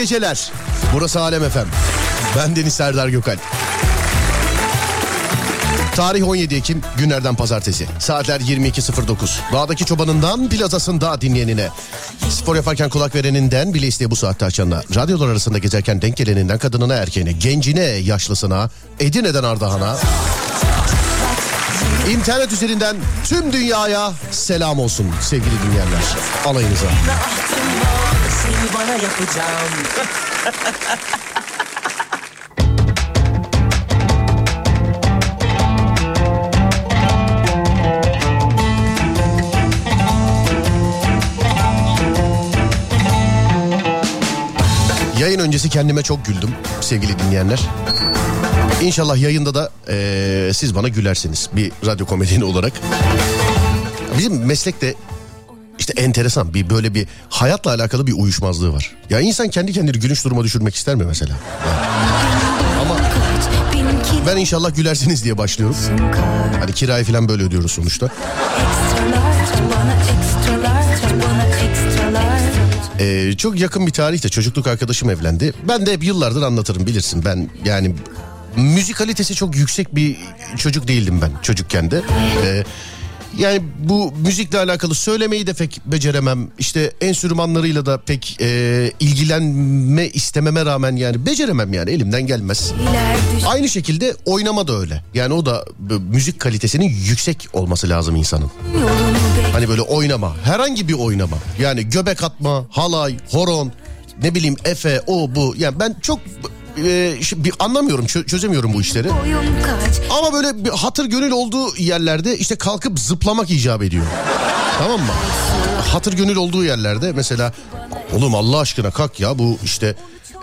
geceler. Burası Alem Efem. Ben Deniz Serdar Gökal. Tarih 17 Ekim günlerden pazartesi. Saatler 22.09. Dağdaki çobanından plazasında dinleyenine. Spor yaparken kulak vereninden bile isteye bu saatte açanına. Radyolar arasında gezerken denk geleninden kadınına erkeğine. Gencine yaşlısına. Edirne'den Ardahan'a. İnternet üzerinden tüm dünyaya selam olsun sevgili dinleyenler. Alayınıza. Bana yapacağım Yayın öncesi kendime çok güldüm sevgili dinleyenler. İnşallah yayında da eee, siz bana gülersiniz bir radyo komedyeni olarak. Bizim meslekte işte enteresan bir böyle bir hayatla alakalı bir uyuşmazlığı var. Ya insan kendi kendini gülünç duruma düşürmek ister mi mesela? Ama ben inşallah gülersiniz diye başlıyorum. Hani kirayı falan böyle ödüyoruz sonuçta. Ee, çok yakın bir tarihte çocukluk arkadaşım evlendi. Ben de hep yıllardır anlatırım bilirsin. Ben yani müzikalitesi çok yüksek bir çocuk değildim ben çocukken de. Ee, yani bu müzikle alakalı söylemeyi de pek beceremem. İşte enstrümanlarıyla da pek e, ilgilenme istememe rağmen yani beceremem yani elimden gelmez. Aynı şekilde oynama da öyle. Yani o da müzik kalitesinin yüksek olması lazım insanın. Hani böyle oynama. Herhangi bir oynama. Yani göbek atma, halay, horon, ne bileyim efe, o bu. Yani ben çok e, bir anlamıyorum, çö- çözemiyorum bu işleri. Ama böyle bir hatır gönül olduğu yerlerde işte kalkıp zıplamak icap ediyor. tamam mı? Hatır gönül olduğu yerlerde mesela oğlum Allah aşkına kalk ya bu işte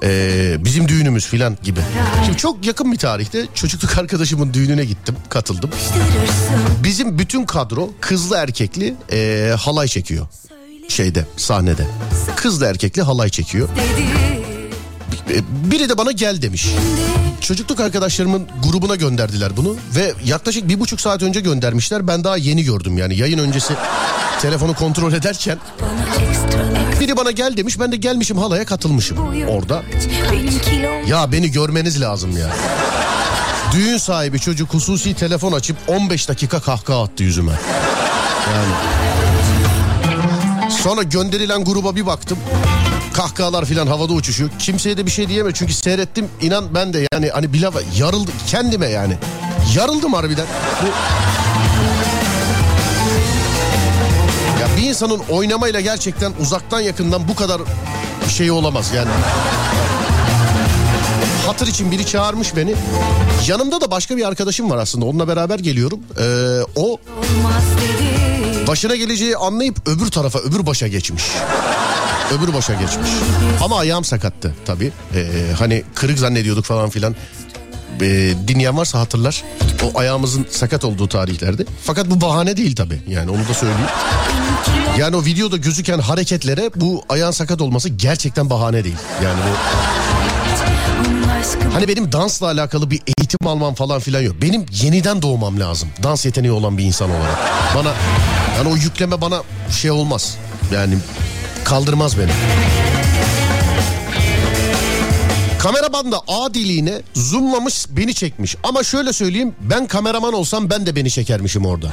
e, bizim düğünümüz filan gibi. Şimdi çok yakın bir tarihte çocukluk arkadaşımın düğününe gittim, katıldım. Bizim bütün kadro kızlı erkekli e, halay çekiyor. Şeyde sahnede. Kızlı erkekli halay çekiyor. E, biri de bana gel demiş. Çocukluk arkadaşlarımın grubuna gönderdiler bunu ve yaklaşık bir buçuk saat önce göndermişler. Ben daha yeni gördüm yani yayın öncesi telefonu kontrol ederken. Biri bana gel demiş ben de gelmişim halaya katılmışım orada. Ya beni görmeniz lazım ya. Düğün sahibi çocuk hususi telefon açıp 15 dakika kahkaha attı yüzüme. Yani. Sonra gönderilen gruba bir baktım. Kahkahalar filan havada uçuşuyor. Kimseye de bir şey diyemem çünkü seyrettim. İnan ben de yani hani bir lafa yarıldım kendime yani. Yarıldım harbiden. Bu... Ya bir insanın oynamayla gerçekten uzaktan yakından bu kadar şey olamaz yani. Hatır için biri çağırmış beni. Yanımda da başka bir arkadaşım var aslında. Onunla beraber geliyorum. Ee, o başına geleceği anlayıp öbür tarafa, öbür başa geçmiş. Öbür başa geçmiş. Ama ayağım sakattı tabii. Ee, hani kırık zannediyorduk falan filan. Ee, dinleyen varsa hatırlar. O ayağımızın sakat olduğu tarihlerde. Fakat bu bahane değil tabii. Yani onu da söyleyeyim. Yani o videoda gözüken hareketlere bu ayağın sakat olması gerçekten bahane değil. Yani bu Hani benim dansla alakalı bir eğitim almam falan filan yok. Benim yeniden doğmam lazım. Dans yeteneği olan bir insan olarak. Bana yani o yükleme bana şey olmaz. Yani kaldırmaz beni. Kameraman da A diliğine zoomlamış beni çekmiş. Ama şöyle söyleyeyim ben kameraman olsam ben de beni çekermişim orada.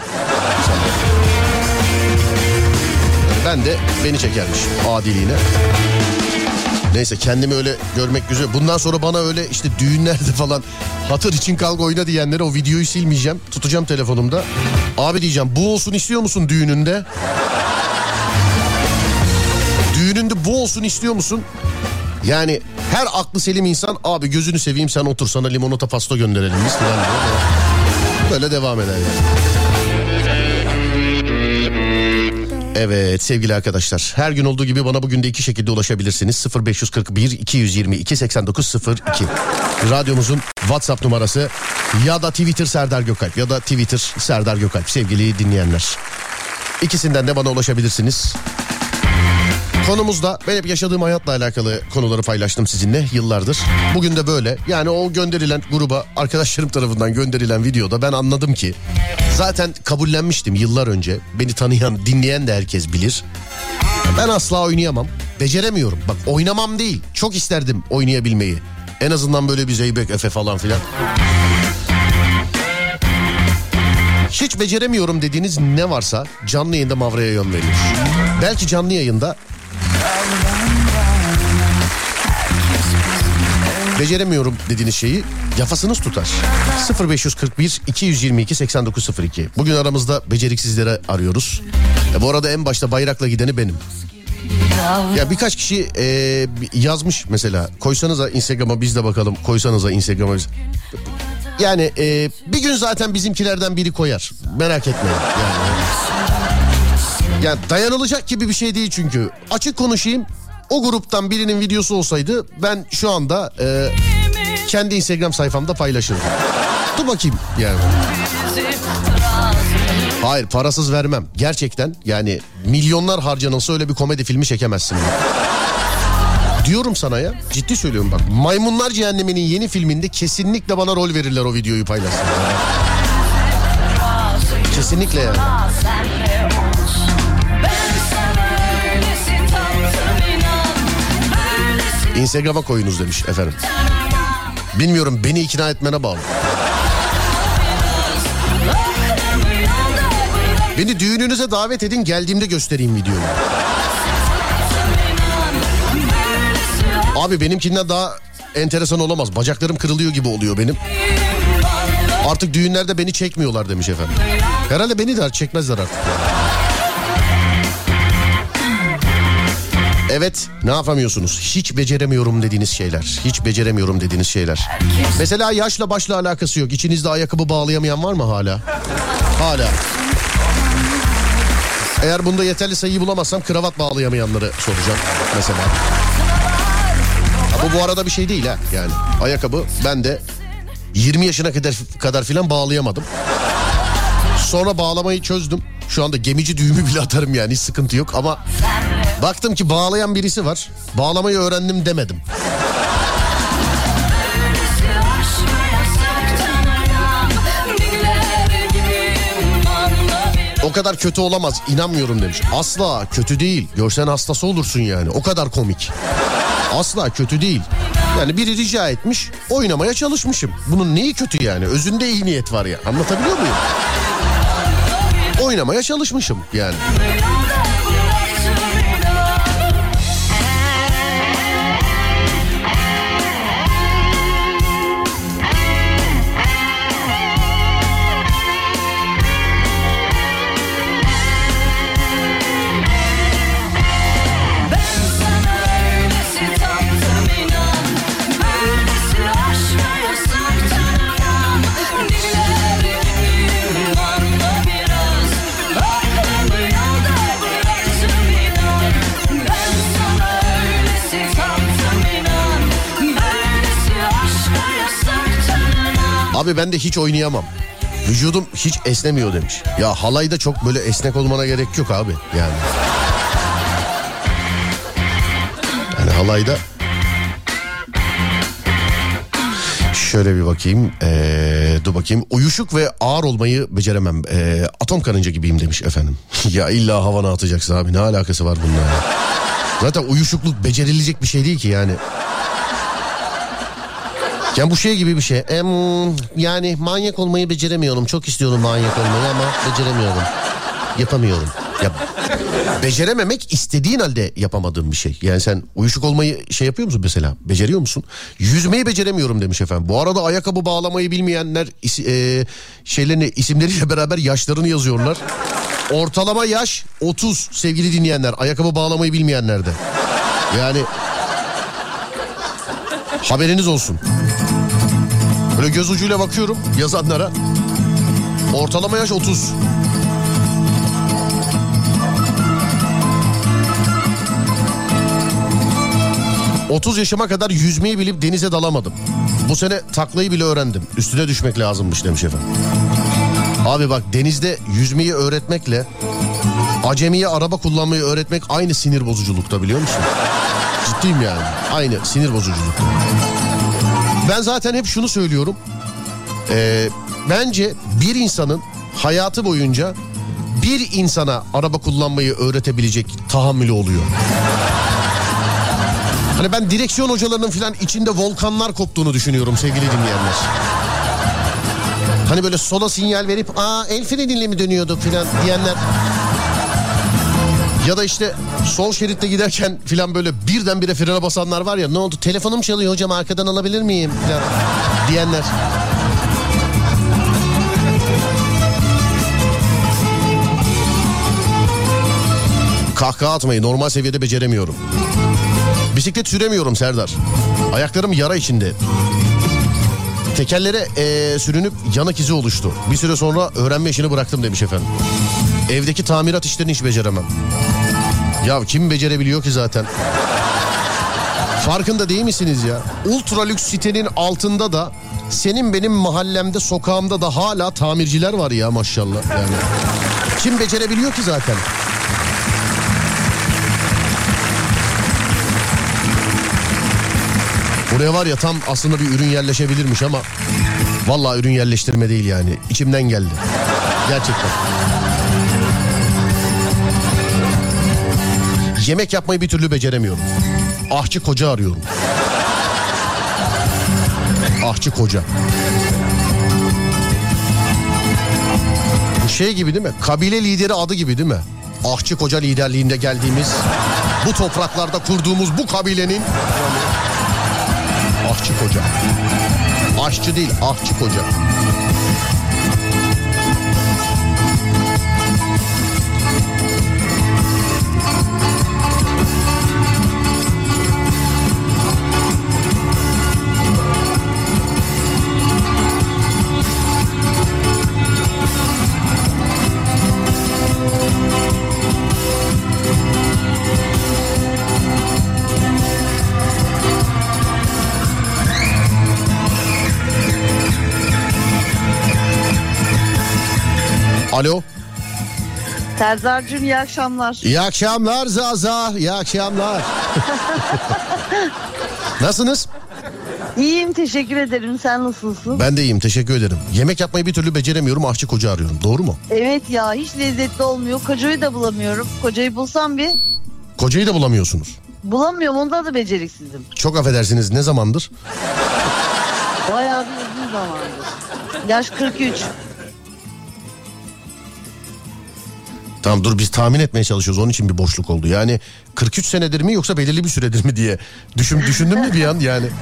Ben de beni çekermişim A diliğine. Neyse kendimi öyle görmek güzel. Bundan sonra bana öyle işte düğünlerde falan hatır için kalk oyna diyenlere o videoyu silmeyeceğim. Tutacağım telefonumda. Abi diyeceğim bu olsun istiyor musun düğününde? Bu olsun istiyor musun? Yani her aklı selim insan abi gözünü seveyim sen otur sana limonata pasta gönderelim biz falan diyor. Böyle devam eder yani. Evet sevgili arkadaşlar her gün olduğu gibi bana bugün de iki şekilde ulaşabilirsiniz 0541 222 8902 radyomuzun WhatsApp numarası ya da Twitter Serdar Gökalp ya da Twitter Serdar Gökalp sevgili dinleyenler ikisinden de bana ulaşabilirsiniz. Konumuzda ben hep yaşadığım hayatla alakalı konuları paylaştım sizinle yıllardır. Bugün de böyle. Yani o gönderilen gruba arkadaşlarım tarafından gönderilen videoda ben anladım ki zaten kabullenmiştim yıllar önce. Beni tanıyan, dinleyen de herkes bilir. Ben asla oynayamam. Beceremiyorum. Bak oynamam değil. Çok isterdim oynayabilmeyi. En azından böyle bir Zeybek Efe falan filan. Hiç beceremiyorum dediğiniz ne varsa canlı yayında Mavra'ya yön veriyor. Belki canlı yayında beceremiyorum dediğiniz şeyi yafasınız tutar. 0541 222 8902. Bugün aramızda beceriksizleri arıyoruz. E bu arada en başta bayrakla gideni benim. Ya birkaç kişi e, yazmış mesela koysanıza Instagram'a biz de bakalım koysanıza Instagram'a biz. Yani e, bir gün zaten bizimkilerden biri koyar merak etmeyin. Yani, yani dayanılacak gibi bir şey değil çünkü. Açık konuşayım o gruptan birinin videosu olsaydı ben şu anda e, kendi Instagram sayfamda paylaşırdım. Dur bakayım yani. Hayır parasız vermem. Gerçekten yani milyonlar harcanılsa öyle bir komedi filmi çekemezsin. Diyorum sana ya ciddi söylüyorum bak. Maymunlar Cehennemi'nin yeni filminde kesinlikle bana rol verirler o videoyu paylaşsın. Kesinlikle yani. Instagram'a koyunuz demiş efendim. Bilmiyorum beni ikna etmene bağlı. Beni düğününüze davet edin geldiğimde göstereyim videoyu. Abi benimkinden daha enteresan olamaz. Bacaklarım kırılıyor gibi oluyor benim. Artık düğünlerde beni çekmiyorlar demiş efendim. Herhalde beni de çekmezler artık. Evet ne yapamıyorsunuz? Hiç beceremiyorum dediğiniz şeyler. Hiç beceremiyorum dediğiniz şeyler. Mesela yaşla başla alakası yok. İçinizde ayakkabı bağlayamayan var mı hala? Hala. Eğer bunda yeterli sayıyı bulamazsam kravat bağlayamayanları soracağım mesela. Bu bu arada bir şey değil ha yani. Ayakkabı ben de 20 yaşına kadar kadar filan bağlayamadım. Sonra bağlamayı çözdüm. Şu anda gemici düğümü bile atarım yani hiç sıkıntı yok ama Baktım ki bağlayan birisi var. Bağlamayı öğrendim demedim. O kadar kötü olamaz inanmıyorum demiş. Asla kötü değil. Görsen hastası olursun yani. O kadar komik. Asla kötü değil. Yani biri rica etmiş oynamaya çalışmışım. Bunun neyi kötü yani? Özünde iyi niyet var ya. Anlatabiliyor muyum? Oynamaya çalışmışım yani. Abi ben de hiç oynayamam. Vücudum hiç esnemiyor demiş. Ya halayda çok böyle esnek olmana gerek yok abi yani. Yani halayda Şöyle bir bakayım. Ee, dur bakayım. Uyuşuk ve ağır olmayı beceremem. Ee, atom karınca gibiyim demiş efendim. ya illa havana atacaksın abi. Ne alakası var bununla? Zaten uyuşukluk becerilecek bir şey değil ki yani. Yani bu şey gibi bir şey. Em, yani manyak olmayı beceremiyorum. Çok istiyorum manyak olmayı ama beceremiyorum. Yapamıyorum. Ya becerememek istediğin halde yapamadığın bir şey. Yani sen uyuşuk olmayı şey yapıyor musun mesela? Beceriyor musun? Yüzmeyi beceremiyorum demiş efendim. Bu arada ayakkabı bağlamayı bilmeyenler is, e, şeylerini isimleriyle beraber yaşlarını yazıyorlar. Ortalama yaş 30 sevgili dinleyenler. Ayakkabı bağlamayı bilmeyenler de. Yani haberiniz olsun. Böyle göz ucuyla bakıyorum yazanlara. Ortalama yaş 30. ...30 yaşıma kadar yüzmeyi bilip denize dalamadım. Bu sene taklayı bile öğrendim. Üstüne düşmek lazımmış demiş efendim. Abi bak denizde yüzmeyi öğretmekle... ...acemiye araba kullanmayı öğretmek aynı sinir bozuculukta biliyor musun? Ciddiyim yani. Aynı sinir bozuculukta. Ben zaten hep şunu söylüyorum. Ee, bence bir insanın hayatı boyunca bir insana araba kullanmayı öğretebilecek tahammülü oluyor. Hani ben direksiyon hocalarının falan içinde volkanlar koptuğunu düşünüyorum sevgili dinleyenler. Hani böyle sola sinyal verip aa el freniyle mi dönüyorduk falan diyenler. Ya da işte sol şeritte giderken filan böyle birdenbire frene basanlar var ya ne oldu telefonum çalıyor hocam arkadan alabilir miyim falan diyenler. Kahkaha atmayı normal seviyede beceremiyorum. Bisiklet süremiyorum Serdar. Ayaklarım yara içinde. Tekerlere ee, sürünüp yanık izi oluştu. Bir süre sonra öğrenme işini bıraktım demiş efendim. Evdeki tamirat işlerini hiç beceremem. Ya kim becerebiliyor ki zaten? Farkında değil misiniz ya? Ultra lüks sitenin altında da senin benim mahallemde sokağımda da hala tamirciler var ya maşallah yani. Kim becerebiliyor ki zaten? Buraya var ya tam aslında bir ürün yerleşebilirmiş ama vallahi ürün yerleştirme değil yani. İçimden geldi. Gerçekten. Yemek yapmayı bir türlü beceremiyorum. Ahçı koca arıyorum. Ahçı koca. Bu şey gibi değil mi? Kabile lideri adı gibi değil mi? Ahçı koca liderliğinde geldiğimiz bu topraklarda kurduğumuz bu kabilenin ahçı koca. Aşçı değil ahçı koca. Serdar'cığım iyi akşamlar. İyi akşamlar Zaza. İyi akşamlar. Nasılsınız? İyiyim teşekkür ederim. Sen nasılsın? Ben de iyiyim teşekkür ederim. Yemek yapmayı bir türlü beceremiyorum aşçı koca arıyorum doğru mu? Evet ya hiç lezzetli olmuyor. Kocayı da bulamıyorum. Kocayı bulsam bir Kocayı da bulamıyorsunuz. bulamıyorum. Onda da beceriksizim. Çok affedersiniz ne zamandır? Bayağı bir uzun zamandır. Yaş 43. Tamam dur biz tahmin etmeye çalışıyoruz onun için bir boşluk oldu. Yani 43 senedir mi yoksa belirli bir süredir mi diye düşün, düşündün mü bir an yani?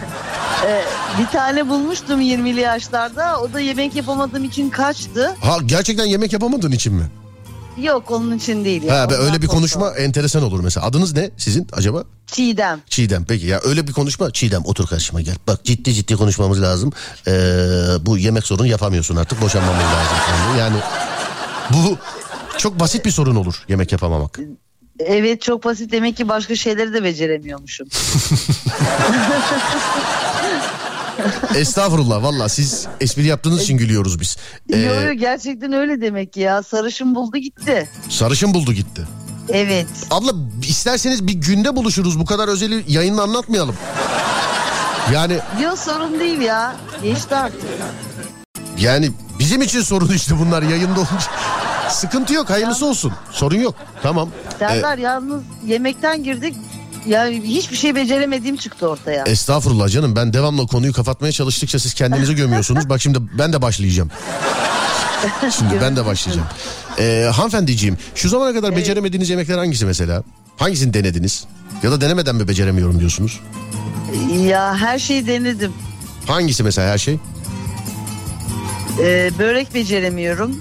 Bir tane bulmuştum 20'li yaşlarda. O da yemek yapamadığım için kaçtı. Ha gerçekten yemek yapamadığın için mi? Yok onun için değil. ya. Ha be, öyle bir konuşma enteresan olur mesela. Adınız ne sizin acaba? Çiğdem. Çiğdem peki ya öyle bir konuşma Çiğdem otur karşıma gel. Bak ciddi ciddi konuşmamız lazım. Ee, bu yemek sorunu yapamıyorsun artık boşanmamız lazım. Yani bu çok basit bir sorun olur yemek yapamamak. Evet çok basit. Demek ki başka şeyleri de beceremiyormuşum. Estağfurullah valla siz espri yaptığınız için gülüyoruz biz. Ee, Yo, gerçekten öyle demek ki ya. Sarışın buldu gitti. sarışın buldu gitti. Evet. Abla isterseniz bir günde buluşuruz bu kadar özeli yayında anlatmayalım. Yani Yok sorun değil ya. Geçti artık. yani bizim için sorun işte bunlar yayında olunca. Sıkıntı yok hayırlısı olsun sorun yok tamam. Ee, Serdar yalnız yemekten girdik. Ya hiçbir şey beceremediğim çıktı ortaya. Estağfurullah canım ben devamlı konuyu kapatmaya çalıştıkça siz kendinizi gömüyorsunuz. Bak şimdi ben de başlayacağım. Şimdi ben de başlayacağım. Ee, hanımefendiciğim şu zamana kadar beceremediğiniz yemekler hangisi mesela? Hangisini denediniz? Ya da denemeden mi beceremiyorum diyorsunuz? Ya her şeyi denedim. Hangisi mesela her şey? Ee, börek beceremiyorum.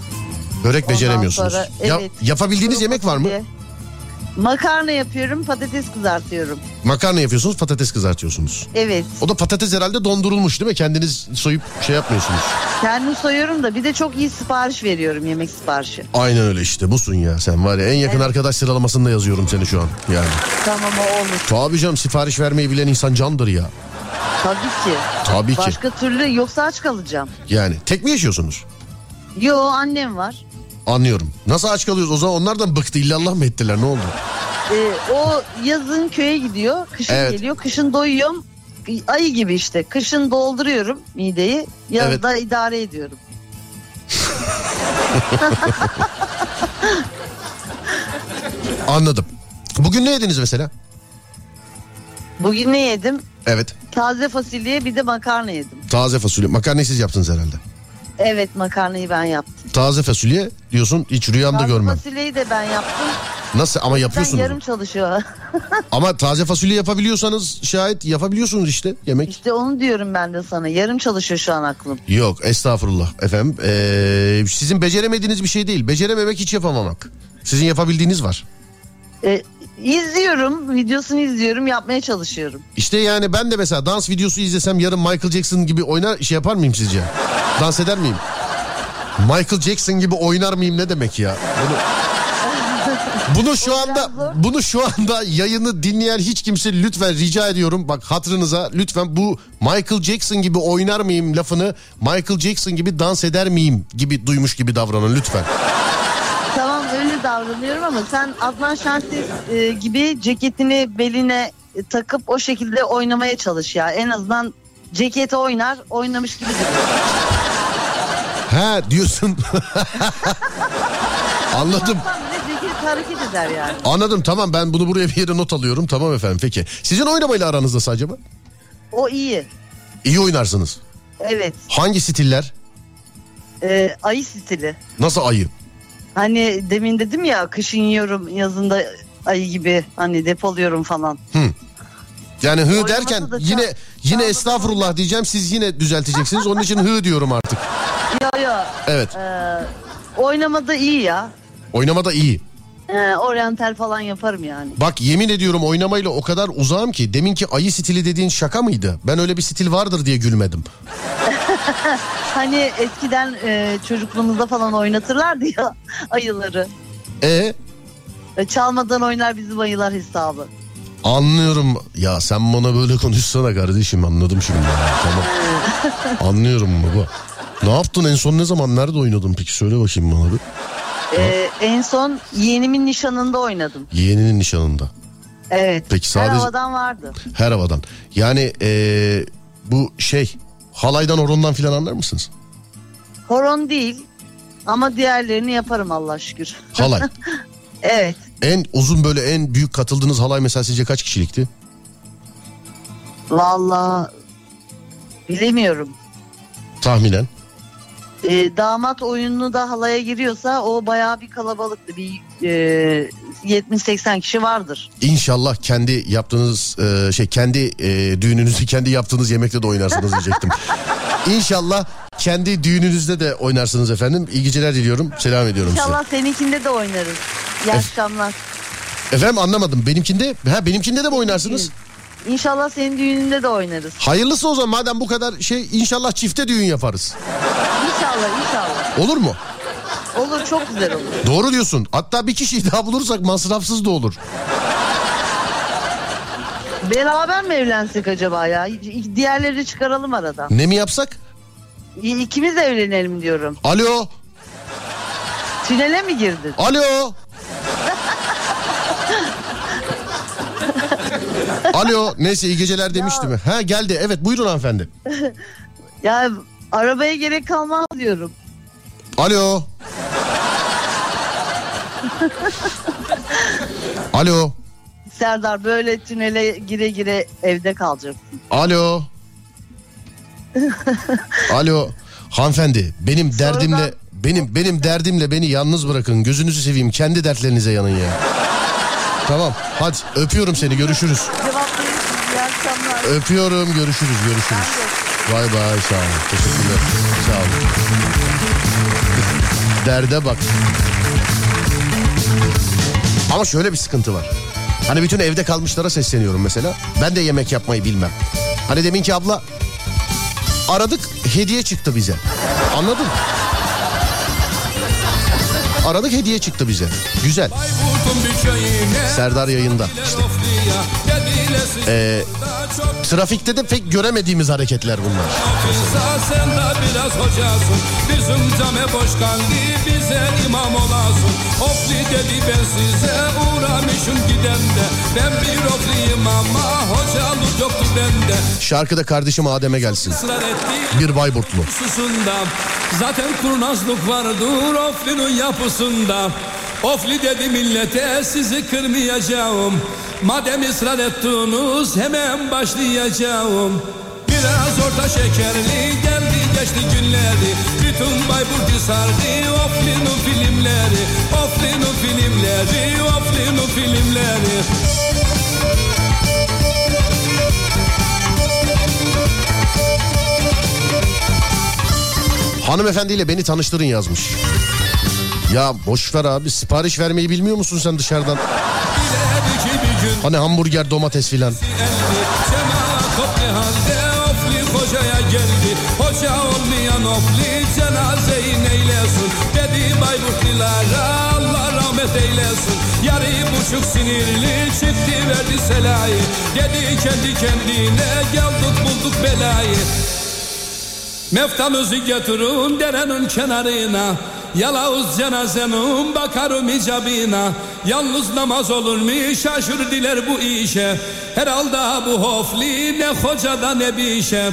Börek Ondan beceremiyorsunuz. sonra, Ya- evet, yapabildiğiniz kuru yemek var mı? Makarna yapıyorum, patates kızartıyorum. Makarna yapıyorsunuz patates kızartıyorsunuz. Evet. O da patates herhalde dondurulmuş değil mi? Kendiniz soyup şey yapmıyorsunuz. Kendim soyuyorum da bir de çok iyi sipariş veriyorum yemek siparişi. Aynen öyle işte busun ya sen var ya en yakın Evet. arkadaş sıralamasında yazıyorum seni şu an yani. Tamam o olur. Tabii canım sipariş vermeyi bilen insan candır ya. Tabii ki. Tabii ki. Başka türlü yoksa aç kalacağım. Yani tek mi yaşıyorsunuz? Yo annem var. Anlıyorum. Nasıl aç kalıyoruz? O zaman onlardan bıktı. İllallah mı ettiler? Ne oldu? Ee, o yazın köye gidiyor. Kışın Evet. geliyor. Kışın doyuyorum. Ayı gibi işte. Kışın dolduruyorum mideyi. Yazda idare ediyorum. Anladım. Bugün ne yediniz mesela? Bugün ne yedim? Evet. Taze fasulye bir de makarna yedim. Taze fasulye. Makarnayı siz yaptınız herhalde. Evet makarnayı ben yaptım. Taze fasulye diyorsun hiç rüyamda Taze görmem. fasulyeyi de ben yaptım. Nasıl ama Ben yapıyorsunuz. yarım çalışıyor. Ama taze fasulye yapabiliyorsanız şayet yapabiliyorsunuz işte yemek. işte onu diyorum ben de sana. Yarım çalışıyor şu an aklım. Yok estağfurullah efendim. Ee, sizin beceremediğiniz bir şey değil. Becerememek hiç yapamamak. Sizin yapabildiğiniz var. Ee, izliyorum. Videosunu izliyorum. Yapmaya çalışıyorum. İşte yani ben de mesela dans videosu izlesem yarın Michael Jackson gibi oynar şey yapar mıyım sizce? Dans eder miyim? Michael Jackson gibi oynar mıyım ne demek ya? Bunu, bunu şu anda bunu şu anda yayını dinleyen hiç kimse lütfen rica ediyorum bak hatırınıza lütfen bu Michael Jackson gibi oynar mıyım lafını Michael Jackson gibi dans eder miyim gibi duymuş gibi davranın lütfen. Davranıyorum ama sen Adnan Şenses e, gibi ceketini beline takıp o şekilde oynamaya çalış ya. En azından ceketi oynar, oynamış gibi. Ha diyorsun. Anladım. Ceket hareket eder yani. Anladım tamam ben bunu buraya bir yere not alıyorum. Tamam efendim peki. Sizin oynamayla aranız nasıl acaba? O iyi. İyi oynarsınız. Evet. Hangi stiller? E, ayı stili. Nasıl ayı? Hani demin dedim ya kışın yiyorum yazında ayı gibi hani depoluyorum falan. Yani hı derken yine yine estağfurullah diyeceğim siz yine düzelteceksiniz. Onun için hı diyorum artık. Ya ya Evet. e, oynamada iyi ya. Oynama da iyi. E, oryantal falan yaparım yani. Bak yemin ediyorum oynamayla o kadar uzağım ki deminki ayı stili dediğin şaka mıydı? Ben öyle bir stil vardır diye gülmedim. Hani eskiden e, çocukluğumuzda falan oynatırlardı ya ayıları. E E, çalmadan oynar bizim ayılar hesabı. anlıyorum. Ya sen bana böyle konuşsana kardeşim anladım şimdi. ya, Tamam. Anlıyorum baba. Ne yaptın en son ne zaman nerede oynadın peki söyle bakayım bana bir. E, en son yeğenimin nişanında oynadım. Yeğeninin nişanında. Evet. Peki Her sadece- havadan vardı. Her havadan. Yani eee, Bu şey halaydan horondan filan anlar mısınız? Horon değil ama diğerlerini yaparım Allah şükür. Halay. Evet. en uzun böyle en büyük katıldığınız halay mesela sizce kaç kişilikti? Vallahi bilemiyorum. Tahminen. Ee, damat oyunlu da halaya giriyorsa o bayağı bir kalabalıktı. Bir e, 70-80 kişi vardır. İnşallah kendi yaptığınız e, şey kendi e, düğününüzü kendi yaptığınız yemekte de oynarsınız diyecektim. İnşallah kendi düğününüzde de oynarsınız efendim. İyi geceler diliyorum. Selam ediyorum size. İnşallah seninkinde de oynarız. İyi akşamlar. Efendim anlamadım. Benimkinde ha benimkinde de mi oynarsınız? İnşallah senin düğününde de oynarız. Hayırlısı o zaman madem bu kadar şey inşallah çifte düğün yaparız. İnşallah inşallah. Olur mu? Olur çok güzel olur. Doğru diyorsun. Hatta bir kişiyi daha bulursak masrafsız da olur. Beraber mi evlensek acaba ya? Diğerleri çıkaralım aradan. Ne mi yapsak? İkimiz evlenelim diyorum. Alo. Tünele mi girdin? Alo. Alo. Neyse iyi geceler demişti mi? Ha geldi. Evet buyurun hanımefendi. Ya arabaya gerek kalmaz diyorum. Alo. Alo. Serdar böyle tünele gire gire evde kalacak. Alo. Alo. Hanımefendi benim Sonradan- derdimle benim benim derdimle beni yalnız bırakın. Gözünüzü seveyim. Kendi dertlerinize yanın ya. Tamam. Hadi öpüyorum seni. Görüşürüz. Öpüyorum. Görüşürüz. Görüşürüz. Bay bay. Sağ olun. Teşekkürler. Sağ olun. Derde bak. Ama şöyle bir sıkıntı var. Hani bütün evde kalmışlara sesleniyorum mesela. Ben de yemek yapmayı bilmem. Hani demin ki abla aradık hediye çıktı bize. Anladın? Aradık hediye çıktı bize. Güzel. Serdar yayında. İşte. Ee, trafikte de pek göremediğimiz hareketler bunlar. Sen de biraz hocasın. Bizim came boş kaldı Bize imam olasın. Ofli dedi ben size Uğramışım gidende. Ben bir ofliyim ama Hocalık yoktu bende. Şarkıda kardeşim Adem'e gelsin. Bir Bayburtlu. Zaten kurnazlık vardır Ofli'nin yapısında Ofli dedi millete sizi kırmayacağım. Madem ısrar ettiniz hemen başlayacağım. Biraz orta şekerli geldi geçti günleri. Bütün Bayburt'u sardı Ofli'nin filmleri. Ofli'nin filmleri Ofli'nin filmleri. Hanımefendiyle beni tanıştırın yazmış. Ya boş ver abi sipariş vermeyi bilmiyor musun sen dışarıdan? Hani hamburger domates filan. Hocaya sinirli çıktı verdi selayı. Dedi kendi kendine geldik bulduk belayı. Meftamızı getirin derenin kenarına Yalavuz cenazenin bakarım icabına. Yalnız namaz olur mu? Şaşır diler bu işe. Herhalde bu hofli ne hocada ne bir işe.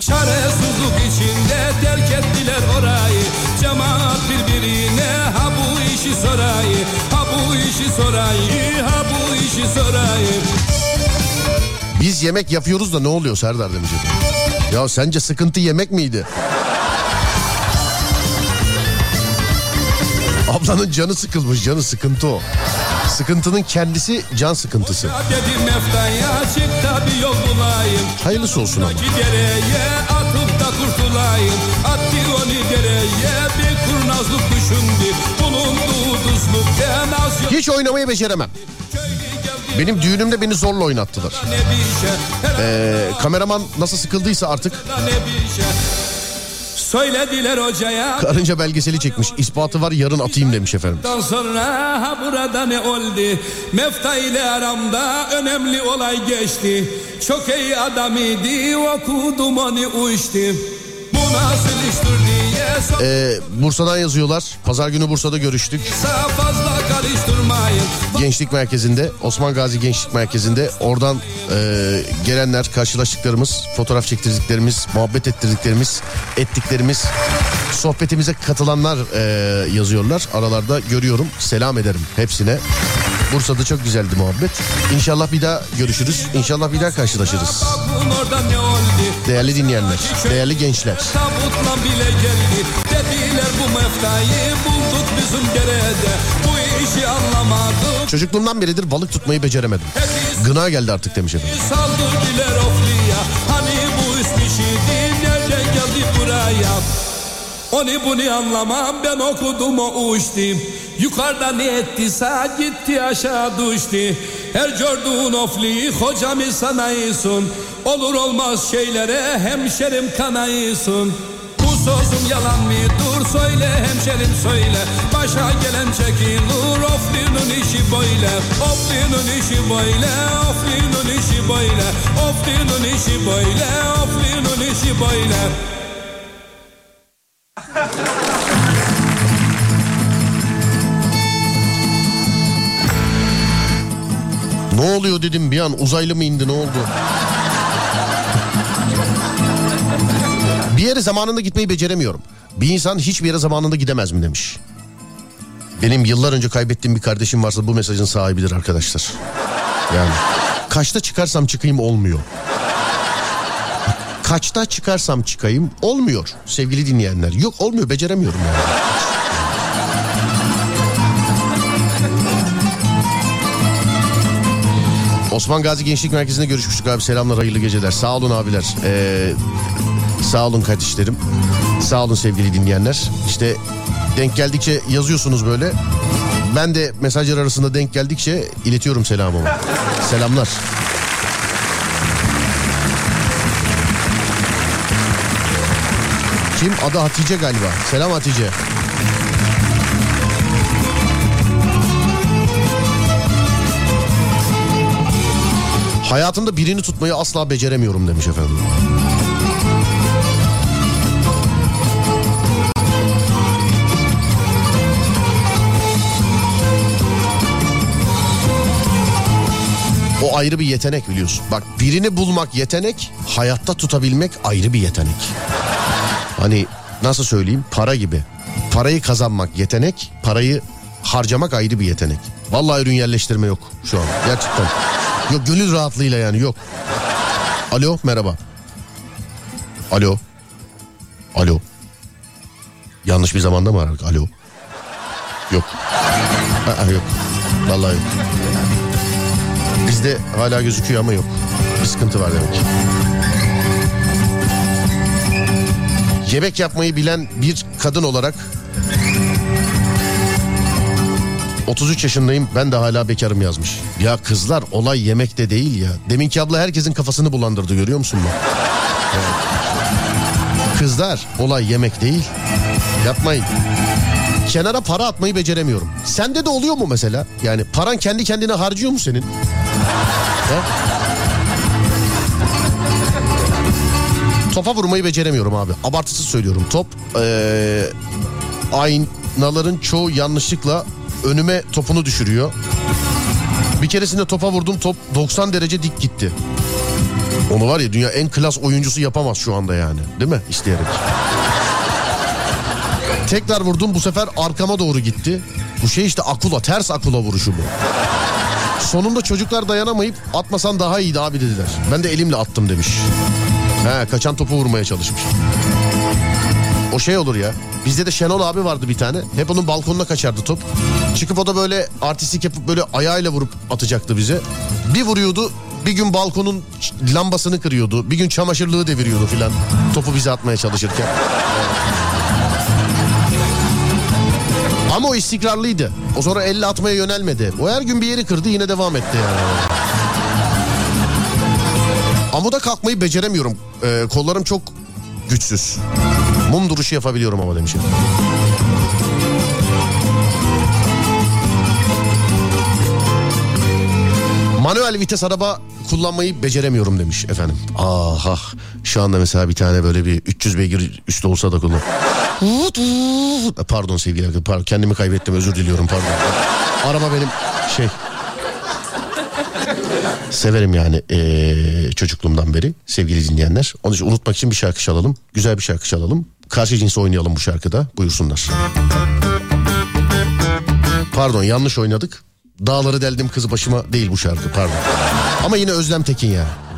Çaresizlik içinde terk ettiler orayı. Cemaat birbirine ha bu işi sorayı Ha bu işi sorayı ha bu işi sorayı. Biz yemek yapıyoruz da ne oluyor Serdar demiş. Ya sence sıkıntı yemek miydi? Ablanın canı sıkılmış canı sıkıntı o. Sıkıntının kendisi can sıkıntısı. Hayırlısı olsun ama. Hiç oynamayı beceremem. Benim düğünümde beni zorla oynattılar. şey Ee, kameraman nasıl sıkıldıysa artık Söylediler hocaya karınca belgeseli çekmiş. İspatı var yarın atayım demiş efendim. Ondan sonra ha burada ne oldu? Mefta ile aramda önemli olay geçti. Çok iyi adam idi okudum onu uçtu. Ee, Bursa'dan yazıyorlar. Pazar günü Bursa'da görüştük. Gençlik Merkezi'nde Osman Gazi Gençlik Merkezi'nde oradan e, gelenler karşılaştıklarımız fotoğraf çektirdiklerimiz muhabbet ettirdiklerimiz ettiklerimiz sohbetimize katılanlar e, yazıyorlar aralarda görüyorum selam ederim hepsine Bursa'da çok güzeldi muhabbet. İnşallah bir daha görüşürüz. İnşallah bir daha karşılaşırız. Değerli dinleyenler değerli gençler. Çocukluğumdan beridir balık tutmayı beceremedim. Gına geldi artık demiş efendim. Hani Onu bunu anlamam. Ben okudum o uçtu Yukarıda ne ettiyse gitti aşağı düştü. Her gördüğün ofliyi hocamı sanayısın Olur olmaz şeylere hemşerim kanayısın Bu sözüm yalan mı? Dur söyle hemşerim söyle. Başa gelen çekilir oflinin işi böyle. Oflinin işi böyle oflinin işi böyle. Oflinin işi böyle oflinin işi böyle Ne oluyor dedim bir an uzaylı mı indi ne oldu? Bir yere zamanında gitmeyi beceremiyorum. Bir insan hiçbir yere zamanında gidemez mi demiş. Benim yıllar önce kaybettiğim bir kardeşim varsa bu mesajın sahibidir arkadaşlar. Yani kaçta çıkarsam çıkayım olmuyor. Kaçta çıkarsam çıkayım olmuyor sevgili dinleyenler. Yok olmuyor beceremiyorum yani. Osman Gazi Gençlik Merkezi'nde görüşmüştük abi. Selamlar, hayırlı geceler. Sağ olun abiler. Ee, sağ olun kardeşlerim. Sağ olun sevgili dinleyenler. İşte denk geldikçe yazıyorsunuz böyle. Ben de mesajlar arasında denk geldikçe iletiyorum selamımı. Selamlar. Kim? Adı Hatice galiba. Selam Hatice. Hayatımda birini tutmayı asla beceremiyorum demiş efendim. O ayrı bir yetenek biliyorsun. Bak birini bulmak yetenek, hayatta tutabilmek ayrı bir yetenek. Hani nasıl söyleyeyim? Para gibi. Parayı kazanmak yetenek, parayı harcamak ayrı bir yetenek. Vallahi ürün yerleştirme yok şu an. Gerçekten. Yok gönül rahatlığıyla yani yok. Alo merhaba. Alo. Alo. Yanlış bir zamanda mı aradık? Alo. Yok. Aa, yok. Vallahi yok. Bizde hala gözüküyor ama yok. Bir sıkıntı var demek. Yemek yapmayı bilen bir kadın olarak 33 yaşındayım ben de hala bekarım yazmış. Ya kızlar olay yemekte değil ya. Deminki abla herkesin kafasını bulandırdı görüyor musun bak? Kızlar olay yemek değil. Yapmayın. Kenara para atmayı beceremiyorum. Sende de oluyor mu mesela? Yani paran kendi kendine harcıyor mu senin? He? Topa vurmayı beceremiyorum abi. Abartısız söylüyorum. Top ee, aynaların çoğu yanlışlıkla önüme topunu düşürüyor. Bir keresinde topa vurdum top 90 derece dik gitti. Onu var ya dünya en klas oyuncusu yapamaz şu anda yani. Değil mi? İsteyerek. Tekrar vurdum bu sefer arkama doğru gitti. Bu şey işte akula ters akula vuruşu bu. Sonunda çocuklar dayanamayıp atmasan daha iyiydi abi dediler. Ben de elimle attım demiş. He kaçan topu vurmaya çalışmış. O şey olur ya. Bizde de Şenol abi vardı bir tane. Hep onun balkonuna kaçardı top. Çıkıp o da böyle artistik yapıp böyle ayağıyla vurup atacaktı bize. Bir vuruyordu bir gün balkonun lambasını kırıyordu. Bir gün çamaşırlığı deviriyordu filan. Topu bize atmaya çalışırken. Ama o istikrarlıydı. O sonra elle atmaya yönelmedi. O her gün bir yeri kırdı yine devam etti yani. Amuda kalkmayı beceremiyorum. Ee, kollarım çok güçsüz. Mum duruşu yapabiliyorum ama demişim. Manuel vites araba kullanmayı beceremiyorum demiş efendim. Ah ah şu anda mesela bir tane böyle bir 300 beygir üstü olsa da kullan. Pardon sevgili arkadaşlar kendimi kaybettim özür diliyorum pardon. Araba benim şey Severim yani ee, çocukluğumdan beri sevgili dinleyenler. Onun için unutmak için bir şarkı çalalım. Güzel bir şarkı çalalım. Karşı cinsi oynayalım bu şarkıda. Buyursunlar. Pardon yanlış oynadık. Dağları deldim kız başıma değil bu şarkı pardon. Ama yine Özlem Tekin ya. Gün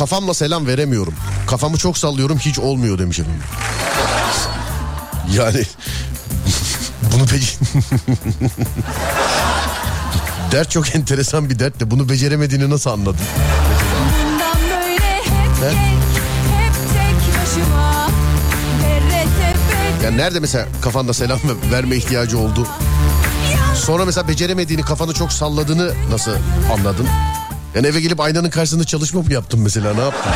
kafamla selam veremiyorum. Kafamı çok sallıyorum hiç olmuyor demiş efendim. Yani bunu be- Dert çok enteresan bir dert de bunu beceremediğini nasıl anladın? Böyle Yani nerede mesela kafanda selam ve- verme ihtiyacı oldu? Sonra mesela beceremediğini kafanı çok salladığını nasıl anladın? Yani eve gelip aynanın karşısında çalışma mı yaptın mesela ne yaptın?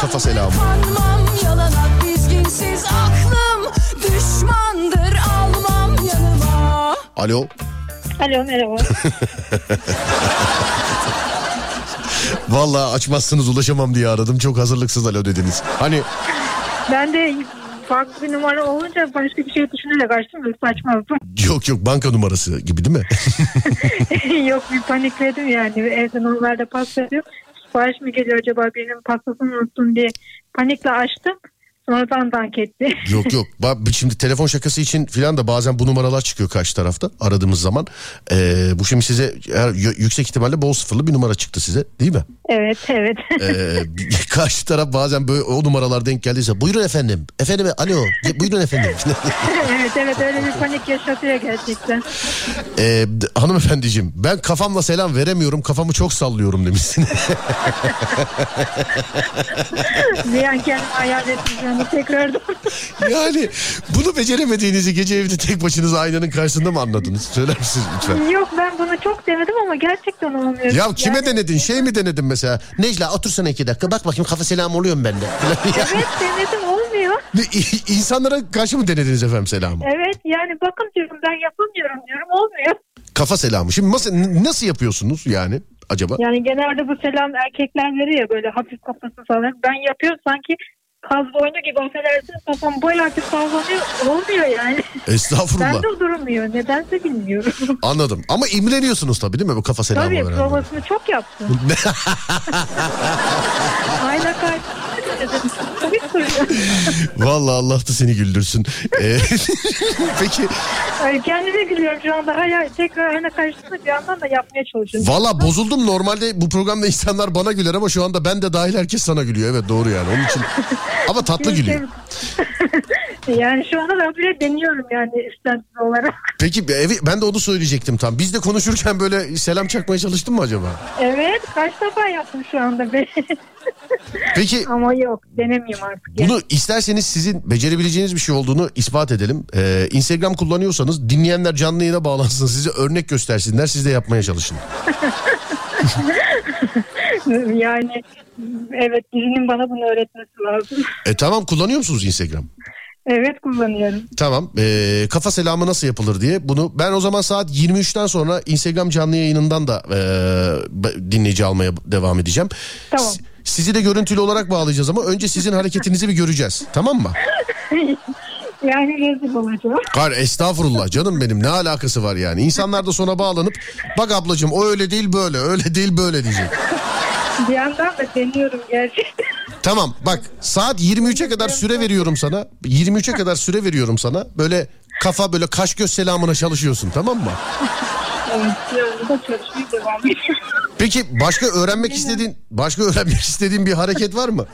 Kafa selamı. Alo Alo merhaba. vallahi açmazsınız ulaşamam diye aradım çok hazırlıksız alo dediniz. Hani ben de farklı bir numara olunca başka bir şey düşünerek açtım da saçmaladım. yok yok banka numarası gibi değil mi? Yok bir panikledim yani. Evde normalde pasta yapıyorum. Sipariş mi geliyor acaba birinin pastasını unuttum diye panikle açtım. Sonradan dank etti. Yok yok. Şimdi telefon şakası için filan da bazen bu numaralar çıkıyor karşı tarafta aradığımız zaman. Ee, bu şimdi size yüksek ihtimalle bol sıfırlı bir numara çıktı size değil mi? evet evet. Ee, karşı taraf bazen böyle o numaralar denk geldiyse buyurun efendim. Efendim alo buyurun efendim. evet evet öyle bir panik yaşatıyor gerçekten. ee, hanımefendiciğim ben kafamla selam veremiyorum kafamı çok sallıyorum demişsin. Bir an kendimi hayal ettim yani tekrardan. yani bunu beceremediğinizi gece evde tek başınıza aynanın karşısında mı anladınız? Söyler misiniz lütfen? Yok ben bunu çok denedim ama gerçekten olmuyor. Ya kime Yani- denedin? Şey mi denedin mesela? Necla otursana iki dakika bak bakayım kafa selam oluyor mu bende? Evet denedim olmuyor. İnsanlara karşı mı denediniz efendim selamı? Evet yani bakın diyorum ben yapamıyorum diyorum olmuyor. Kafa selamı. Şimdi nasıl, nasıl yapıyorsunuz yani acaba? Yani genelde bu selam erkekler veriyor ya böyle hafif kafasını sallayıp ben yapıyorum sanki kaz boynu gibi affedersin kafam böyle artık sallanıyor olmuyor yani. Estağfurullah. Bende durmuyor nedense bilmiyorum. Anladım. Ama imreniyorsunuz tabii değil mi bu kafa selamı Tabii veren? provasını çok yaptım. Ayna karşısında Vallahi Allah da seni güldürsün. Ee, Peki Ay, Kendime gülüyorum şu anda. Hayır, tekrar ayna karşısında bir yandan da yapmaya çalışıyorum. valla bozuldum. Normalde bu programda insanlar bana güler ama şu anda ben de dahil herkes sana gülüyor. Evet doğru yani. Onun için ama tatlı gülüyor. yani şu anda ben bile deniyorum yani istemsiz olarak. Peki evi, ben de onu söyleyecektim tam. Biz de konuşurken böyle selam çakmaya çalıştın mı acaba? Evet kaç defa yaptım şu anda be. Peki Ama yok denemiyorum artık. yani. Bunu isterseniz sizin becerebileceğiniz bir şey olduğunu ispat edelim. Ee, Instagram kullanıyorsanız dinleyenler canlı yayına bağlansın. Size örnek göstersinler. Siz de yapmaya çalışın. Yani evet birinin bana bunu öğretmesi lazım. E tamam kullanıyor musunuz Instagram? Evet kullanıyorum. Tamam. Ee, kafa selamı nasıl yapılır diye. Bunu ben o zaman saat 23'ten sonra Instagram canlı yayınından da ee, dinleyici almaya devam edeceğim. Tamam. S- Sizi de görüntülü olarak bağlayacağız ama önce sizin hareketinizi bir göreceğiz. Tamam mı? Yani rezil olacağım. Kar estağfurullah canım benim ne alakası var yani. İnsanlar da sonra bağlanıp bak ablacığım o öyle değil böyle öyle değil böyle diyecek. Bir yandan da deniyorum gerçekten. Tamam bak saat 23'e kadar süre veriyorum sana. 23'e kadar süre veriyorum sana. Böyle kafa böyle kaş göz selamına çalışıyorsun tamam mı? Çalışmaya devam ediyorum. Peki başka öğrenmek istediğin başka öğrenmek istediğin bir hareket var mı?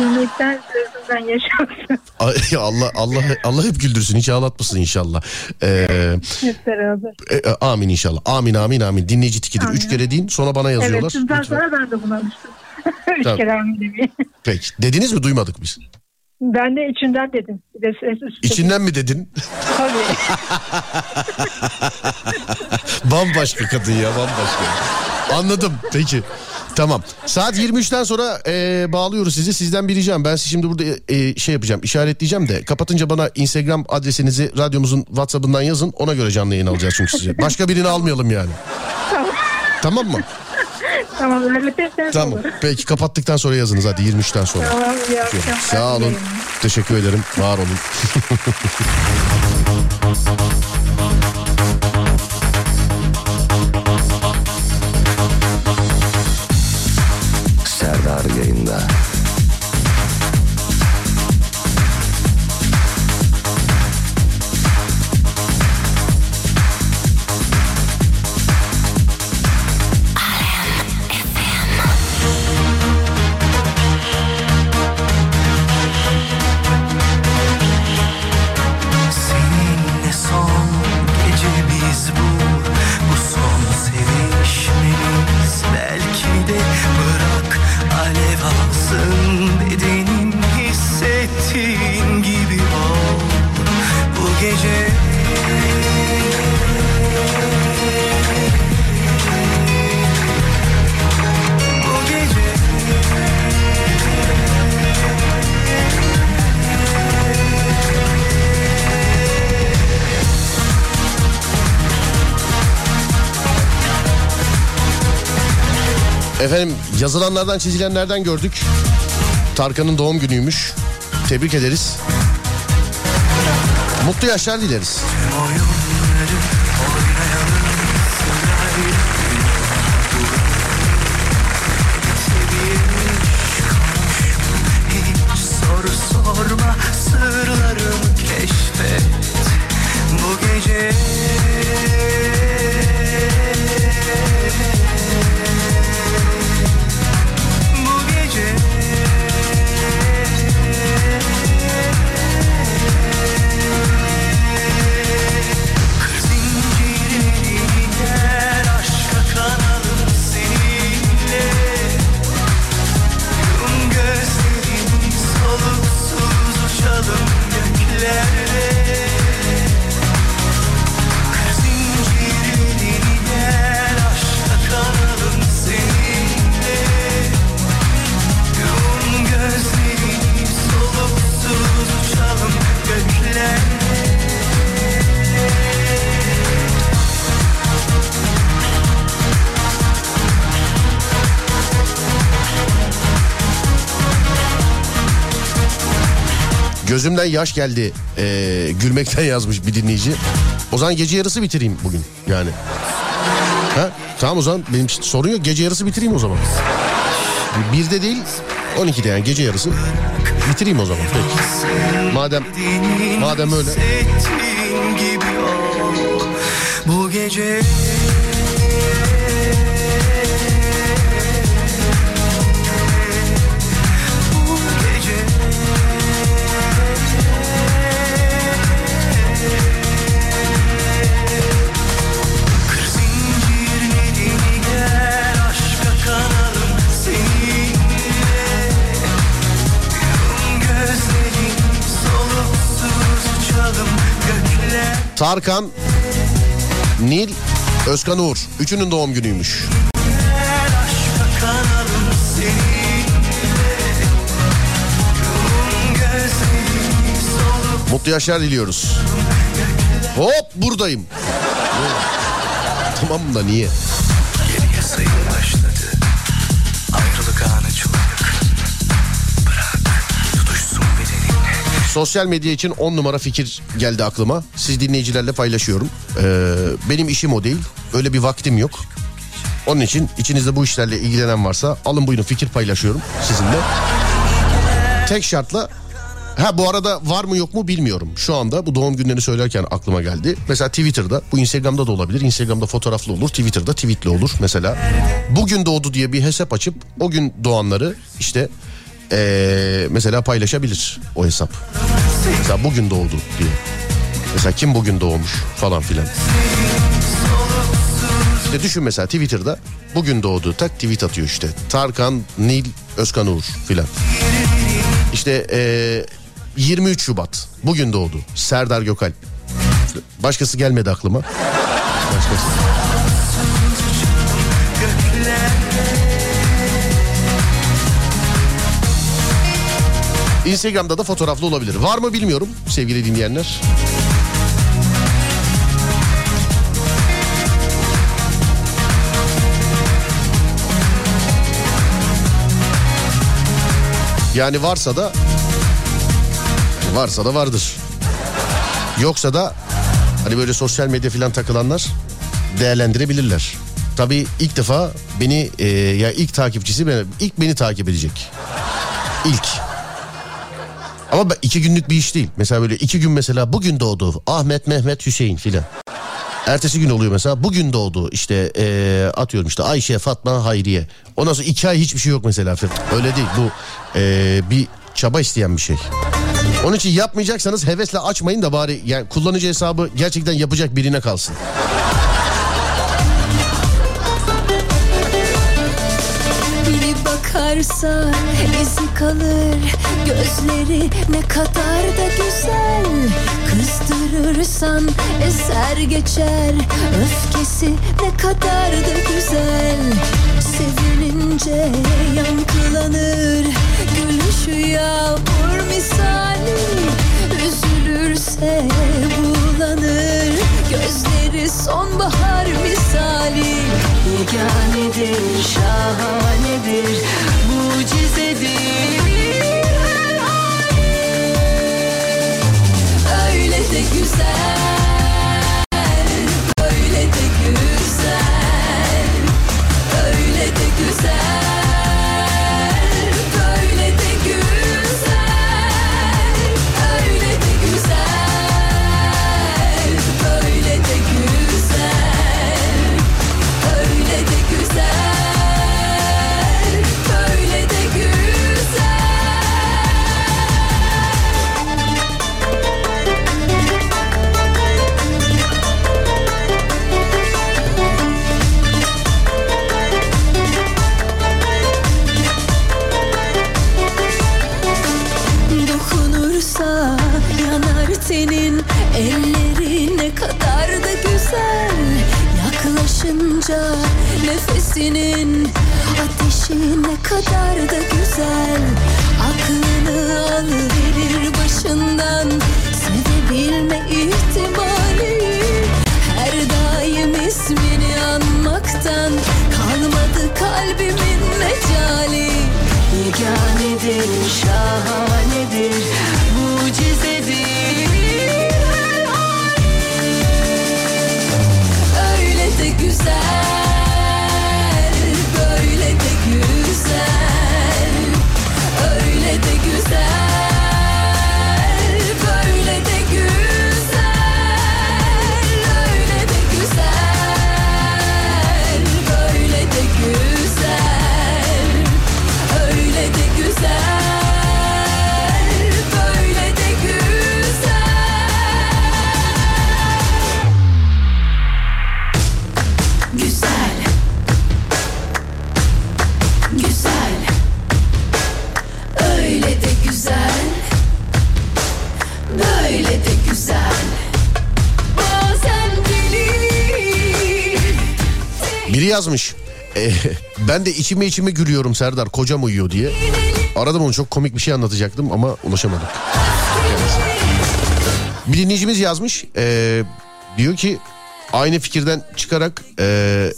Yemekten sözünden yaşarsın. Ay, Allah Allah Allah hep güldürsün hiç ağlatmasın inşallah. Ee, Hep beraber. e, e, amin inşallah. Amin amin amin. Dinleyici tikidir. Üç Amin. kere deyin sonra bana yazıyorlar. Evet sizden Lütfen. sonra ben de buna alıştım. Üç Tamam. kere amin demeye. Peki. Dediniz mi duymadık biz? Ben de içinden dedim. Bir de ses. İçinden mi dedin? Tabii. bambaşka kadın ya bambaşka. Anladım peki. Tamam. Saat 23'ten sonra e, bağlıyoruz sizi. Sizden bir ricam. Ben sizi şimdi burada e, şey yapacağım, işaretleyeceğim de kapatınca bana Instagram adresinizi radyomuzun WhatsApp'ından yazın. Ona göre canlı yayın alacağız çünkü sizi. Başka birini almayalım yani. Tamam mı? Tamam öğretirseniz Tamam. olur. Peki kapattıktan sonra yazınız hadi 23'ten sonra. Tamam iyi akşamlar. Sağ olun. Teşekkür ederim. Var olun. Efendim yazılanlardan çizilenlerden gördük. Tarkan'ın doğum günüymüş. Tebrik ederiz. Mutlu yaşlar dileriz. sorma Gözümden yaş geldi ee, gülmekten yazmış bir dinleyici. O zaman gece yarısı bitireyim bugün yani. Ha? Tamam o zaman benim için sorun yok gece yarısı bitireyim o zaman. Birde değil 12'de yani gece yarısı bitireyim o zaman. Peki. Madem madem öyle. Bu gece Tarkan, Nil, Özkan Uğur. Üçünün doğum günüymüş. Mutlu yaşlar diliyoruz. Hop buradayım. tamam da niye? Başladı Sosyal medya için 10 numara fikir geldi aklıma. Siz dinleyicilerle paylaşıyorum. Ee, benim işim o değil. Öyle bir vaktim yok. Onun için içinizde bu işlerle ilgilenen varsa alın buyurun fikir paylaşıyorum sizinle. Tek şartla Ha bu arada var mı yok mu bilmiyorum. Şu anda bu doğum günlerini söylerken aklıma geldi. Mesela Twitter'da bu Instagram'da da olabilir. Instagram'da fotoğraflı olur. Twitter'da tweetli olur mesela. Bugün doğdu diye bir hesap açıp o gün doğanları işte ee, mesela paylaşabilir o hesap. Mesela bugün doğdu diye. Mesela kim bugün doğmuş falan filan. İşte düşün mesela Twitter'da bugün doğdu tak tweet atıyor işte. Tarkan, Nil, Özkan Uğur filan. İşte ee, 23 Şubat bugün doğdu Serdar Gökalp. Başkası gelmedi aklıma. Başkası. Instagram'da da fotoğraflı olabilir. Var mı bilmiyorum sevgili dinleyenler. Yani varsa da varsa da vardır. Yoksa da hani böyle sosyal medya falan takılanlar değerlendirebilirler. Tabii ilk defa beni e, ya ilk takipçisi ben, ilk beni takip edecek. İlk. Ama iki günlük bir iş değil. Mesela böyle iki gün mesela bugün doğdu Ahmet, Mehmet, Hüseyin filan. Ertesi gün oluyor mesela bugün doğdu işte eee, atıyorum işte Ayşe, Fatma, Hayriye. Ondan sonra iki ay hiçbir şey yok mesela. Öyle değil bu eee, bir çaba isteyen bir şey. Onun için yapmayacaksanız hevesle açmayın da bari yani kullanıcı hesabı gerçekten yapacak birine kalsın. Bakarsa izi kalır. Gözleri ne kadar da güzel. Kızdırırsan eser geçer. Öfkesi ne kadar da güzel. Sevinince yankılanır. Gülüşü yağmur misali. Üzülürse bulanır Gözleri sonbahar misali. Yeganedir, şahanedir, mucizedir. Öyle de güzel, Yaklaşınca nefesinin ateşi ne kadar da güzel. Aklını alıverir başından sevebilme ihtimali. Her daim ismini anmaktan kalmadı kalbimin mecali. Yeganedir, şahanedir, yazmış. "E, ben de içime içime gülüyorum Serdar kocam uyuyor diye. Aradım onu çok komik bir şey anlatacaktım ama ulaşamadım. Bir dinleyicimiz yazmış. e, diyor ki aynı fikirden çıkarak e,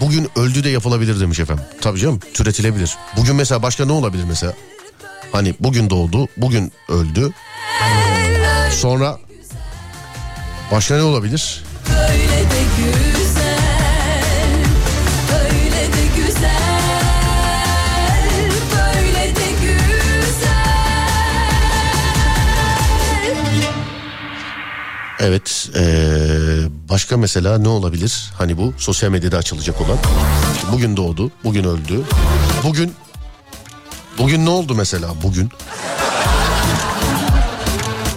bugün öldü de yapılabilir demiş efendim. Tabii canım türetilebilir. Bugün mesela başka ne olabilir mesela? Hani bugün doğdu, bugün öldü. Sonra başka ne olabilir? Evet. eee, başka mesela ne olabilir? Hani bu sosyal medyada açılacak olan. Bugün doğdu, bugün öldü. Bugün bugün ne oldu mesela bugün?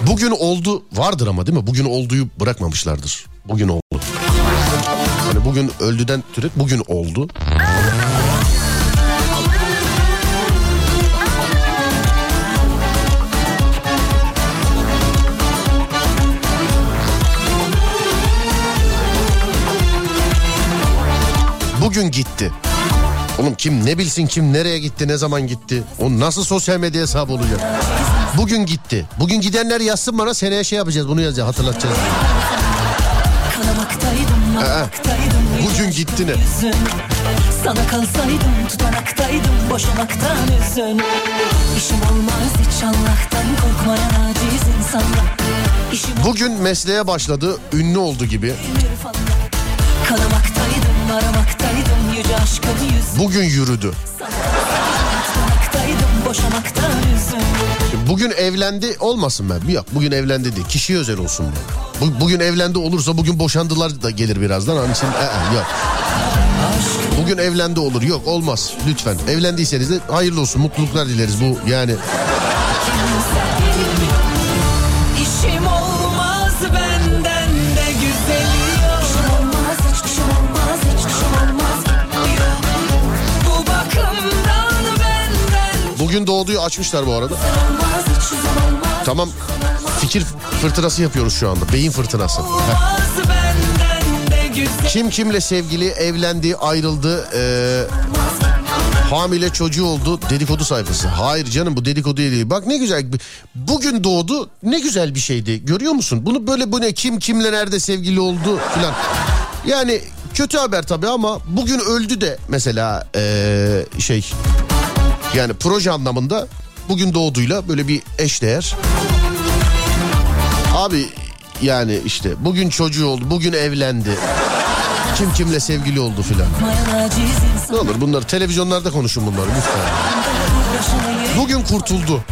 Bugün oldu vardır ama değil mi? Bugün olduğu bırakmamışlardır. Bugün oldu. Hani bugün öldüden türet bugün oldu. Bugün gitti. Oğlum kim ne bilsin kim nereye gitti ne zaman gitti. O nasıl sosyal medya hesabı olacak? Bugün gitti. Bugün gidenler yazsın bana seneye şey yapacağız bunu yazacağız hatırlatacağız. Kanamaktaydım, yanmaktaydım Bugün gitti ne? Sana kalsaydım, tutanaktaydım Boşamaktan üzün İşim olmaz hiç Allah'tan korkmayan aciz insanla İşim Bugün mesleğe başladı ünlü oldu gibi. Kanamaktaydım, aramaktaydım Bugün yürüdü. Bugün evlendi olmasın ben. Yok bugün evlendi değil. Kişiye özel olsun bu. Bu- Bugün evlendi olursa bugün boşandılar da gelir birazdan. Onun için ee, yok. Bugün evlendi olur. Yok olmaz. Lütfen. Evlendiyseniz de hayırlı olsun. Mutluluklar dileriz. Bu yani bugün doğduğu açmışlar bu arada. Tamam. Fikir fırtınası yapıyoruz şu anda. Beyin fırtınası. Heh. Kim kimle sevgili, evlendi, ayrıldı, ee, hamile çocuğu oldu dedikodu sayfası. Hayır canım bu dedikodu değil. Bak ne güzel. Bugün doğdu ne güzel bir şeydi. Görüyor musun? Bunu böyle bu ne kim kimle nerede sevgili oldu filan. Yani kötü haber tabii ama bugün öldü de mesela ee, şey yani proje anlamında bugün doğduyla böyle bir eşdeğer. Abi yani işte bugün çocuğu oldu, bugün evlendi. Kim kimle sevgili oldu filan. Ne olur bunları televizyonlarda konuşun bunları lütfen. Bugün kurtuldu.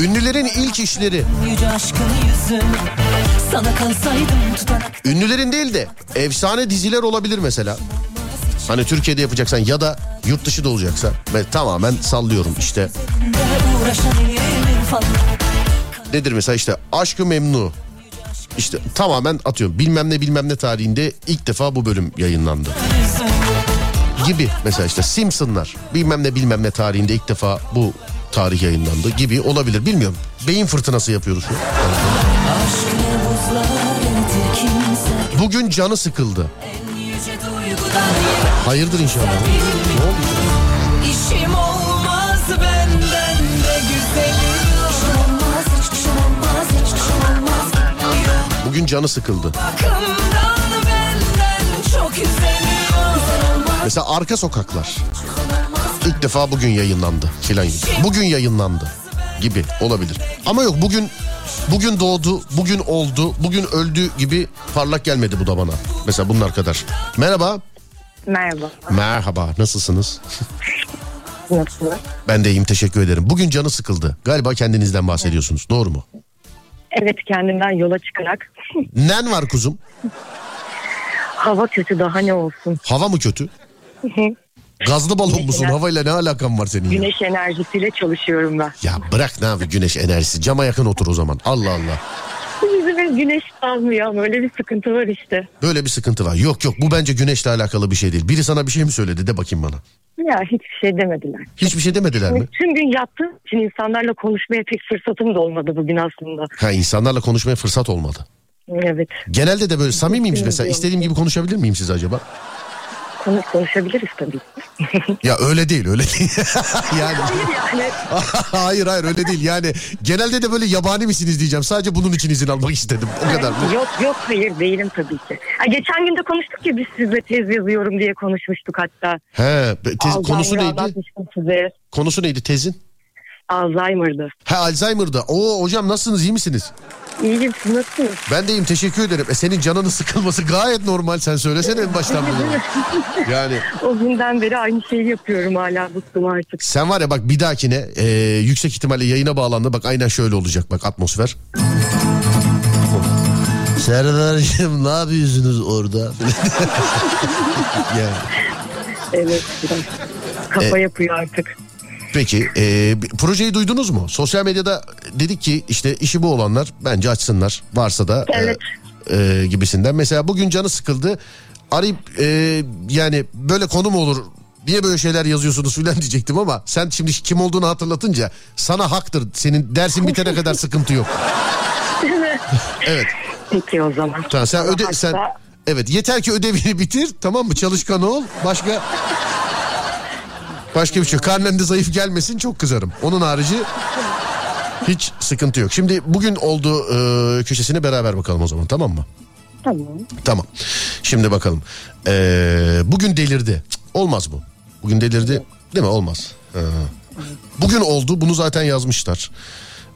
Ünlülerin ilk işleri. Ünlülerin değil de efsane diziler olabilir mesela. Hani Türkiye'de yapacaksan ya da yurt dışı da olacaksa. Ben tamamen sallıyorum işte. Nedir mesela işte Aşkı Memnu. İşte tamamen atıyorum bilmem ne bilmem ne tarihinde ilk defa bu bölüm yayınlandı. Gibi mesela işte Simpsonlar bilmem ne bilmem ne tarihinde ilk defa bu tarih yayınlandı gibi olabilir bilmiyorum. Beyin fırtınası yapıyoruz Bugün canı sıkıldı. Hayırdır inşallah. Ne oldu? İşim olmaz benden de güzeli yok İşim olmaz hiç işim olmaz hiç işim olmaz yok Bugün canı sıkıldı. Mesela Arka Sokaklar. İlk defa bugün yayınlandı filan gibi. Bugün yayınlandı gibi olabilir. Ama yok bugün bugün doğdu, bugün oldu, bugün öldü gibi parlak gelmedi bu da bana. Mesela bunlar kadar. Merhaba. Merhaba. Merhaba. Nasılsınız? Nasılsınız? Ben de iyiyim teşekkür ederim. Bugün canı sıkıldı. Galiba kendinizden bahsediyorsunuz. Doğru mu? Evet kendimden yola çıkarak Nen var kuzum? hava kötü daha ne olsun. Hava mı kötü? Gazlı balon musun? Havayla ne alakan var senin ya? Güneş enerjisiyle çalışıyorum ben. Ya bırak ne abi güneş enerjisi. Cama yakın otur o zaman. Allah Allah. Yüzüme güneş almıyor ama öyle bir sıkıntı var işte. Böyle bir sıkıntı var. Yok yok bu bence güneşle alakalı bir şey değil. Biri sana bir şey mi söyledi de bakayım bana. Ya hiçbir şey demediler. Hiçbir şey demediler mi? Tüm gün yattığım için insanlarla konuşmaya pek fırsatım da olmadı bugün aslında. Ha insanlarla konuşmaya fırsat olmadı. Evet. Genelde de böyle samimi miyim mesela? İstediğim gibi konuşabilir miyim siz acaba? Konuş konuşabiliriz tabii. Ya öyle değil öyle değil. yani Hayır yani. hayır hayır öyle değil. Yani genelde de böyle yabani misiniz diyeceğim. Sadece bunun için izin almak istedim. O kadar. Yok yok hayır değilim tabii ki. Ha, geçen gün de konuştuk ya biz sizle tez yazıyorum diye konuşmuştuk hatta. He, tez, konusu Alzheimer'ı neydi? size. Konusu neydi tezin? Alzheimer'dı. Ha Alzheimer'da. Oo hocam nasılsınız iyi misiniz? İyiyim siz nasılsınız? Ben de iyiyim teşekkür ederim. E, senin canının sıkılması gayet normal. Sen söylesene en baştan beri. Yani O günden beri aynı şeyi yapıyorum hala bıktım artık. sen var ya bak bir dahakine e, yüksek ihtimalle yayına bağlandı. Bak aynen şöyle olacak bak atmosfer. Serdar'cığım ne yapıyorsunuz orada? yani. Evet biraz E- kafa yapıyor artık. Peki e, projeyi duydunuz mu? Sosyal medyada dedik ki işte işi bu olanlar bence açsınlar. Varsa da e, Evet. e, gibisinden. Mesela bugün canı sıkıldı. Arayıp e, yani böyle konu mu olur? Niye böyle şeyler yazıyorsunuz filan diyecektim ama sen şimdi kim olduğunu hatırlatınca sana haktır. Senin dersin bitene kadar sıkıntı yok. evet. Peki o zaman. Tamam sen öde sen evet yeter ki ödevini bitir tamam mı? Çalışkan ol. Başka Başka bir şey. yok. Karnen de zayıf gelmesin çok kızarım. Onun harici hiç sıkıntı yok. Şimdi bugün oldu e, köşesine beraber bakalım o zaman tamam mı? Tamam. Tamam. Şimdi bakalım. E, bugün delirdi. Cık, olmaz bu. Bugün delirdi. Değil mi? Olmaz. Ha. Bugün oldu. Bunu zaten yazmışlar.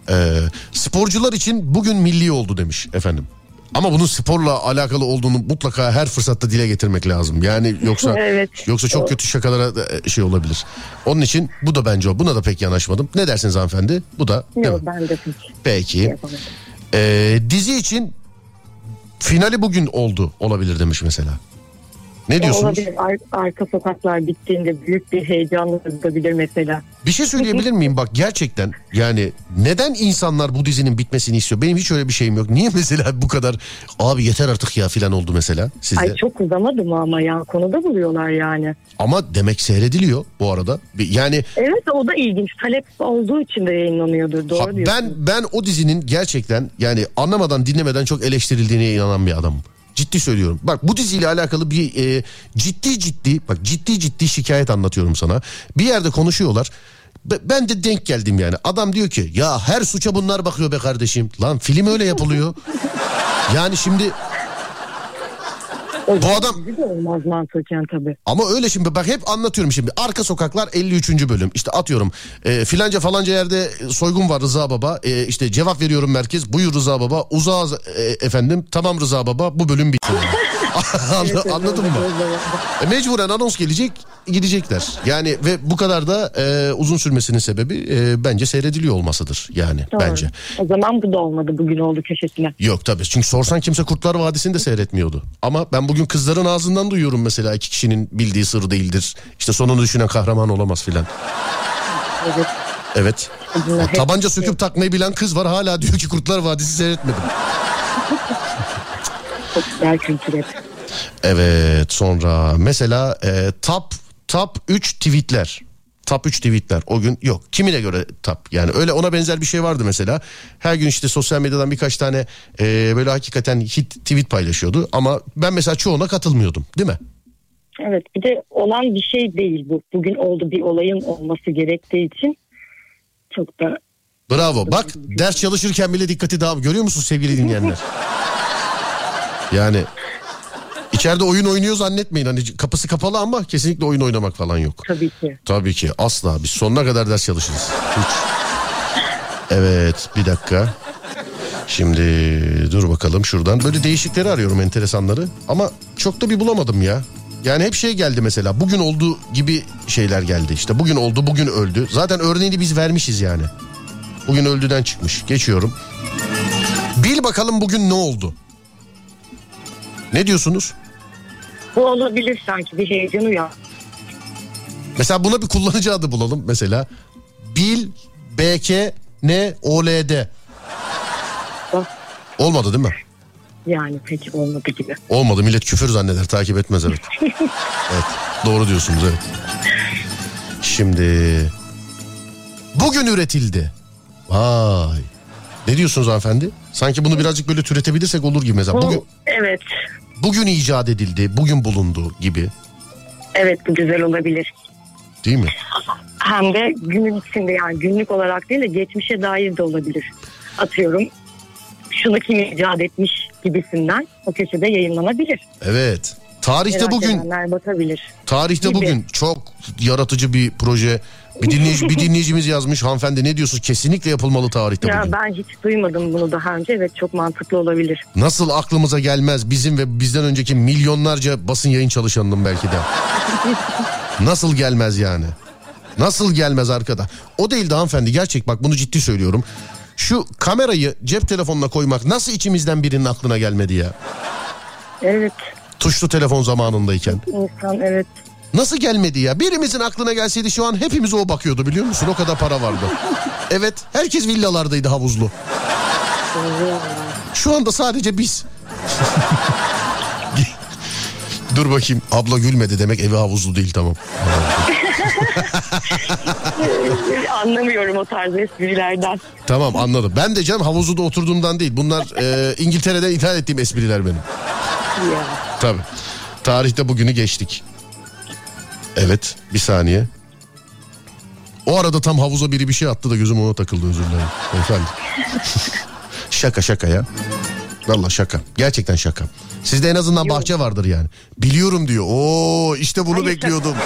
E, sporcular için bugün milli oldu demiş efendim. Ama bunun sporla alakalı olduğunu mutlaka her fırsatta dile getirmek lazım. Yani yoksa Evet. yoksa çok kötü şakalara da, şey olabilir. Onun için bu da bence o. Buna da pek yanaşmadım. Ne dersiniz hanımefendi? Bu da Yok ben de peki. Peki. yapamadım. Ee, dizi için finali bugün oldu olabilir demiş mesela. Ne diyorsunuz? Olabilir. Ar- arka sokaklar bittiğinde büyük bir heyecanla olabilir mesela. Bir şey söyleyebilir miyim? Bak gerçekten yani neden insanlar bu dizinin bitmesini istiyor? Benim hiç öyle bir şeyim yok. Niye mesela bu kadar abi yeter artık ya filan oldu mesela sizde? Ay çok uzamadı mı ama ya konuda buluyorlar yani. Ama demek seyrediliyor bu arada. Yani Evet o da ilginç. Talep olduğu için de yayınlanıyordur. Doğru ha, diyorsun. ben ben o dizinin gerçekten yani anlamadan dinlemeden çok eleştirildiğine inanan bir adamım. Ciddi söylüyorum. Bak bu diziyle alakalı bir e, ciddi ciddi bak ciddi ciddi şikayet anlatıyorum sana. Bir yerde konuşuyorlar. Be- Ben de denk geldim yani. Adam diyor ki ya her suça bunlar bakıyor be kardeşim. Lan film öyle yapılıyor. Yani şimdi O bu adam de olmaz mantıken tabii. ama öyle şimdi bak hep anlatıyorum şimdi. Arka sokaklar 53. bölüm. İşte atıyorum e, filanca falanca yerde soygun var Rıza Baba. E, işte cevap veriyorum merkez. Buyur Rıza Baba. Uzağız e, efendim. Tamam Rıza Baba. Bu bölüm bitti. Anla- Anladın mı? E, mecburen anons gelecek gidecekler. Yani ve bu kadar da e, uzun sürmesinin sebebi e, bence seyrediliyor olmasıdır. Yani Doğru. bence. O zaman bu da olmadı bugün oldu köşesine. Yok tabii çünkü sorsan kimse Kurtlar Vadisi'ni de seyretmiyordu. Ama ben bugün kızların ağzından duyuyorum mesela iki kişinin bildiği sır değildir. İşte sonunu düşünen kahraman olamaz filan. Evet. Evet. Hep- Tabanca söküp takmayı bilen kız var hala diyor ki Kurtlar Vadisi seyretmedim. Çok güzel kültür. Evet sonra mesela e, top top 3 tweetler. Top 3 tweetler o gün yok. Kimine göre top yani öyle ona benzer bir şey vardı mesela. Her gün işte sosyal medyadan birkaç tane e, böyle hakikaten hit tweet paylaşıyordu. Ama ben mesela çoğuna katılmıyordum değil mi? Evet bir de olan bir şey değil bu. Bugün oldu bir olayın olması gerektiği için çok da Bravo. Bak ders çalışırken bile dikkati dağım. Görüyor musun sevgili dinleyenler? Yani içeride oyun oynuyor zannetmeyin. Hani kapısı kapalı ama kesinlikle oyun oynamak falan yok. tabii ki. Tabii ki asla. Biz sonuna kadar ders çalışırız. Hiç. Evet bir dakika. Şimdi dur bakalım şuradan. Böyle değişikleri arıyorum enteresanları. Ama çok da bir bulamadım ya. Yani hep şey geldi mesela. Bugün oldu gibi şeyler geldi. İşte bugün oldu bugün öldü. Zaten örneğini biz vermişiz yani. Bugün öldüden çıkmış. Geçiyorum. Bil bakalım bugün ne oldu? Ne diyorsunuz? Bu olabilir sanki bir heyecan uyan. Mesela buna bir kullanıcı adı bulalım mesela. Bil BK N OLD. Olmadı değil mi? Yani pek olmadı gibi. Olmadı millet küfür zanneder takip etmez evet. evet doğru diyorsunuz evet. Şimdi bugün üretildi. Vay. Ne diyorsunuz hanımefendi? Sanki bunu birazcık böyle türetebilirsek olur gibi mesela. Bu, Bugün, evet. Bugün icat edildi, bugün bulundu gibi. Evet bu güzel olabilir. Değil mi? Hem de günün içinde yani günlük olarak değil de geçmişe dair de olabilir. Atıyorum şunu kim icat etmiş gibisinden o köşede yayınlanabilir. Evet. Tarihte Merak bugün edenler bakabilir. Tarihte Gibi. bugün çok yaratıcı bir proje. Bir dinleyici bir dinleyicimiz yazmış hanımefendi ne diyorsunuz? Kesinlikle yapılmalı tarihte Ya bugün. ben hiç duymadım bunu daha önce. Evet çok mantıklı olabilir. Nasıl aklımıza gelmez bizim ve bizden önceki milyonlarca basın yayın çalışanının belki de. Nasıl gelmez yani? Nasıl gelmez arkada? O değil de hanımefendi gerçek bak bunu ciddi söylüyorum. Şu kamerayı cep telefonuna koymak nasıl içimizden birinin aklına gelmedi ya? Evet Tuşlu telefon zamanındayken. insan evet. Nasıl gelmedi ya? Birimizin aklına gelseydi şu an hepimiz o bakıyordu biliyor musun? O kadar para vardı. Evet herkes villalardaydı havuzlu. Şu anda sadece biz. Dur bakayım abla gülmedi demek evi havuzlu değil tamam. Anlamıyorum o tarz esprilerden. Tamam anladım. Ben de canım havuzluda oturduğumdan değil. Bunlar e, İngiltere'den ithal ettiğim espriler benim. Ya. Tabii. Tarihte bugünü geçtik. Evet bir saniye. O arada tam havuza biri bir şey attı da gözüm ona takıldı özür dilerim. Efendim. şaka şaka ya. Valla şaka. Gerçekten şaka. Sizde en azından bahçe vardır yani. Biliyorum diyor. Oo işte bunu Hayır, bekliyordum.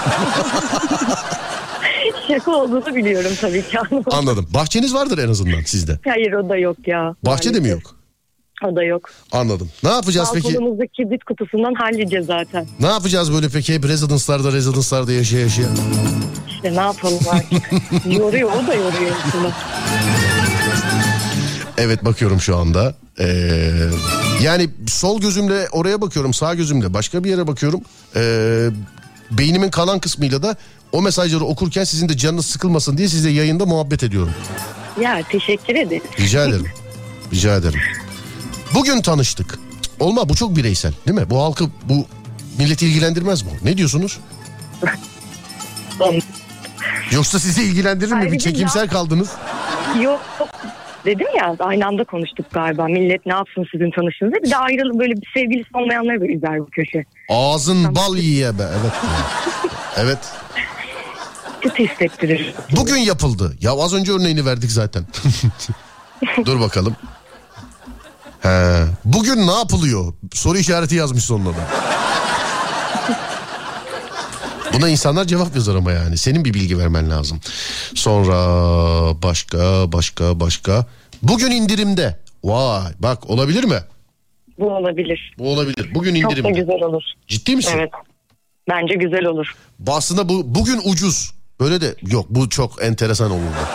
Şaka olduğunu biliyorum tabii ki. Anladım. Bahçeniz vardır en azından sizde. Hayır o da yok ya. Bahçede mi Maalesef. yok? O da yok. Anladım. Ne yapacağız peki? Balkonumuzdaki kibrit kutusundan halledeceğiz zaten. Ne yapacağız böyle peki? Hep rezidanslarda rezidanslarda yaşaya yaşaya. İşte ne yapalım artık. yoruyor o da yoruyor insanı. Evet bakıyorum şu anda. Ee, yani sol gözümle oraya bakıyorum sağ gözümle başka bir yere bakıyorum. Ee, beynimin kalan kısmıyla da o mesajları okurken sizin de canınız sıkılmasın diye size yayında muhabbet ediyorum. Ya teşekkür ederim. Rica ederim. Rica ederim. Bugün tanıştık. Olma bu çok bireysel değil mi? Bu halkı bu milleti ilgilendirmez bu. Ne diyorsunuz? Yoksa sizi ilgilendirir mi? Bir Ayrıca çekimsel ya- kaldınız. Yok dedim ya aynı anda konuştuk galiba. Millet ne yapsın sizin tanıştığınızda. Bir de ayrılık böyle bir sevgilisi olmayanları böyle üzer bu köşe. Ağzın bal yiye be. Evet. evet. Kötü hissettirir. Bugün yapıldı. Ya az önce örneğini verdik zaten. Dur bakalım. He. Bugün ne yapılıyor? Soru işareti yazmış sonuna da. Buna insanlar cevap yazar ama yani. Senin bir bilgi vermen lazım. Sonra başka başka başka. Bugün indirimde. Vay bak olabilir mi? Bu olabilir. Bu olabilir. Bugün Çok da indirimde. güzel olur. Ciddi misin? Evet. Bence güzel olur. Aslında bu bugün ucuz. Böyle de yok bu çok enteresan olurdu.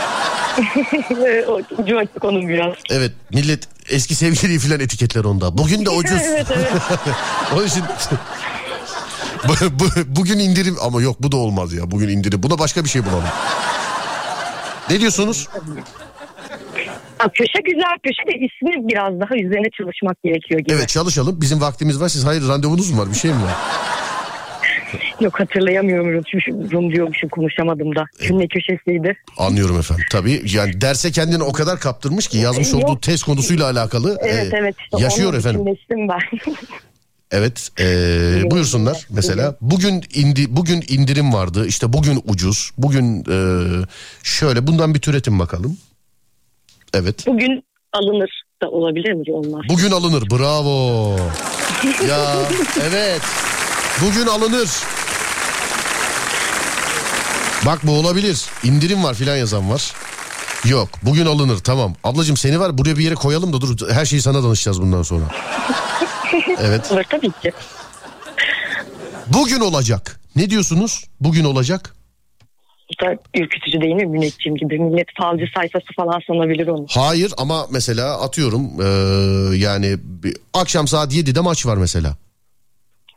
Ucu açık onun biraz. Evet millet eski sevgiliyi falan etiketler onda. Bugün de ucuz. evet evet. Onun için bu- bu- bugün indirim ama yok bu da olmaz ya. Bugün indirim. Buna başka bir şey bulalım. Ne diyorsunuz? Ha, köşe güzel köşe de ismi biraz daha üzerine çalışmak gerekiyor gibi. Evet çalışalım. Bizim vaktimiz var. Siz hayır randevunuz mu var? Bir şey mi var? Yok hatırlayamıyorum. Rum diyormuşum konuşamadım da. Cümle köşesiydi. Anlıyorum efendim. Tabii yani derse kendini o kadar kaptırmış ki yazmış Yok. olduğu test konusuyla alakalı. Evet e, evet. işte yaşıyor efendim. ben. Evet. e, buyursunlar mesela. Bugün indi bugün indirim vardı. İşte bugün ucuz. Bugün e, şöyle bundan bir türetin bakalım. Evet. Bugün alınır da olabilir mi? Olmaz. Bugün alınır. Bravo. ya evet. Bugün alınır. Bak bu olabilir. İndirim var filan yazan var. Yok bugün alınır tamam. Ablacığım seni var buraya bir yere koyalım da dur her şeyi sana danışacağız bundan sonra. Evet. Olur tabii ki. Bugün olacak. Ne diyorsunuz? Bugün olacak. Bu da ürkütücü değil mi müneccim gibi? Millet falcı sayfası falan sanabilir onu. Hayır ama mesela atıyorum eee, yani bir, akşam saat 7'de maç var mesela.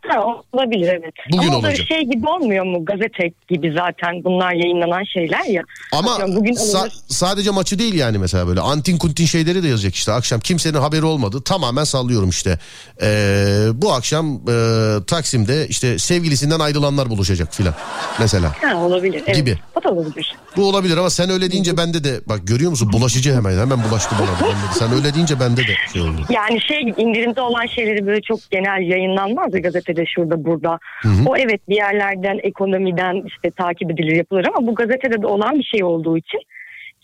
Ha, olabilir evet. Bugün Ama olacak. şey gibi olmuyor mu? Gazete gibi zaten bunlar yayınlanan şeyler ya. Ama Atıyorum bugün sa- sadece maçı değil yani mesela böyle antin kuntin şeyleri de yazacak işte akşam kimsenin haberi olmadı tamamen sallıyorum işte Ee, bu akşam e, Taksim'de işte sevgilisinden ayrılanlar buluşacak filan mesela Ha, olabilir. Evet. Gibi. O da olabilir. bu olabilir ama sen öyle deyince bende de bak görüyor musun bulaşıcı hemen hemen bulaştı bana bende sen öyle deyince bende de şey oldu Yani şey indirimde olan şeyleri böyle çok genel yayınlanmaz ya gazetede şurada burada. O evet bir yerlerden ekonomiden işte takip edilir yapılır ama bu gazetede de olan bir şey olduğu için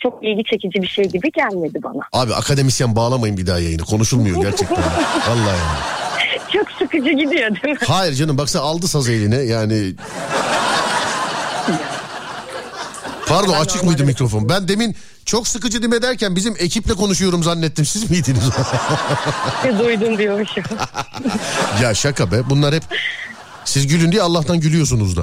çok ilgi çekici bir şey gibi gelmedi bana. abi akademisyen bağlamayın bir daha yayını konuşulmuyor gerçekten vallahi yani. Çok sıkıcı gidiyor değil mi? Hayır canım baksana aldı sazı eline yani. Pardon Ben açık mıydı mikrofon? Ben demin çok sıkıcı dime derken bizim ekiple konuşuyorum zannettim. Siz miydiniz? Duydum diyormuşum. ya şaka be bunlar hep siz gülün diye Allah'tan gülüyorsunuz da.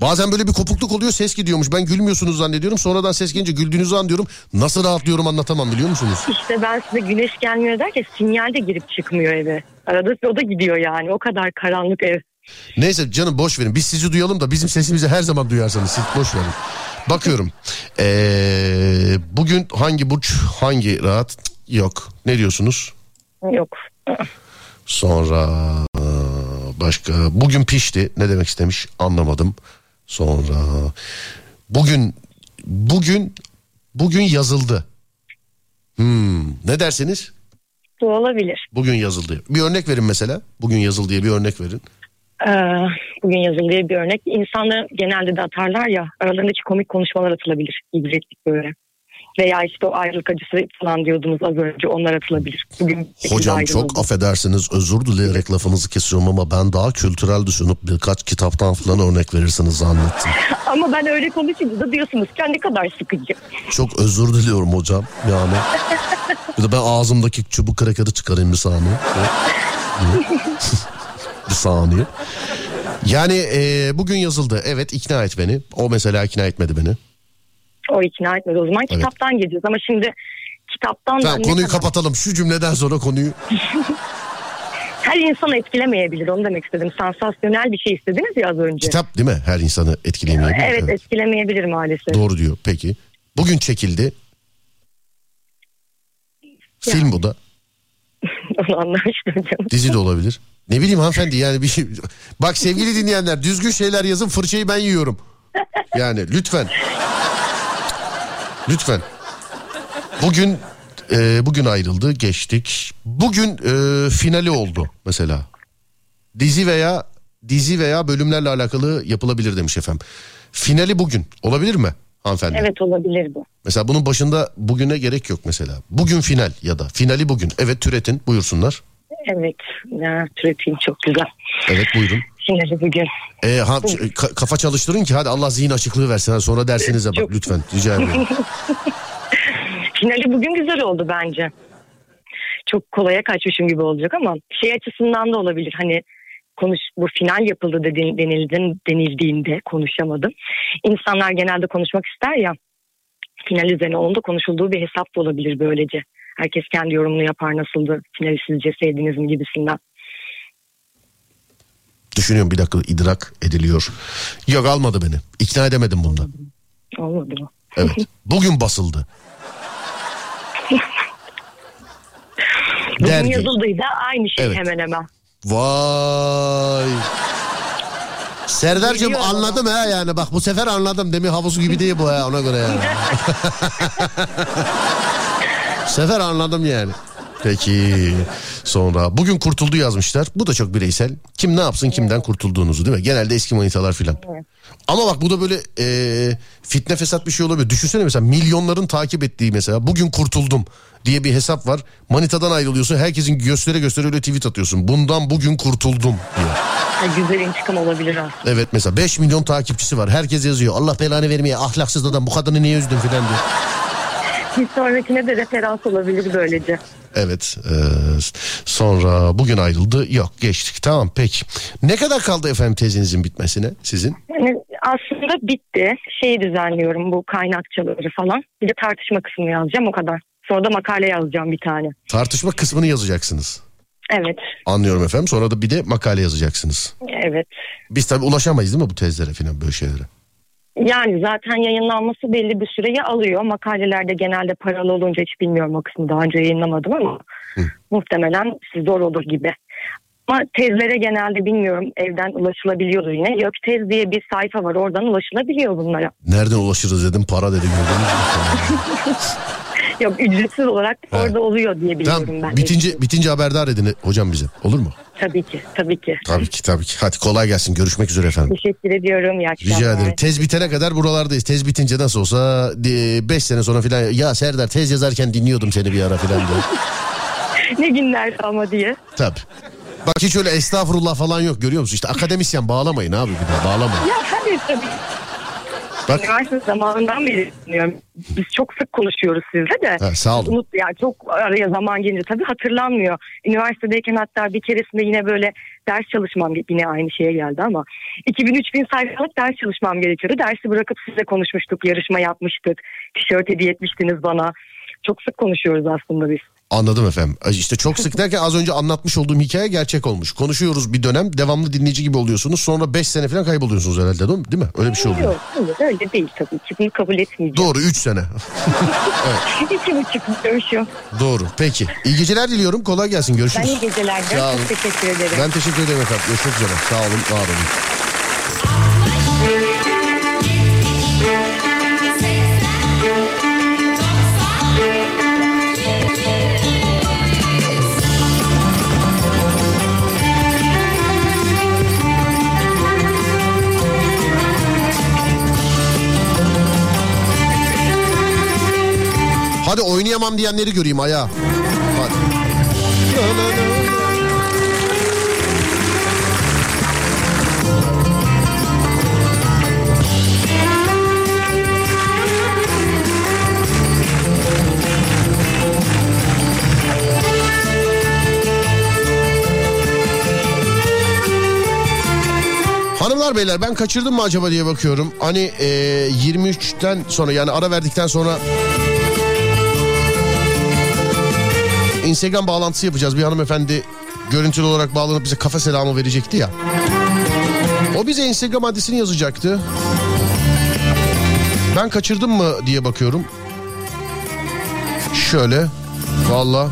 Bazen böyle bir kopukluk oluyor ses gidiyormuş. Ben gülmüyorsunuz zannediyorum. Sonradan ses gelince güldüğünüzü anlıyorum. Nasıl rahatlıyorum anlatamam biliyor musunuz? İşte ben size güneş gelmiyor derken sinyal de girip çıkmıyor eve. Arada o da gidiyor yani. O kadar karanlık ev. Neyse canım boş verin. Biz sizi duyalım da bizim sesimizi her zaman duyarsanız siz boş verin. Bakıyorum. Ee, bugün hangi burç hangi rahat yok. Ne diyorsunuz? Yok. Sonra başka bugün pişti. Ne demek istemiş anlamadım. Sonra bugün bugün bugün yazıldı. Hmm, ne dersiniz? Bu olabilir. Bugün yazıldı. Bir örnek verin mesela. Bugün yazıldı diye bir örnek verin. Ee, bugün yazıldığı bir örnek. İnsanlar genelde de atarlar ya aralarındaki komik konuşmalar atılabilir. İbretlik böyle. Veya işte o ayrılık acısı falan diyordunuz az önce onlar atılabilir. Bugün Hocam çok affedersiniz özür dileyerek lafınızı kesiyorum ama ben daha kültürel düşünüp birkaç kitaptan falan örnek verirsiniz zannettim. Ama ben öyle konuşunca da diyorsunuz ki ne kadar sıkıcı. Çok özür diliyorum hocam yani. Bir de ben ağzımdaki çubuk krakeri çıkarayım bir saniye. bir saniye. Yani e, bugün yazıldı evet ikna et beni. O mesela ikna etmedi beni. O ikna etmedi o zaman Evet. kitaptan gidiyoruz ama şimdi kitaptan Tamam konuyu kadar- kapatalım şu cümleden sonra konuyu. her insanı etkilemeyebilir onu demek istedim. Sansasyonel bir şey istediniz ya az önce. Kitap değil mi her insanı etkileyemeyebilir? evet, etkilemeyebilir maalesef. Doğru diyor peki. Bugün çekildi. Film bu da. Onu anlamıştım canım. Dizi de olabilir. Ne bileyim hanımefendi yani bir şey. Bak sevgili dinleyenler düzgün şeyler yazın fırçayı ben yiyorum. Yani lütfen. Lütfen. Bugün e, bugün ayrıldı geçtik. Bugün e, finali oldu mesela. Dizi veya dizi veya bölümlerle alakalı yapılabilir demiş efendim. Finali bugün olabilir mi hanımefendi? Evet olabilir bu. Mesela bunun başında bugüne gerek yok mesela. Bugün final ya da finali bugün. Evet türetin buyursunlar. Evet. Ya, türeteyim çok güzel. Evet buyurun. Şimdi bugün. E, ha, ka- kafa çalıştırın ki hadi Allah zihin açıklığı versin. Sonra dersinize bak Çok- lütfen rica ediyorum. Finali bugün güzel oldu bence. Çok kolaya kaçmışım gibi olacak ama şey açısından da olabilir. Hani konuş bu final yapıldı dedi, denildi, denildiğinde konuşamadım. İnsanlar genelde konuşmak ister ya. Final üzerine onun da konuşulduğu bir hesap da olabilir böylece. Herkes kendi yorumunu yapar nasıldı finali sizce sevdiniz mi gibisinden. Düşünüyorum bir dakika idrak ediliyor. Yok almadı beni. İkna edemedim bunda. Olmadı mı? Evet. Bugün basıldı. Bugün yazıldıydı aynı şey Evet. hemen hemen. Vay. Serdar'cığım anladım ha yani bak bu sefer anladım demin havuzu gibi değil bu ha ona göre yani. sefer anladım yani. Peki sonra bugün kurtuldu yazmışlar. Bu da çok bireysel. Kim ne yapsın kimden kurtulduğunuzu değil mi? Genelde eski manitalar filan. Ama bak bu da böyle e, fitne fesat bir şey olabilir. Düşünsene mesela milyonların takip ettiği mesela bugün kurtuldum diye bir hesap var. Manitadan ayrılıyorsun herkesin göstere göstere öyle tweet atıyorsun. Bundan bugün kurtuldum diye. Ha, güzel intikam olabilir aslında. Evet mesela 5 milyon takipçisi var. Herkes yazıyor. Allah belanı vermeye ahlaksız adam bu kadını niye üzdün filan diye. Bir sonrakine de referans olabilir böylece. Evet. e, sonra bugün ayrıldı. Yok geçtik. Tamam peki. Ne kadar kaldı efendim tezinizin bitmesine sizin? Yani aslında bitti. Şeyi düzenliyorum bu kaynakçaları falan. Bir de tartışma kısmını yazacağım o kadar. Sonra da makale yazacağım bir tane. Tartışma kısmını yazacaksınız. Evet, Anlıyorum efendim. Sonra da bir de makale yazacaksınız. evet. Biz tabii ulaşamayız değil mi bu tezlere falan böyle şeylere? Yani zaten yayınlanması belli bir süreyi alıyor. Makalelerde genelde paralı olunca hiç bilmiyorum o kısmı daha önce yayınlamadım ama muhtemelen zor olur gibi. Ama tezlere genelde bilmiyorum evden ulaşılabiliyordu yine. Yok tez diye bir sayfa var oradan ulaşılabiliyor bunlara. Nereden ulaşırız dedim para dedim. Yok ücretsiz olarak Ha. orada oluyor diye biliyorum tamam ben. bitince, bitince haberdar edin hocam bize olur mu? Tabii ki tabii ki. Tabii ki tabii ki. Hadi kolay gelsin görüşmek üzere efendim. Teşekkür ediyorum. İyi akşamlar. Rica ederim. Tez bitene kadar buralardayız. Tez bitince nasıl olsa 5 sene sonra filan ya Serdar tez yazarken dinliyordum seni bir ara filan diye. ne günler ama diye. Tabii. Bak hiç öyle estağfurullah falan yok görüyor musun? İşte akademisyen bağlamayın abi bir daha bağlamayın. Ya hayır tabii. Bak Üniversite zamanından beri dinliyorum. Biz çok sık konuşuyoruz sizle de. Ha, sağ olun. Unut, yani çok araya zaman gelince tabii hatırlanmıyor. Üniversitedeyken hatta bir keresinde yine böyle ders çalışmam yine aynı şeye geldi ama 2000-3000 sayfalık ders çalışmam gerekiyordu. Dersi bırakıp size konuşmuştuk, yarışma yapmıştık. Tişört hediye etmiştiniz bana. Çok sık konuşuyoruz aslında biz. Anladım efendim. İşte çok sık derken az önce anlatmış olduğum hikaye gerçek olmuş. Konuşuyoruz bir dönem devamlı dinleyici gibi oluyorsunuz. Sonra 5 sene falan kayboluyorsunuz herhalde değil mi? Değil mi? Öyle bir şey oluyor. Yok, hayır, öyle değil tabii ki. Bunu kabul etmeyeceğim. Doğru 3 sene. İki buçuk dövüşüyor. Doğru. Peki. İyi geceler diliyorum. Kolay gelsin. Ben Görüşürüz. iyi geceler. Sağ olun. Çok teşekkür ederim. Ben teşekkür ederim efendim. Görüşmek üzere. Sağ olun. Var olun. Oynayamam diyenleri göreyim ayağa. Hadi. Hanımlar beyler ben kaçırdım mı acaba diye bakıyorum. Hani e, 23'ten sonra yani ara verdikten sonra Instagram bağlantısı yapacağız. Bir hanımefendi görüntülü olarak bağlanıp bize kafa selamı verecekti ya. O bize Instagram adresini yazacaktı. Ben kaçırdım mı diye bakıyorum. Şöyle. Valla.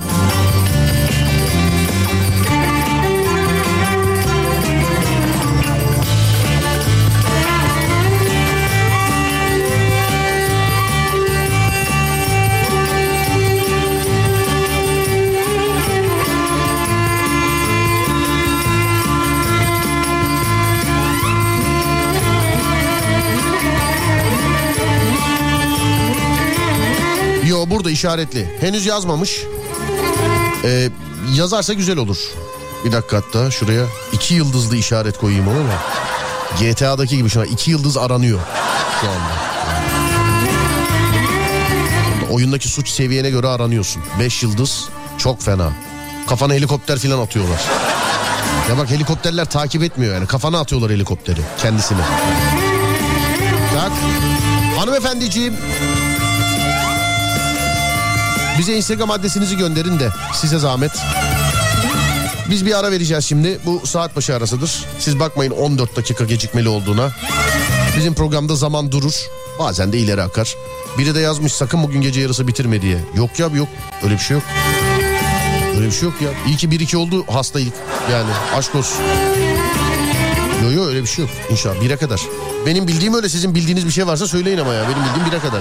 İşaretli. Henüz yazmamış. Ee, yazarsa güzel olur. Bir dakika hatta şuraya iki yıldızlı işaret koyayım ona da. GTA'daki gibi şu an iki yıldız aranıyor şu anda. Oyundaki suç seviyene göre aranıyorsun. Beş yıldız çok fena. Kafana helikopter filan atıyorlar. Ya bak helikopterler takip etmiyor yani. Kafana atıyorlar helikopteri kendisine. Tak. Hanımefendiciğim bize Instagram adresinizi gönderin de size zahmet. Biz bir ara vereceğiz şimdi. Bu saat başı arasıdır. Siz bakmayın 14 dakika gecikmeli olduğuna. Bizim programda zaman durur. Bazen de ileri akar. Biri de yazmış sakın bugün gece yarısı bitirme diye. Yok ya yok. Öyle bir şey yok. Öyle bir şey yok ya. İyi ki bir iki oldu hastaydık. Yani aşk olsun. Yok yok öyle bir şey yok. İnşallah bire kadar. Benim bildiğim öyle sizin bildiğiniz bir şey varsa söyleyin ama ya. Benim bildiğim bire kadar.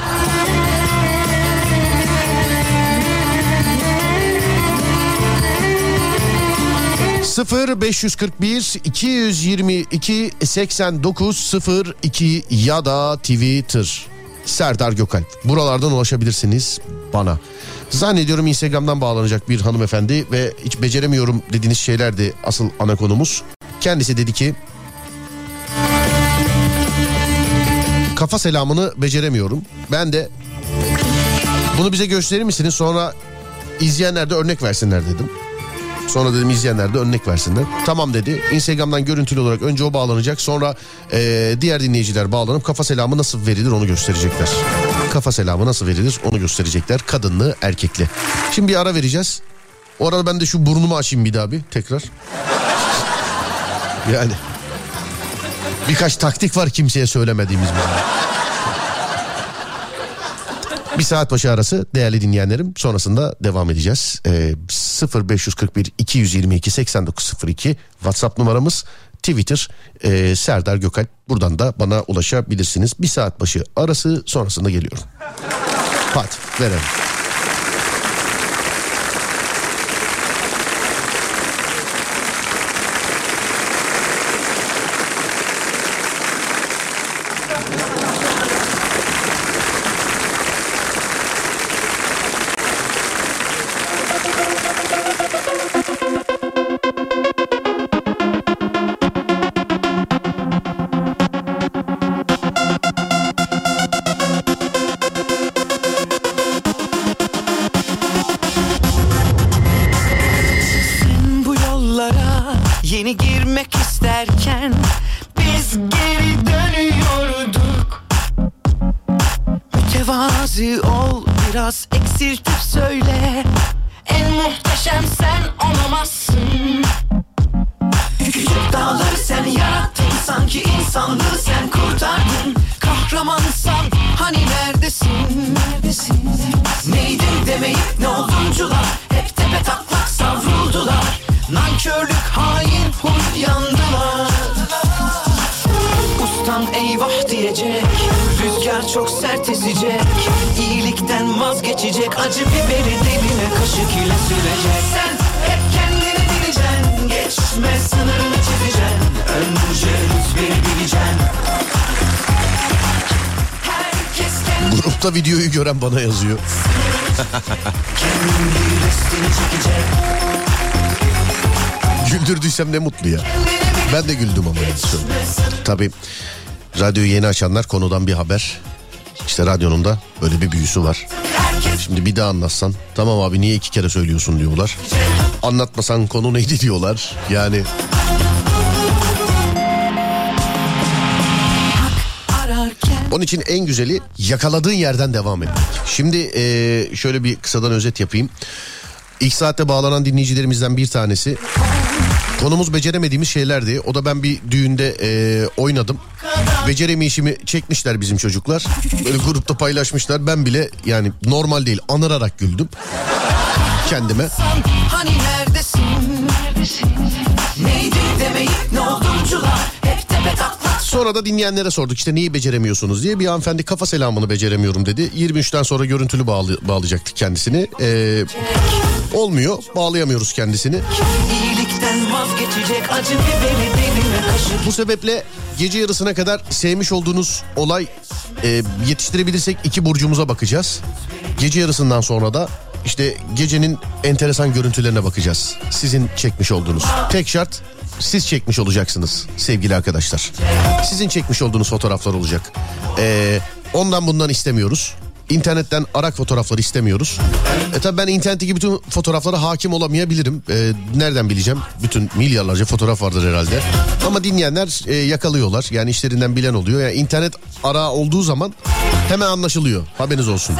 Sıfır 541 222 89 02 ya da Twitter Serdar Gökalp. Buralardan ulaşabilirsiniz bana. Zannediyorum Instagram'dan bağlanacak bir hanımefendi ve hiç beceremiyorum dediğiniz şeylerdi asıl ana konumuz. Kendisi dedi ki kafa selamını beceremiyorum. Ben de bunu bize gösterir misiniz sonra izleyenler de örnek versinler dedim. Sonra dedim izleyenler de örnek versinler. Tamam dedi. Instagram'dan görüntülü olarak önce o bağlanacak. Sonra eee, diğer dinleyiciler bağlanıp kafa selamı nasıl verilir onu gösterecekler. Kafa selamı nasıl verilir onu gösterecekler. Kadınlı, erkekli. Şimdi bir ara vereceğiz. O arada ben de şu burnumu açayım bir daha bir tekrar. Yani birkaç taktik var kimseye söylemediğimiz bizim. Bir saat başı arası değerli dinleyenlerim. Sonrasında devam edeceğiz. Ee, 0541 222 8902 WhatsApp numaramız. Twitter e, Serdar Gökalp. Buradan da bana ulaşabilirsiniz. Bir saat başı arası sonrasında geliyorum. Hadi verelim. Güldürdüysem ne mutlu ya. Ben de güldüm ama. Tabii radyoyu yeni açanlar konudan bir haber. İşte radyonun da böyle bir büyüsü var. Şimdi bir daha anlatsan tamam abi niye iki kere söylüyorsun diyorlar. Anlatmasan konu neydi diyorlar. Yani onun için en güzeli yakaladığın yerden devam etmek. Şimdi eee, şöyle bir kısadan özet yapayım. İlk saatte bağlanan dinleyicilerimizden bir tanesi konumuz beceremediğimiz şeylerdi. O da ben bir düğünde eee, oynadım. Beceremeyişimi çekmişler bizim çocuklar. Böyle grupta paylaşmışlar. Ben bile yani normal değil anırarak güldüm kendime. Hani neredesin? Neydi demeyip ne olduncular Hep tepe taklak Sonra da dinleyenlere sorduk işte neyi beceremiyorsunuz diye. Bir hanımefendi kafa selamını beceremiyorum dedi. 23'ten sonra görüntülü bağlı, bağlayacaktık kendisini. Ee, olmuyor bağlayamıyoruz kendisini. Vazgeçecek acı biberi diline kaşık Bu sebeple gece yarısına kadar sevmiş olduğunuz olay e, yetiştirebilirsek iki burcumuza bakacağız. Gece yarısından sonra da işte gecenin enteresan görüntülerine bakacağız. Sizin çekmiş olduğunuz. Tek şart siz çekmiş olacaksınız sevgili arkadaşlar. Sizin çekmiş olduğunuz fotoğraflar olacak. E, ondan bundan istemiyoruz. İnternetten arak fotoğrafları istemiyoruz. E tabi ben internetteki bütün fotoğraflara hakim olamayabilirim. E, nereden bileceğim? Bütün milyarlarca fotoğraf vardır herhalde. Ama dinleyenler e, yakalıyorlar. Yani işlerinden bilen oluyor. Yani internet ara olduğu zaman hemen anlaşılıyor. Haberiniz olsun.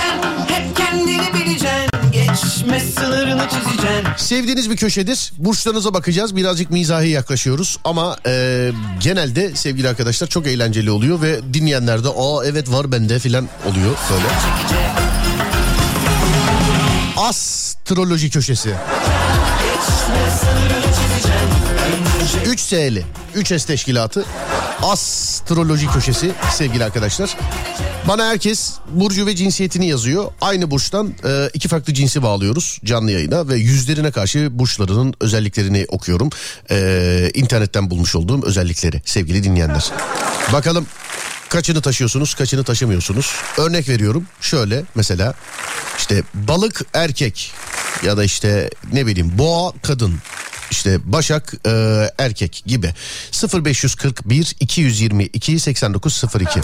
Hep kendini bileceksin Geçme sınırını çizeceksin Sevdiğiniz bir köşedir. Burçlarınıza bakacağız. Birazcık mizahi yaklaşıyoruz. Ama e, genelde sevgili arkadaşlar çok eğlenceli oluyor. Ve dinleyenler de aa evet var bende filan oluyor böyle. Astroloji köşesi. 3 S'li, 3 S teşkilatı astroloji köşesi sevgili arkadaşlar. Bana herkes burcu ve cinsiyetini yazıyor. Aynı burçtan e, iki farklı cinsi bağlıyoruz canlı yayına ve yüzlerine karşı burçlarının özelliklerini okuyorum. E, internetten bulmuş olduğum özellikleri sevgili dinleyenler. Bakalım kaçını taşıyorsunuz, kaçını taşımıyorsunuz. Örnek veriyorum. Şöyle mesela işte balık erkek ya da işte ne bileyim boğa kadın işte Başak e, erkek gibi 0541 222 8902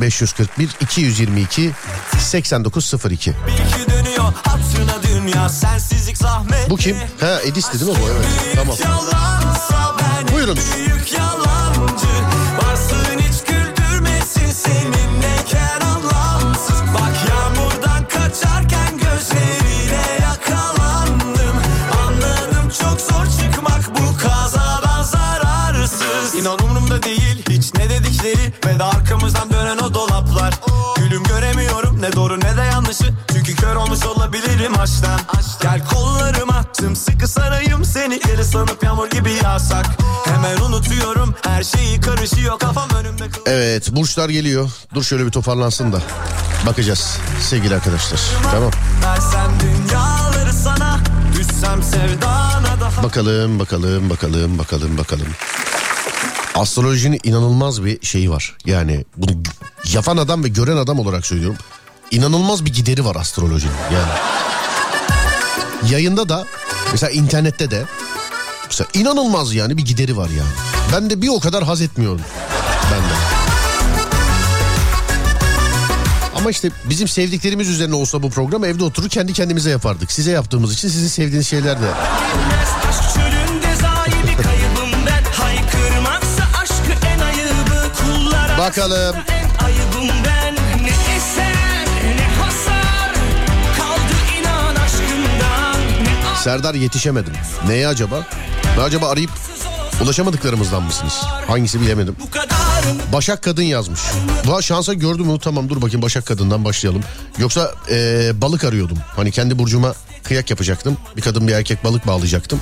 0541 222 8902 Bilgi dönüyor hatırına dünya Bu kim? Ha Edis'ti değil mi bu? Evet. Tamam. Buyurun. büyük yalancı seninle ker anlamsız Bak yağmurdan kaçarken gözlerine çok zor çıkmak bu kazadan zararsız. İnan umurumda değil hiç ne dedikleri Ve de arkamızdan dönen o dolaplar. Gülüm göremiyorum ne doğru ne de yanlışı Çünkü kör olmuş olabilirim açtan. Gel kollarıma sımsıkı sarayım seni Yeri ıslanıp yağmur gibi yağsak. Hemen unutuyorum her şeyi karışıyor kafam önümde Evet burçlar geliyor. Dur şöyle bir toparlansın da Bakacağız sevgili arkadaşlar. Tamam. Versen dünyaları sana Bakalım bakalım bakalım bakalım bakalım. Astrolojinin inanılmaz bir şeyi var. Yani bunu yapan adam ve gören adam olarak söylüyorum. İnanılmaz bir gideri var astrolojinin yani. Yayında da mesela internette de mesela inanılmaz yani bir gideri var yani. Ben de bir o kadar haz etmiyorum. Ben de. Ama işte bizim sevdiklerimiz üzerine olsa bu program evde oturur kendi kendimize yapardık. Size yaptığımız için sizin sevdiğiniz şeyler de Bakalım. Serdar yetişemedim. Neye acaba? Ne acaba arayıp ulaşamadıklarımızdan mısınız? Hangisi bilemedim. bu kadarım Başak Kadın yazmış. Bu şansa gördüm mü? Tamam dur bakayım Başak Kadın'dan başlayalım. Yoksa eee, balık arıyordum. Hani kendi burcuma kıyak yapacaktım. Bir kadın bir erkek balık bağlayacaktım.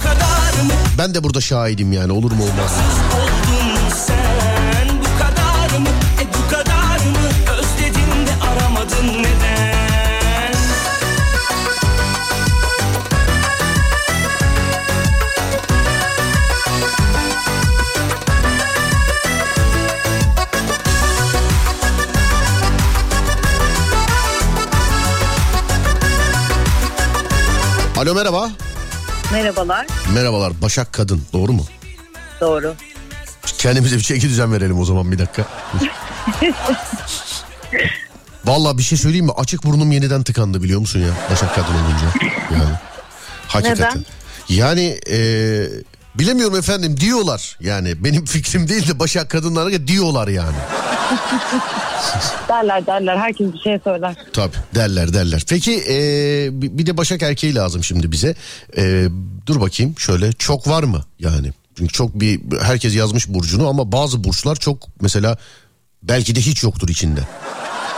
Ben de burada şahidim yani olur mu olmaz Alo merhaba. Merhabalar. Merhabalar Başak Kadın doğru mu? Doğru. Kendimize bir çeki düzen verelim o zaman bir dakika. Vallahi bir şey söyleyeyim mi? Açık burnum yeniden tıkandı biliyor musun ya? Başak Kadın olunca. Yani. Hakikaten. Neden? Yani e, bilemiyorum efendim diyorlar. Yani benim fikrim değil de Başak Kadınlara diyorlar yani. Derler derler. Herkes bir şey söyler. Tabii derler derler. Peki e, bir de Başak erkeği lazım şimdi bize. E, dur bakayım şöyle çok var mı yani? Çünkü çok bir herkes yazmış burcunu ama bazı burçlar çok mesela belki de hiç yoktur içinde.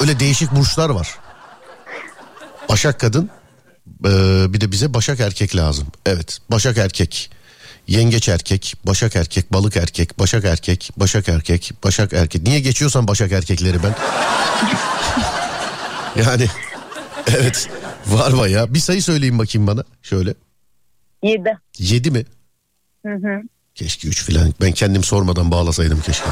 Öyle değişik burçlar var. Başak kadın e, bir de bize Başak erkek lazım. Evet Başak erkek. Yengeç erkek, Başak erkek, balık erkek, Başak erkek, Başak erkek, Başak erkek. Niye geçiyorsam Başak erkekleri ben? Yani evet var baya. Bir sayı söyleyin bakayım bana şöyle. Yedi. Yedi mi? Hı hı. Keşke üç filan. Ben kendim sormadan bağlasaydım keşke.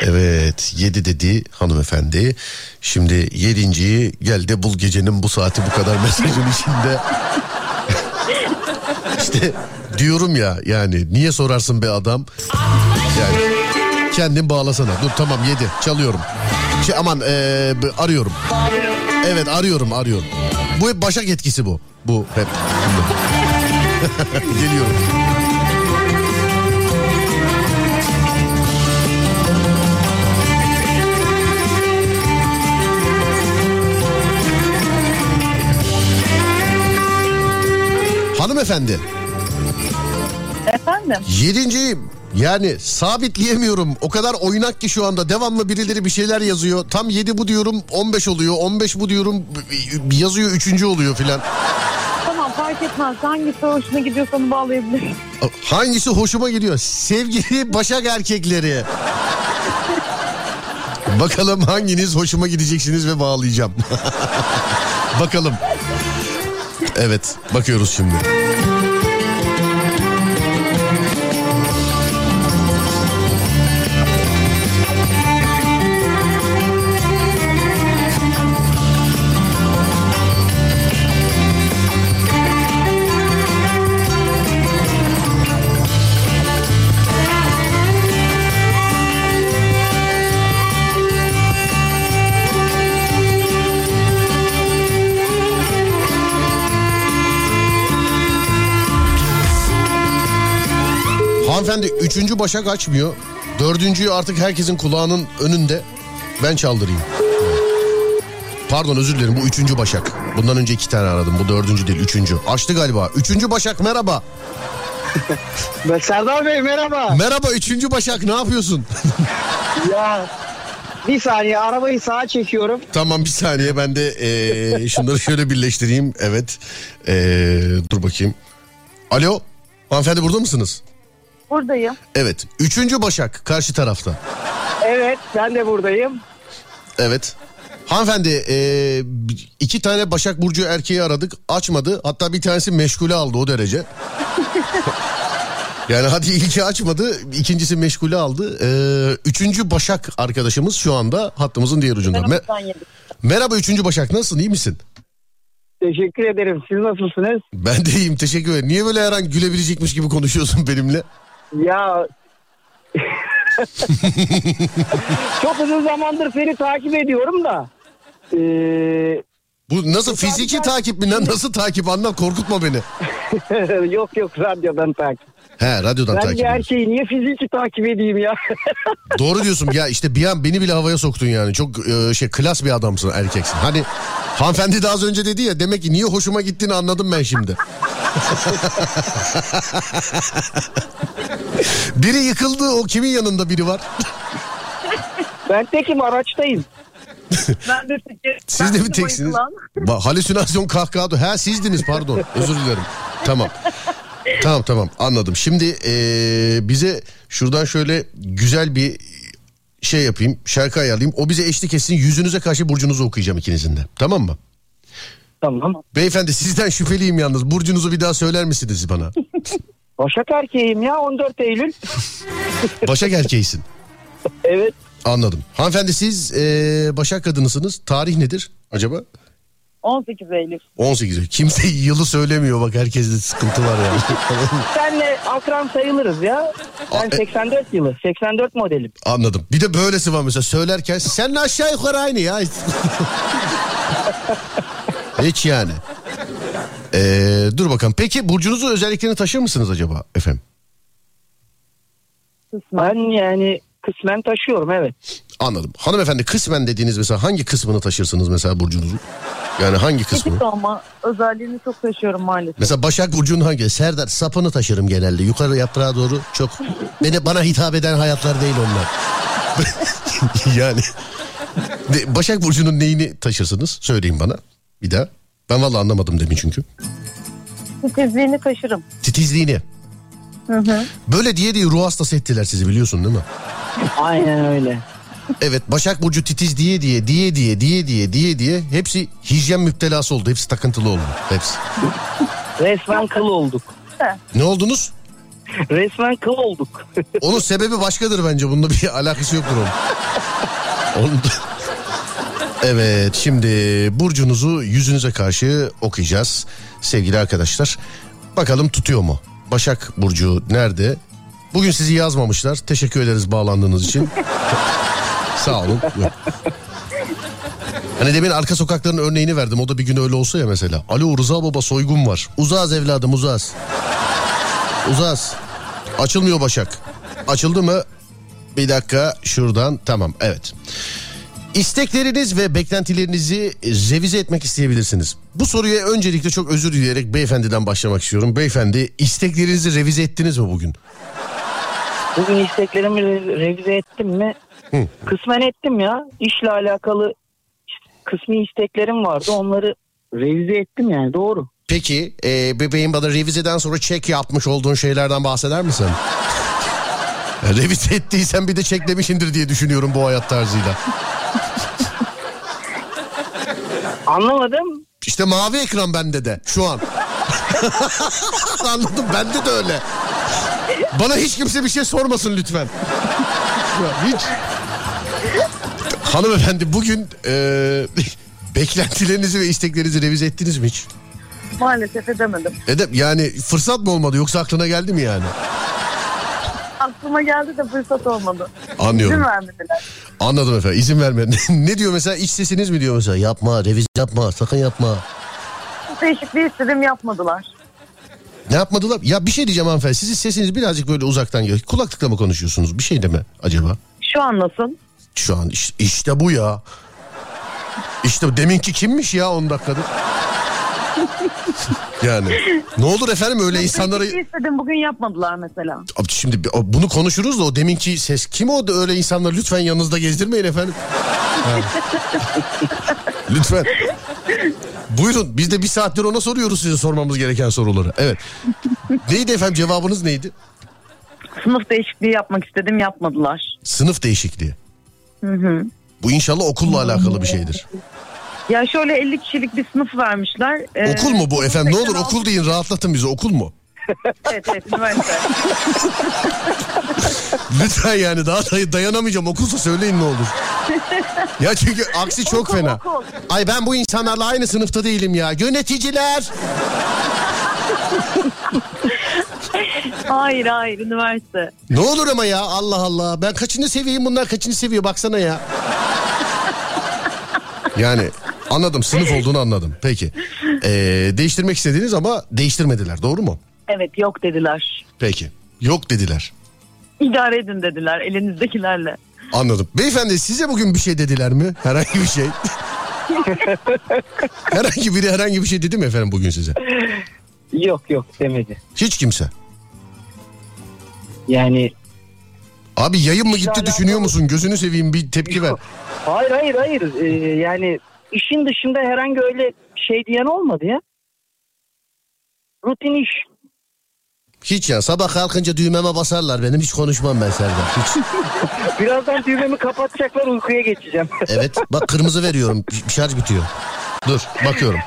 evet yedi dedi hanımefendi. Şimdi yedinciyi gel de bul gecenin bu saati bu kadar mesajın içinde. İşte diyorum ya yani niye sorarsın be adam? Yani kendin bağlasana. Dur tamam yedi çalıyorum. Şey, aman ee, arıyorum. Evet arıyorum arıyorum. Bu hep başak etkisi bu. Bu hep. Geliyorum. Hanımefendi Efendim? yedinciyi yani sabitleyemiyorum. O kadar oynak ki şu anda devamlı birileri bir şeyler yazıyor. Tam 7 bu diyorum 15 oluyor. 15 bu diyorum yazıyor 3. oluyor filan. Tamam fark etmez. Hangisi hoşuna gidiyorsa onu bağlayabilirim. Hangisi hoşuma gidiyor? Sevgili Başak erkekleri. Bakalım hanginiz hoşuma gideceksiniz ve bağlayacağım. Bakalım. Evet, bakıyoruz şimdi. Hanımefendi üçüncü başak açmıyor. Dördüncüyü artık herkesin kulağının önünde. Ben çaldırayım. Pardon özür dilerim bu üçüncü başak. Bundan önce iki tane aradım. Bu dördüncü değil üçüncü. Açtı galiba. Üçüncü başak merhaba. Serdar Bey merhaba. Merhaba üçüncü Başak ne yapıyorsun? ya bir saniye arabayı sağa çekiyorum. tamam bir saniye ben de eee, şunları şöyle birleştireyim. Evet. Eee, dur bakayım. Alo. Hanımefendi burada mısınız? Buradayım. Evet. Üçüncü Başak karşı tarafta. Evet ben de buradayım. Evet. Hanımefendi eee, iki tane Başak Burcu erkeği aradık. Açmadı. Hatta bir tanesi meşgule aldı o derece. Yani hadi ilki açmadı, ikincisi meşgule aldı. Ee, üçüncü Başak arkadaşımız şu anda hattımızın diğer ucunda. Me- Merhaba üçüncü Başak nasılsın iyi misin? Teşekkür ederim. Siz nasılsınız? Ben de iyiyim teşekkür ederim. Niye böyle her an gülebilecekmiş gibi konuşuyorsun benimle? Ya çok uzun zamandır seni takip ediyorum da. Ee, Bu nasıl fiziki takip mi lan? Nasıl takip anlat korkutma beni. yok yok radyodan takip. He radyodan Ben takip ediyorsun. erkeği niye fiziki takip edeyim ya? Doğru diyorsun ya işte bir an beni bile havaya soktun yani. Çok e, şey klas bir adamsın erkeksin. Hani hanımefendi de az önce dedi ya demek ki niye hoşuma gittiğini anladım ben şimdi. biri yıkıldı o kimin yanında biri var? ben tekim araçtayım. Ben de tekim. Siz de mi teksiniz? Halüsinasyon kahkaha. Ha sizdiniz pardon özür dilerim. Tamam. Tamam tamam anladım. Şimdi eee, bize şuradan şöyle güzel bir şey yapayım. Şarkı ayarlayayım. O bize eşlik etsin. Yüzünüze karşı burcunuzu okuyacağım ikinizin de. Tamam mı? Tamam. Beyefendi sizden şüpheliyim yalnız. Burcunuzu bir daha söyler misiniz bana? Başak erkeğim ya 14 Eylül. Başak erkeğisin. Evet. Anladım. Hanımefendi siz eee, Başak kadınısınız. Tarih nedir acaba? 18 Eylül. 18. Kimse yılı söylemiyor bak herkeste sıkıntı var yani. Senle akran sayılırız ya. Ben e- 84 yılı. 84 modelim. Anladım. Bir de böylesi var mesela söylerken seninle aşağı yukarı aynı ya. Hiç yani. Ee, dur bakalım. Peki burcunuzun özelliklerini taşır mısınız acaba efendim? Ben yani kısmen taşıyorum evet. Anladım. Hanımefendi kısmen dediğiniz mesela hangi kısmını taşırsınız mesela burcunuzun? Yani hangi kısmı? ama özelliğini çok taşıyorum maalesef. Mesela Başak Burcu'nun hangi? Serdar sapını taşırım genelde. Yukarı yaprağa doğru çok beni bana hitap eden hayatlar değil onlar. yani De- Başak Burcu'nun neyini taşırsınız? Söyleyin bana bir daha. Ben vallahi anlamadım demin çünkü. Titizliğini taşırım. Titizliğini. Böyle diye diye ruh hastası ettiler sizi biliyorsun değil mi? Aynen öyle. Evet Başak Burcu titiz diye diye diye diye diye diye diye diye hepsi hijyen müptelası oldu. Hepsi takıntılı oldu. Hepsi. Resmen kıl olduk. Ne oldunuz? Resmen kıl olduk. Onun sebebi başkadır bence. Bunda bir alakası yoktur onun. Onun da- Evet şimdi burcunuzu yüzünüze karşı okuyacağız sevgili arkadaşlar. Bakalım tutuyor mu? Başak Burcu nerede? Bugün sizi yazmamışlar. Teşekkür ederiz bağlandığınız için. Sağ olun. Hani demin arka sokakların örneğini verdim. O da bir gün öyle olsa ya mesela. Alo Rıza Baba soygun var. Uzağız evladım uzağız. Uzağız. Açılmıyor Başak. Açıldı mı? Bir dakika şuradan tamam evet. İstekleriniz ve beklentilerinizi revize etmek isteyebilirsiniz. Bu soruya öncelikle çok özür dileyerek beyefendiden başlamak istiyorum. Beyefendi isteklerinizi revize ettiniz mi bugün? Bugün isteklerimi re- revize ettim mi? Hı. Kısmen ettim ya. İşle alakalı kısmi isteklerim vardı. Onları revize ettim yani doğru. Peki e, bebeğim bana revizeden sonra çek yapmış olduğun şeylerden bahseder misin? Revize ettiysen bir de çeklemişindir diye düşünüyorum bu hayat tarzıyla. Anlamadım. İşte mavi ekran bende de şu an. Anladım bende de öyle. Bana hiç kimse bir şey sormasın lütfen. Hiç. Hanımefendi bugün e, beklentilerinizi ve isteklerinizi revize ettiniz mi hiç? Maalesef edemedim. Edep yani fırsat mı olmadı yoksa aklına geldi mi yani? Aklıma geldi de fırsat olmadı. Anlıyorum. İzin vermediler. Anladım efendim izin vermedi. ne diyor mesela iç sesiniz mi diyor mesela yapma revize yapma sakın yapma. Değişikliği istedim yapmadılar. Ne yapmadılar? Ya bir şey diyeceğim hanımefendi sizin sesiniz birazcık böyle uzaktan geliyor. Kulaklıkla mı konuşuyorsunuz bir şey de mi acaba? Şu an nasıl? Şu an iş- işte bu ya. İşte deminki kimmiş ya 10 dakikadır? Yani ne olur efendim öyle insanlara... Şey istedim bugün yapmadılar mesela. Abi Şimdi bunu konuşuruz da o deminki ses kim o da öyle insanlar lütfen yanınızda gezdirmeyin efendim. Lütfen. Buyurun biz de bir saattir ona soruyoruz size sormamız gereken soruları. Evet. Neydi efendim cevabınız neydi? Sınıf değişikliği yapmak istedim yapmadılar. Sınıf değişikliği. Bu inşallah okulla alakalı bir şeydir. Ya şöyle 50 kişilik bir sınıf vermişler. Ee, Okul mu bu efendim? Ne olur 86 okul deyin rahatlatın bizi okul mu? Evet evet üniversite. Lütfen yani daha day- dayanamayacağım okulsa söyleyin ne olur. Ya çünkü aksi çok Okul, fena. okul. Ay ben bu insanlarla aynı sınıfta değilim ya. Yöneticiler. hayır hayır üniversite. Ne olur ama ya Allah Allah. Ben kaçıncı seviyeyim bunlar kaçıncı seviye baksana ya. Yani anladım sınıf olduğunu anladım. Peki. Ee, değiştirmek istediniz ama değiştirmediler doğru mu? Evet yok dediler. Peki. Yok dediler. İdare edin dediler elinizdekilerle. Anladım. Beyefendi size bugün bir şey dediler mi? Herhangi bir şey. herhangi biri herhangi bir şey dedi mi efendim bugün size? Yok yok demedi. Hiç kimse. Yani Abi yayın mı gitti alakalı- düşünüyor musun? Gözünü seveyim bir tepki ver. hayır hayır hayır Ee, yani işin dışında herhangi öyle şey diyen olmadı ya. Rutin iş. Hiç ya sabah kalkınca düğmeme basarlar benim hiç konuşmam ben Serdar. Hiç. Birazdan düğmemi kapatacaklar uykuya geçeceğim. Evet bak kırmızı veriyorum şarj bitiyor. Dur bakıyorum.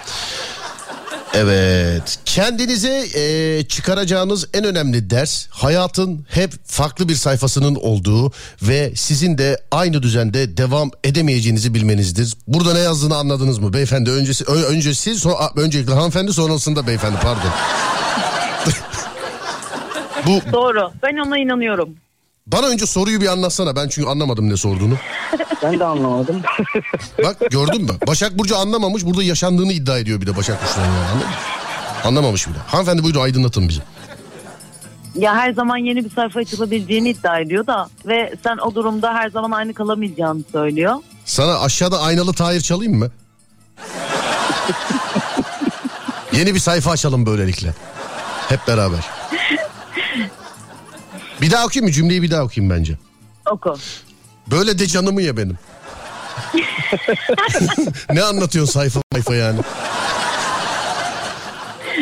Evet kendinize e, çıkaracağınız en önemli ders hayatın hep farklı bir sayfasının olduğu ve sizin de aynı düzende devam edemeyeceğinizi bilmenizdir. Burada ne yazdığını anladınız mı beyefendi? Öncesi, ö- öncesi so, öncelikle hanımefendi sonrasında beyefendi pardon. Bu Doğru ben ona inanıyorum. Bana önce soruyu bir anlatsana ben çünkü anlamadım ne sorduğunu. ben de anlamadım. Bak gördün mü? Başak Burcu anlamamış burada yaşandığını iddia ediyor bir de Başak Burcu'nun yani? Anlamamış bile. Hanımefendi buyurun aydınlatın bizi. Ya her zaman yeni bir sayfa açılabileceğini iddia ediyor da ve sen o durumda her zaman aynı kalamayacağını söylüyor. Sana aşağıda aynalı Tahir çalayım mı? Yeni bir sayfa açalım böylelikle. Hep beraber. Bir daha okuyayım mı? Cümleyi bir daha okuyayım bence. Oku. Böyle de canımı ye benim. ne anlatıyorsun sayfa sayfa yani?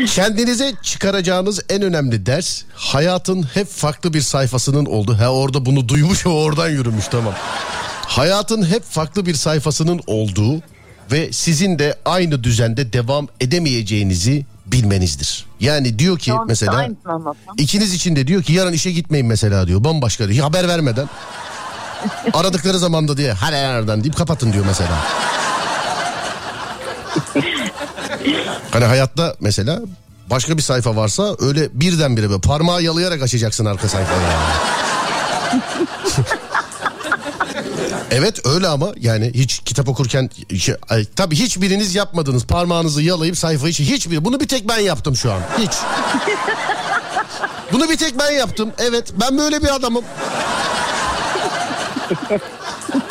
Kendinize çıkaracağınız en önemli ders hayatın hep farklı bir sayfasının oldu. Ha orada bunu duymuş ve oradan yürümüş tamam. Hayatın hep farklı bir sayfasının olduğu ve sizin de aynı düzende devam edemeyeceğinizi bilmenizdir. Yani diyor ki Tamam, mesela. İkiniz için de diyor ki yarın işe gitmeyin mesela diyor. Bambaşka diyor. Haber vermeden. Aradıkları zamanda diye hadi nereden deyip kapatın diyor mesela. hani hayatta mesela başka bir sayfa varsa öyle birdenbire böyle parmağı yalayarak açacaksın arka sayfayı yani. Evet öyle ama yani hiç kitap okurken şey, ay, tabii hiçbiriniz yapmadınız parmağınızı yalayıp sayfayı hiçbir bunu bir tek ben yaptım şu an hiç. Bunu bir tek ben yaptım. Evet ben böyle bir adamım.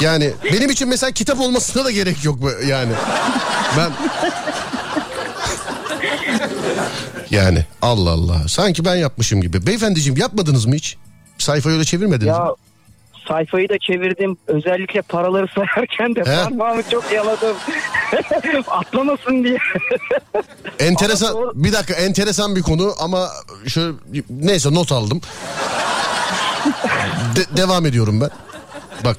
Yani benim için mesela kitap olmasına da gerek yok yani. Ben yani Allah Allah. Sanki ben yapmışım gibi. Beyefendiciğim yapmadınız mı hiç? Sayfayı öyle çevirmediniz mi? Sayfayı da çevirdim. Özellikle paraları sayarken de He? parmağımı çok yaladım. Atlamasın diye. Enteresan doğru- bir dakika enteresan bir konu ama şöyle neyse not aldım. De- devam ediyorum ben. Bak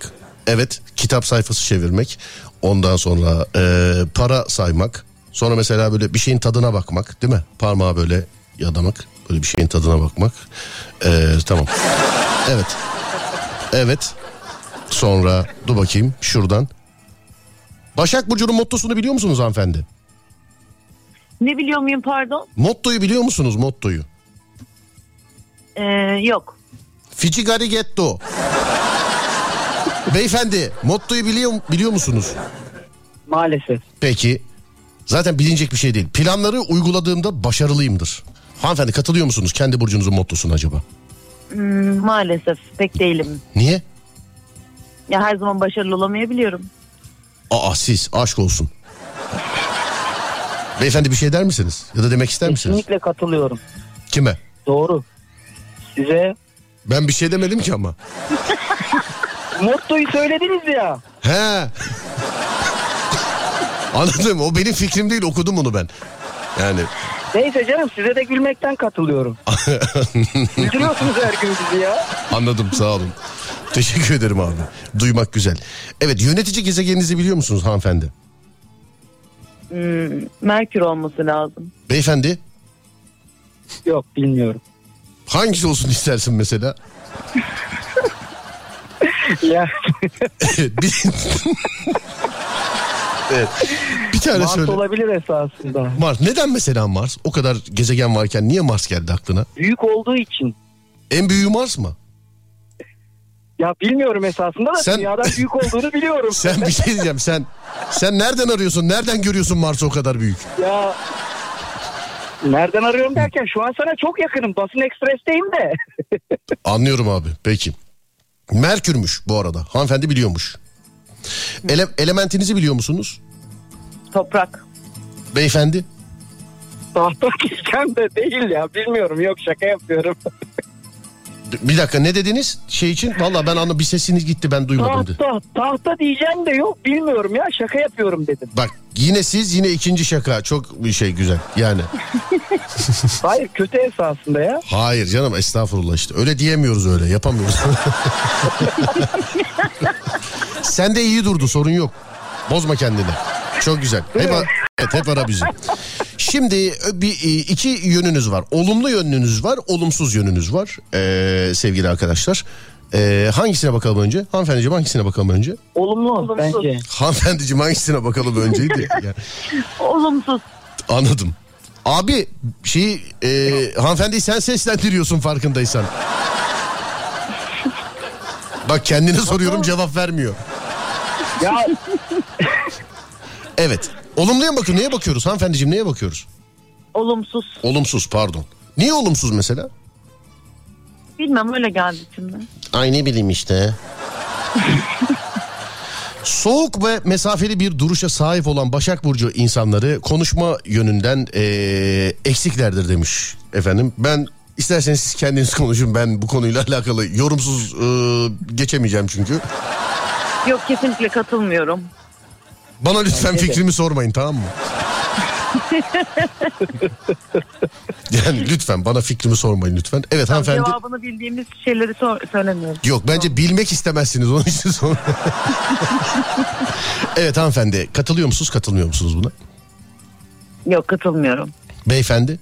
evet kitap sayfası çevirmek ondan sonra e, para saymak sonra mesela böyle bir şeyin tadına bakmak değil mi? Parmağı böyle yadamak böyle bir şeyin tadına bakmak. E, tamam. Evet. Evet. Sonra dur bakayım şuradan. Başak Burcu'nun mottosunu biliyor musunuz hanımefendi? Ne biliyor muyum pardon? Mottoyu biliyor musunuz mottoyu? Ee, yok. Ficigari getto. Beyefendi mottoyu biliyor, biliyor musunuz? Maalesef. Peki. Zaten bilinecek bir şey değil. Planları uyguladığımda başarılıyımdır. Hanımefendi katılıyor musunuz kendi burcunuzun mottosuna acaba? Hmm, maalesef pek değilim. Niye? Ya her zaman başarılı olamayabiliyorum. Aa siz aşk olsun. Beyefendi bir şey der misiniz? Ya da demek ister misiniz? Kesinlikle katılıyorum. Kime? Doğru. Size Ben bir şey demedim ki ama. mottoyu söylediniz ya. He. Anladım. O benim fikrim değil. Okudum onu ben. Yani Neyse canım size de gülmekten katılıyorum. Güldürüyorsunuz her gün bizi ya. anladım. Sağ olun. Teşekkür ederim abi. Duymak güzel. Evet yönetici gezegeninizi biliyor musunuz hanımefendi? Hmm, Merkür olması lazım. Beyefendi Yok bilmiyorum. hangisi olsun istersin mesela? Ya. evet. Bir tane Mars söyle. olabilir esasında. Mars. Neden mesela Mars? O kadar gezegen varken niye Mars geldi aklına? Büyük olduğu için. En büyüğü Mars mı? Ya bilmiyorum esasında da Sen- dünyadan büyük olduğunu biliyorum. Sen bir şey diyeceğim. Sen sen nereden arıyorsun? Nereden görüyorsun Mars'ı o kadar büyük? Ya nereden arıyorum derken şu an sana çok yakınım. Basın Ekspres'teyim de. Anlıyorum abi. Peki. Merkürmüş bu arada. Hanımefendi biliyormuş. Ele- elementinizi biliyor musunuz? Toprak. Beyefendi. Diyeceğim de değil ya. Bilmiyorum yok şaka yapıyorum. Bir dakika ne dediniz şey için? Valla ben anla bir sesiniz gitti ben duymadım. dedi. tahta, tahta diyeceğim de yok bilmiyorum ya şaka yapıyorum dedim. Bak yine siz yine ikinci şaka. Çok bir şey güzel yani. Hayır kötü esasında ya. Hayır canım estağfurullah işte. Öyle diyemiyoruz öyle yapamıyoruz. Sen de iyi durdu sorun yok. Bozma kendini. Çok güzel. Hep, evet, hep ara bizi. Şimdi bir e, iki yönünüz var. Olumlu yönünüz var, olumsuz yönünüz var ee, sevgili arkadaşlar. Ee, hangisine bakalım önce? Hanımefendiciğim hangisine bakalım önce? Olumlu bence. Hanımefendiciğim hangisine bakalım önceydi? Yani, Olumsuz. anladım. Abi şeyi e, hanımefendiyi sen seslendiriyorsun farkındaysan. Bak kendine soruyorum cevap vermiyor. Ya Evet. Olumluya mı bakıyor? Neye bakıyoruz hanımefendiciğim neye bakıyoruz? Olumsuz. Olumsuz pardon. Niye olumsuz mesela? Bilmem öyle geldi şimdi. Ay ne bileyim işte. Soğuk ve mesafeli bir duruşa sahip olan Başak Burcu insanları konuşma yönünden eee, eksiklerdir demiş efendim. Ben isterseniz siz kendiniz konuşun ben bu konuyla alakalı yorumsuz eee, geçemeyeceğim çünkü. Yok kesinlikle katılmıyorum. Bana lütfen Bence de. fikrimi sormayın tamam mı? yani lütfen bana fikrimi sormayın lütfen. Evet hanımefendi. Cevabını bildiğimiz şeyleri sor- söylemiyoruz. Yok bence bilmek istemezsiniz onun için sor. evet hanımefendi katılıyor musunuz katılmıyor musunuz buna? Yok katılmıyorum. Beyefendi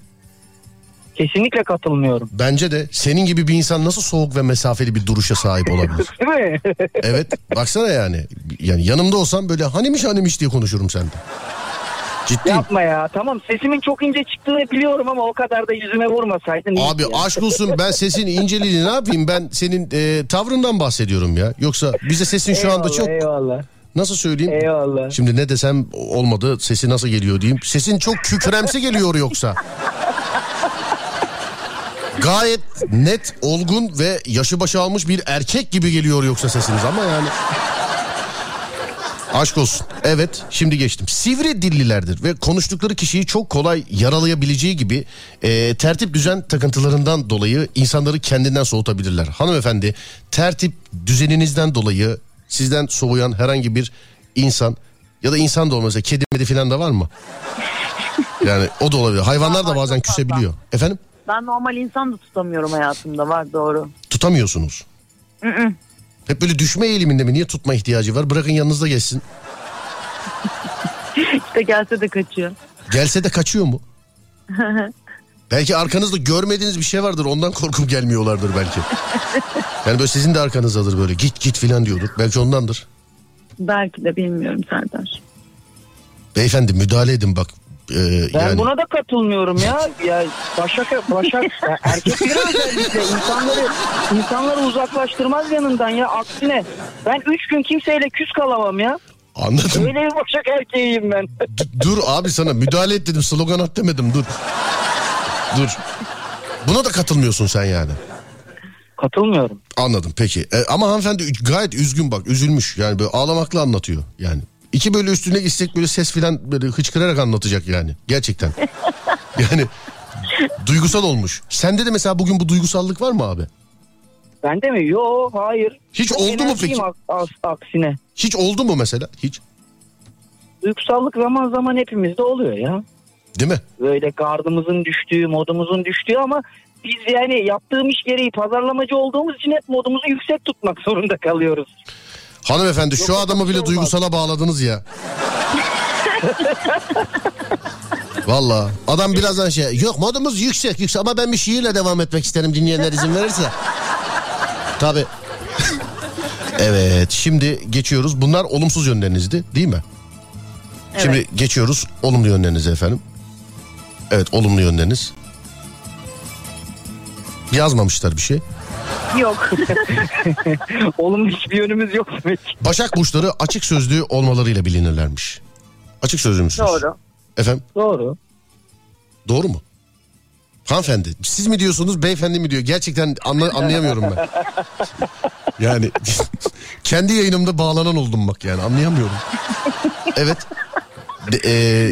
kesinlikle katılmıyorum. bence de senin gibi bir insan nasıl soğuk ve mesafeli bir duruşa sahip olabilir? Değil mi? Evet baksana yani. Yani yanımda olsam böyle hanimiş hanimiş diye konuşurum sende. Ciddiyim. Yapma ya. Tamam sesimin çok ince çıktığını biliyorum ama o kadar da yüzüme vurmasaydın. Abi ya. aşk olsun ben sesin inceliğini ne yapayım ben senin e, tavrından bahsediyorum ya. Yoksa bize sesin şu anda Eyvallah, çok Eyvallah. nasıl söyleyeyim? Eyvallah. Şimdi ne desem olmadı sesi nasıl geliyor diyeyim. Sesin çok kükremsi geliyor yoksa. Gayet net, olgun ve yaşı başı almış bir erkek gibi geliyor yoksa sesiniz ama yani. Aşk olsun. Evet şimdi geçtim. Sivri dillilerdir ve konuştukları kişiyi çok kolay yaralayabileceği gibi e, tertip düzen takıntılarından dolayı insanları kendinden soğutabilirler. Hanımefendi tertip düzeninizden dolayı sizden soğuyan herhangi bir insan ya da insan da olmasa kedi medi falan da var mı? Yani o da olabilir. Hayvanlar da bazen küsebiliyor. Efendim? Ben normal insan da tutamıyorum hayatımda var doğru. Tutamıyorsunuz. Hep böyle düşme eğiliminde mi? Niye tutma ihtiyacı var? Bırakın yanınızda geçsin. İşte gelse de kaçıyor. Gelse de kaçıyor mu? belki arkanızda görmediğiniz bir şey vardır ondan korkup gelmiyorlardır belki. Yani böyle sizin de arkanızdadır böyle git git filan diyordur. Belki ondandır. Belki de bilmiyorum Serdar. Beyefendi müdahale edin bak. Ee, Ben yani buna da katılmıyorum ya. Ya Başak Başak erkekleri özellikle insanları insanları uzaklaştırmaz yanından ya aksine ben üç gün kimseyle küs kalamam ya. anladım. Öyle bir Başak erkeğiyim ben. D- dur abi sana müdahale et dedim slogan at demedim dur. Dur. Buna da katılmıyorsun sen yani. Katılmıyorum. Anladım peki. E, ama hanımefendi gayet üzgün bak üzülmüş. Yani böyle ağlamakla anlatıyor. Yani İki böyle üstüne gitsek böyle ses filan böyle hıçkırarak anlatacak yani. Gerçekten. yani duygusal olmuş. Sende de mesela bugün bu duygusallık var mı abi? Bende mi? Yo hayır. Hiç Çok oldu mu peki? aksine. Hiç oldu mu mesela? Hiç. Duygusallık zaman zaman hepimizde oluyor ya. Değil mi? Böyle gardımızın düştüğü, modumuzun düştüğü ama biz yani yaptığım iş gereği pazarlamacı olduğumuz için hep modumuzu yüksek tutmak zorunda kalıyoruz. Hanımefendi şu Yoksa adamı bile şey duygusala bağladınız ya. Valla adam birazdan şey yok modumuz yüksek yüksek ama ben bir şiirle devam etmek isterim dinleyenler izin verirse. Tabi. evet şimdi geçiyoruz bunlar olumsuz yönlerinizdi değil mi? Şimdi geçiyoruz olumlu yönlerinize efendim. Evet olumlu yönleriniz. Yazmamışlar bir şey. Yok. Olumlu hiçbir yönümüz yok demek. Başak burçları açık sözlü olmalarıyla bilinirlermiş. Açık sözlü müsünüz? Doğru. Efendim Doğru. doğru mu? Hanımefendi siz mi diyorsunuz beyefendi mi diyor? Gerçekten anla- anlayamıyorum ben. Yani kendi yayınımda bağlanan oldum bak yani anlayamıyorum. Evet. De- e,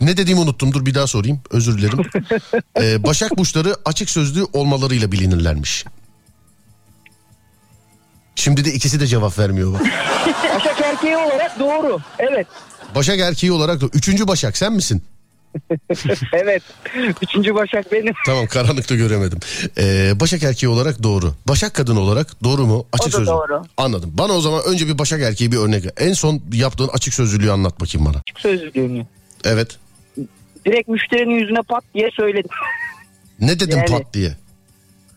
ne dediğimi unuttum dur bir daha sorayım özür dilerim. E, Başak burçları açık sözlü olmalarıyla bilinirlermiş. Şimdi de ikisi de cevap vermiyor bak. Başak erkeği olarak doğru. Evet. Başak erkeği olarak da üçüncü Başak sen misin? Evet. Üçüncü Başak benim. Tamam karanlıkta göremedim. Ee, Başak erkeği olarak doğru. Başak kadın olarak doğru mu? Açık sözlü. doğru. Anladım. Bana o zaman önce bir Başak erkeği bir örnek ver. En son yaptığın açık sözlülüğü anlat bakayım bana. Sözlüğümü. Evet. Direkt müşterinin yüzüne pat diye söyledim. Ne dedim Yani- pat diye?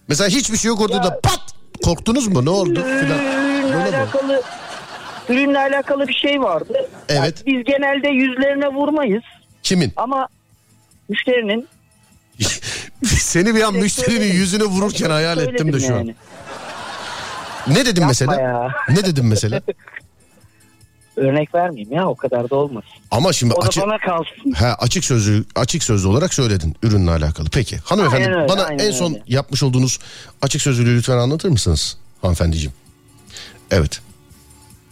Mesela hiçbir şey yok orada da pat. Korktunuz mu? Ne oldu? Filan. Ürünle alakalı ürünle alakalı bir şey vardı. Evet. Yani biz genelde yüzlerine vurmayız Kimin? ama müşterinin Seni bir an müşterinin yüzüne vururken hayal ettim de şu an. yani. Ne dedim Yapma mesela? ya. Ne dedim mesela? Örnek vermeyeyim ya o kadar da olmaz. Ama şimdi O da açık bana kalsın. Ha açık sözlü açık sözlü olarak söyledin ürünle alakalı. Peki hanımefendi Aynen öyle, bana aynen en son öyle. yapmış olduğunuz açık sözlülüğü lütfen anlatır mısınız hanımefendiciğim? Evet.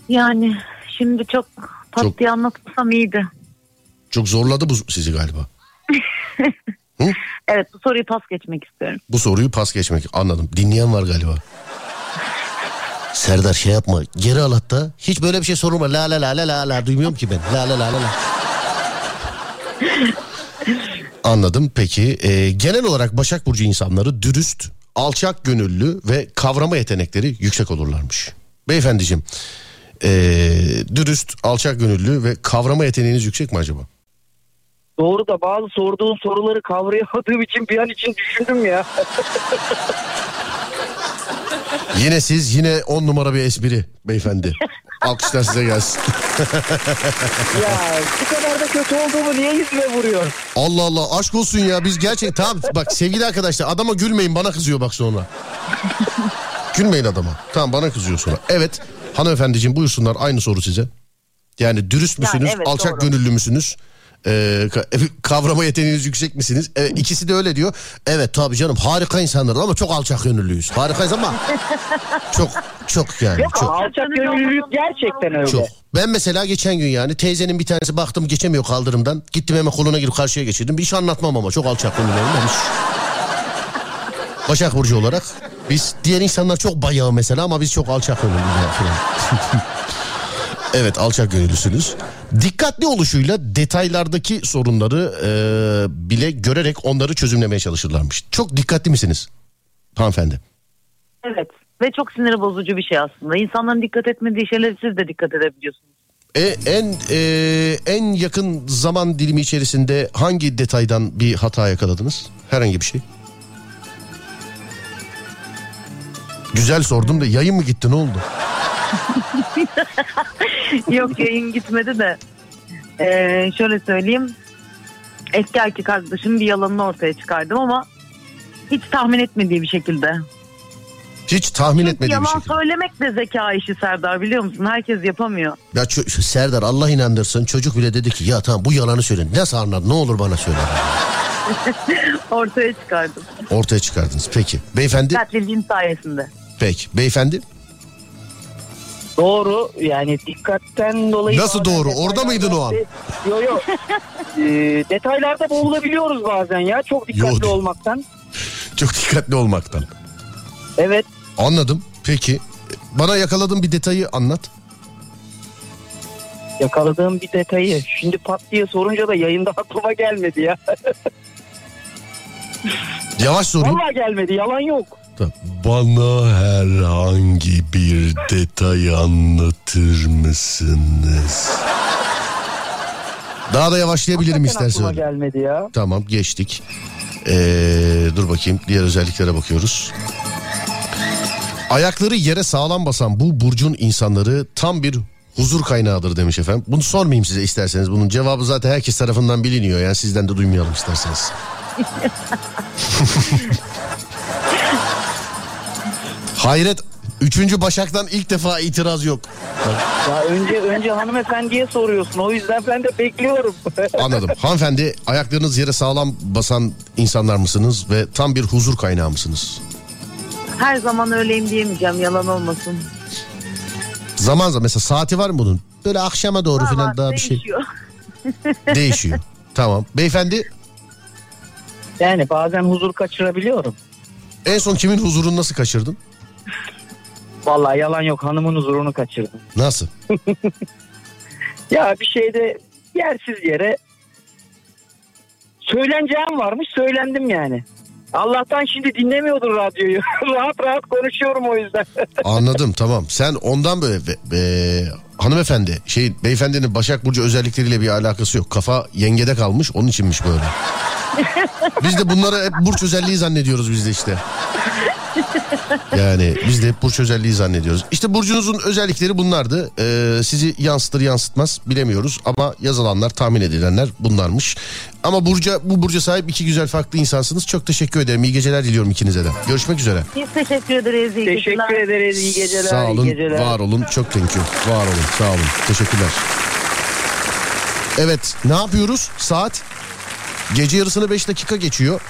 Yani şimdi çok pat Çok- diye anlatmasam iyiydi. Çok zorladı bu sizi galiba. Evet bu soruyu pas geçmek istiyorum. Bu soruyu pas geçmek anladım. Dinleyen var galiba. Serdar şey yapma geri al hatta. Hiç böyle bir şey sorma. La la la la la la duymuyorum ki ben. La la la la la. Anladım peki. Ee, genel olarak Başak Burcu insanları dürüst, alçak gönüllü ve kavrama yetenekleri yüksek olurlarmış. Beyefendiciğim ee, dürüst, alçak gönüllü ve kavrama yeteneğiniz yüksek mi acaba? Doğru da bazı sorduğun soruları kavrayamadığım için bir an için düşündüm ya. Yine siz yine on numara bir espri beyefendi. Alkışlar size gelsin. ya bu kadar da kötü olduğumu niye yüzüme vuruyor? Allah Allah aşk olsun ya biz gerçek tamam bak sevgili arkadaşlar adama gülmeyin bana kızıyor bak sonra. gülmeyin adama. Tamam bana kızıyor sonra. Evet hanımefendiciğim buyursunlar aynı soru size. Yani dürüst müsünüz, evet, alçak doğru. gönüllü müsünüz? Ee, ka- kavrama yeteneğiniz yüksek misiniz? Evet, ikisi de öyle diyor. Evet tabii canım harika insanlarız ama çok alçak gönüllüyüz. Harikayız ama çok çok yani Yok çok. alçak gönüllülük gerçekten öyle. Çok. Ben mesela geçen gün yani teyzenin bir tanesi baktım geçemiyor kaldırımdan. Gittim hemen koluna girip karşıya geçirdim. Bir şey anlatmam ama çok alçak gönüllüyüm. Ben hiç- Başak Burcu olarak biz diğer insanlar çok bayağı mesela ama biz çok alçak gönüllüyüz. evet alçak gönüllüsünüz. Dikkatli oluşuyla detaylardaki sorunları e, bile görerek onları çözümlemeye çalışırlarmış. Çok dikkatli misiniz hanımefendi? Evet ve çok sinir bozucu bir şey aslında. İnsanların dikkat etmediği şeylere siz de dikkat edebiliyorsunuz. E, en e, en yakın zaman dilimi içerisinde hangi detaydan bir hata yakaladınız? Herhangi bir şey. Güzel sordum da yayın mı gitti ne oldu? Yok yayın gitmedi de. Ee, şöyle söyleyeyim. Eski erkek arkadaşım bir yalanını ortaya çıkardım ama hiç tahmin etmediği bir şekilde. Hiç tahmin Çünkü etmediğim yalan şey. söylemek de zeka işi Serdar biliyor musun? Herkes yapamıyor. Ya ço- Serdar Allah inandırsın çocuk bile dedi ki ya tamam bu yalanı söyle. Nasıl anlar ne olur bana söyle. Ortaya çıkardım. Ortaya çıkardınız. Peki. Beyefendi. Dikkatliliğim sayesinde. Peki. Beyefendi. Doğru yani dikkatten dolayı. Nasıl doğru? Orada mıydın o an? Yok yok. Ee, detaylarda boğulabiliyoruz bazen ya çok dikkatli Yok. olmaktan. Çok dikkatli olmaktan. Evet Anladım. Peki. Bana yakaladığın bir detayı anlat. yakaladığım bir detayı. Şimdi pat diye sorunca da yayında aklıma gelmedi ya. Yavaş sorayım. Vallahi gelmedi yalan yok. Bana herhangi bir detay anlatır mısınız? Daha da yavaşlayabilirim Hakikaten istersen. aklıma gelmedi ya. Tamam geçtik. Ee, dur bakayım diğer özelliklere bakıyoruz. Ayakları yere sağlam basan bu burcun insanları tam bir huzur kaynağıdır demiş efendim. Bunu sormayayım size isterseniz. Bunun cevabı zaten herkes tarafından biliniyor. Yani sizden de duymayalım isterseniz. Hayret. Üçüncü Başak'tan ilk defa itiraz yok. Ya önce önce hanımefendiye soruyorsun. O yüzden ben de bekliyorum. Anladım. Hanımefendi ayaklarınız yere sağlam basan insanlar mısınız ve tam bir huzur kaynağı mısınız? Her zaman öyleyim diyemeyeceğim yalan olmasın. Zaman zaman mesela saati var mı bunun? Böyle akşama doğru Var, falan daha bir şey değişiyor. değişiyor. Tamam. Beyefendi yani bazen huzur kaçırabiliyorum. en son kimin huzurunu nasıl kaçırdın? Vallahi yalan yok hanımın huzurunu kaçırdım. Nasıl? Ya bir şeyde yersiz yere söyleneceğim varmış söylendim yani. Allah'tan şimdi dinlemiyordur radyoyu. rahat rahat konuşuyorum o yüzden. Anladım tamam. Sen ondan böyle be- hanımefendi şey beyefendinin Başak Burcu özellikleriyle bir alakası yok. Kafa yengede kalmış onun içinmiş böyle. Biz de bunları hep burç özelliği zannediyoruz biz de işte. Yani biz de hep burç özelliği zannediyoruz. İşte burcunuzun özellikleri bunlardı. Ee, sizi yansıtır yansıtmaz bilemiyoruz ama yazılanlar tahmin edilenler bunlarmış. Ama burca bu burca sahip iki güzel farklı insansınız. Çok teşekkür ederim. İyi geceler diliyorum ikinize de. Görüşmek üzere. Biz teşekkür ederiz. iyi Teşekkür geceler. ederiz. iyi geceler. Sağ olun, iyi geceler. var olun. Çok thank you. Var olun, sağ olun. Teşekkürler. Evet, ne yapıyoruz? Saat gece yarısını 5 dakika geçiyor.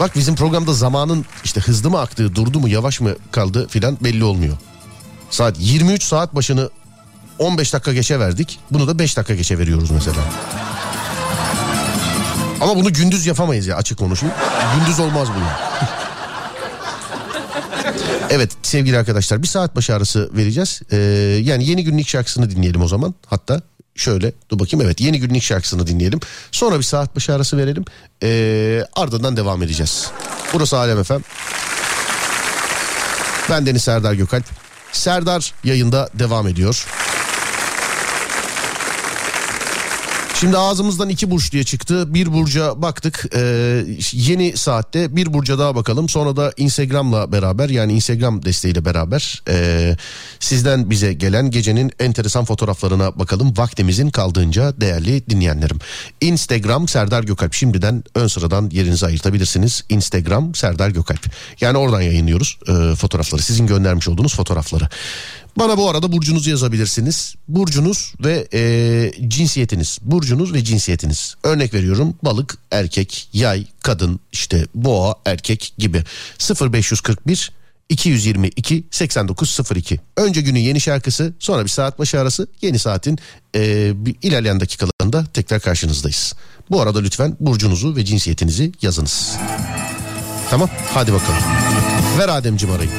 Bak bizim programda zamanın işte hızlı mı aktığı, durdu mu, yavaş mı kaldı filan belli olmuyor. Saat 23 saat başını 15 dakika geçe verdik. Bunu da 5 dakika geçe veriyoruz mesela. Ama bunu gündüz yapamayız ya açık konuşayım. Gündüz olmaz bu ya. Evet sevgili arkadaşlar bir saat başı arası vereceğiz. Ee, yani yeni günün ilk şarkısını dinleyelim o zaman. Hatta şöyle dur bakayım evet yeni günün ilk şarkısını dinleyelim. Sonra bir saat başı arası verelim. Ee, ardından devam edeceğiz. Burası Alem Efem. Ben Deniz Serdar Gökalp. Serdar yayında devam ediyor. Şimdi ağzımızdan iki burç diye çıktı. Bir burca baktık. Ee, yeni saatte bir burca daha bakalım. Sonra da Instagram'la beraber yani Instagram desteğiyle beraber ee, sizden bize gelen gecenin enteresan fotoğraflarına bakalım. Vaktimizin kaldığınca değerli dinleyenlerim. Instagram Serdar Gökalp. Şimdiden ön sıradan yerinizi ayırtabilirsiniz. Instagram Serdar Gökalp. Yani oradan yayınlıyoruz ee, fotoğrafları. Sizin göndermiş olduğunuz fotoğrafları. Bana bu arada burcunuzu yazabilirsiniz. Burcunuz ve e, cinsiyetiniz. Burcunuz ve cinsiyetiniz. Örnek veriyorum balık erkek, yay kadın, işte boğa erkek gibi. 0541 222 8902. Önce günün yeni şarkısı sonra bir saat başı arası yeni saatin e, ilerleyen dakikalarında tekrar karşınızdayız. Bu arada lütfen burcunuzu ve cinsiyetinizi yazınız. Tamam hadi bakalım. Ver Ademciğim arayı.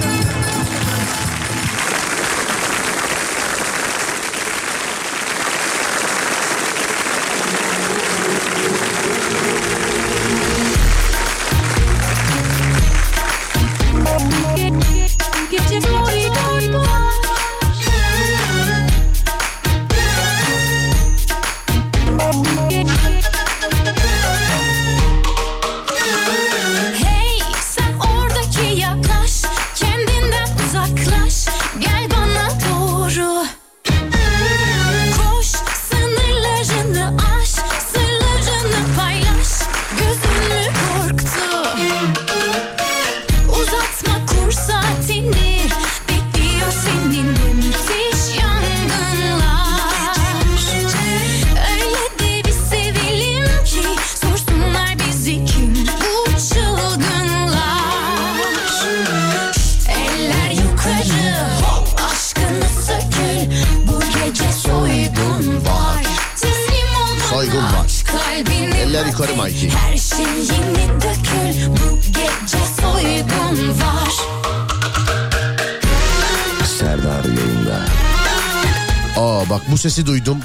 Sesi duydum.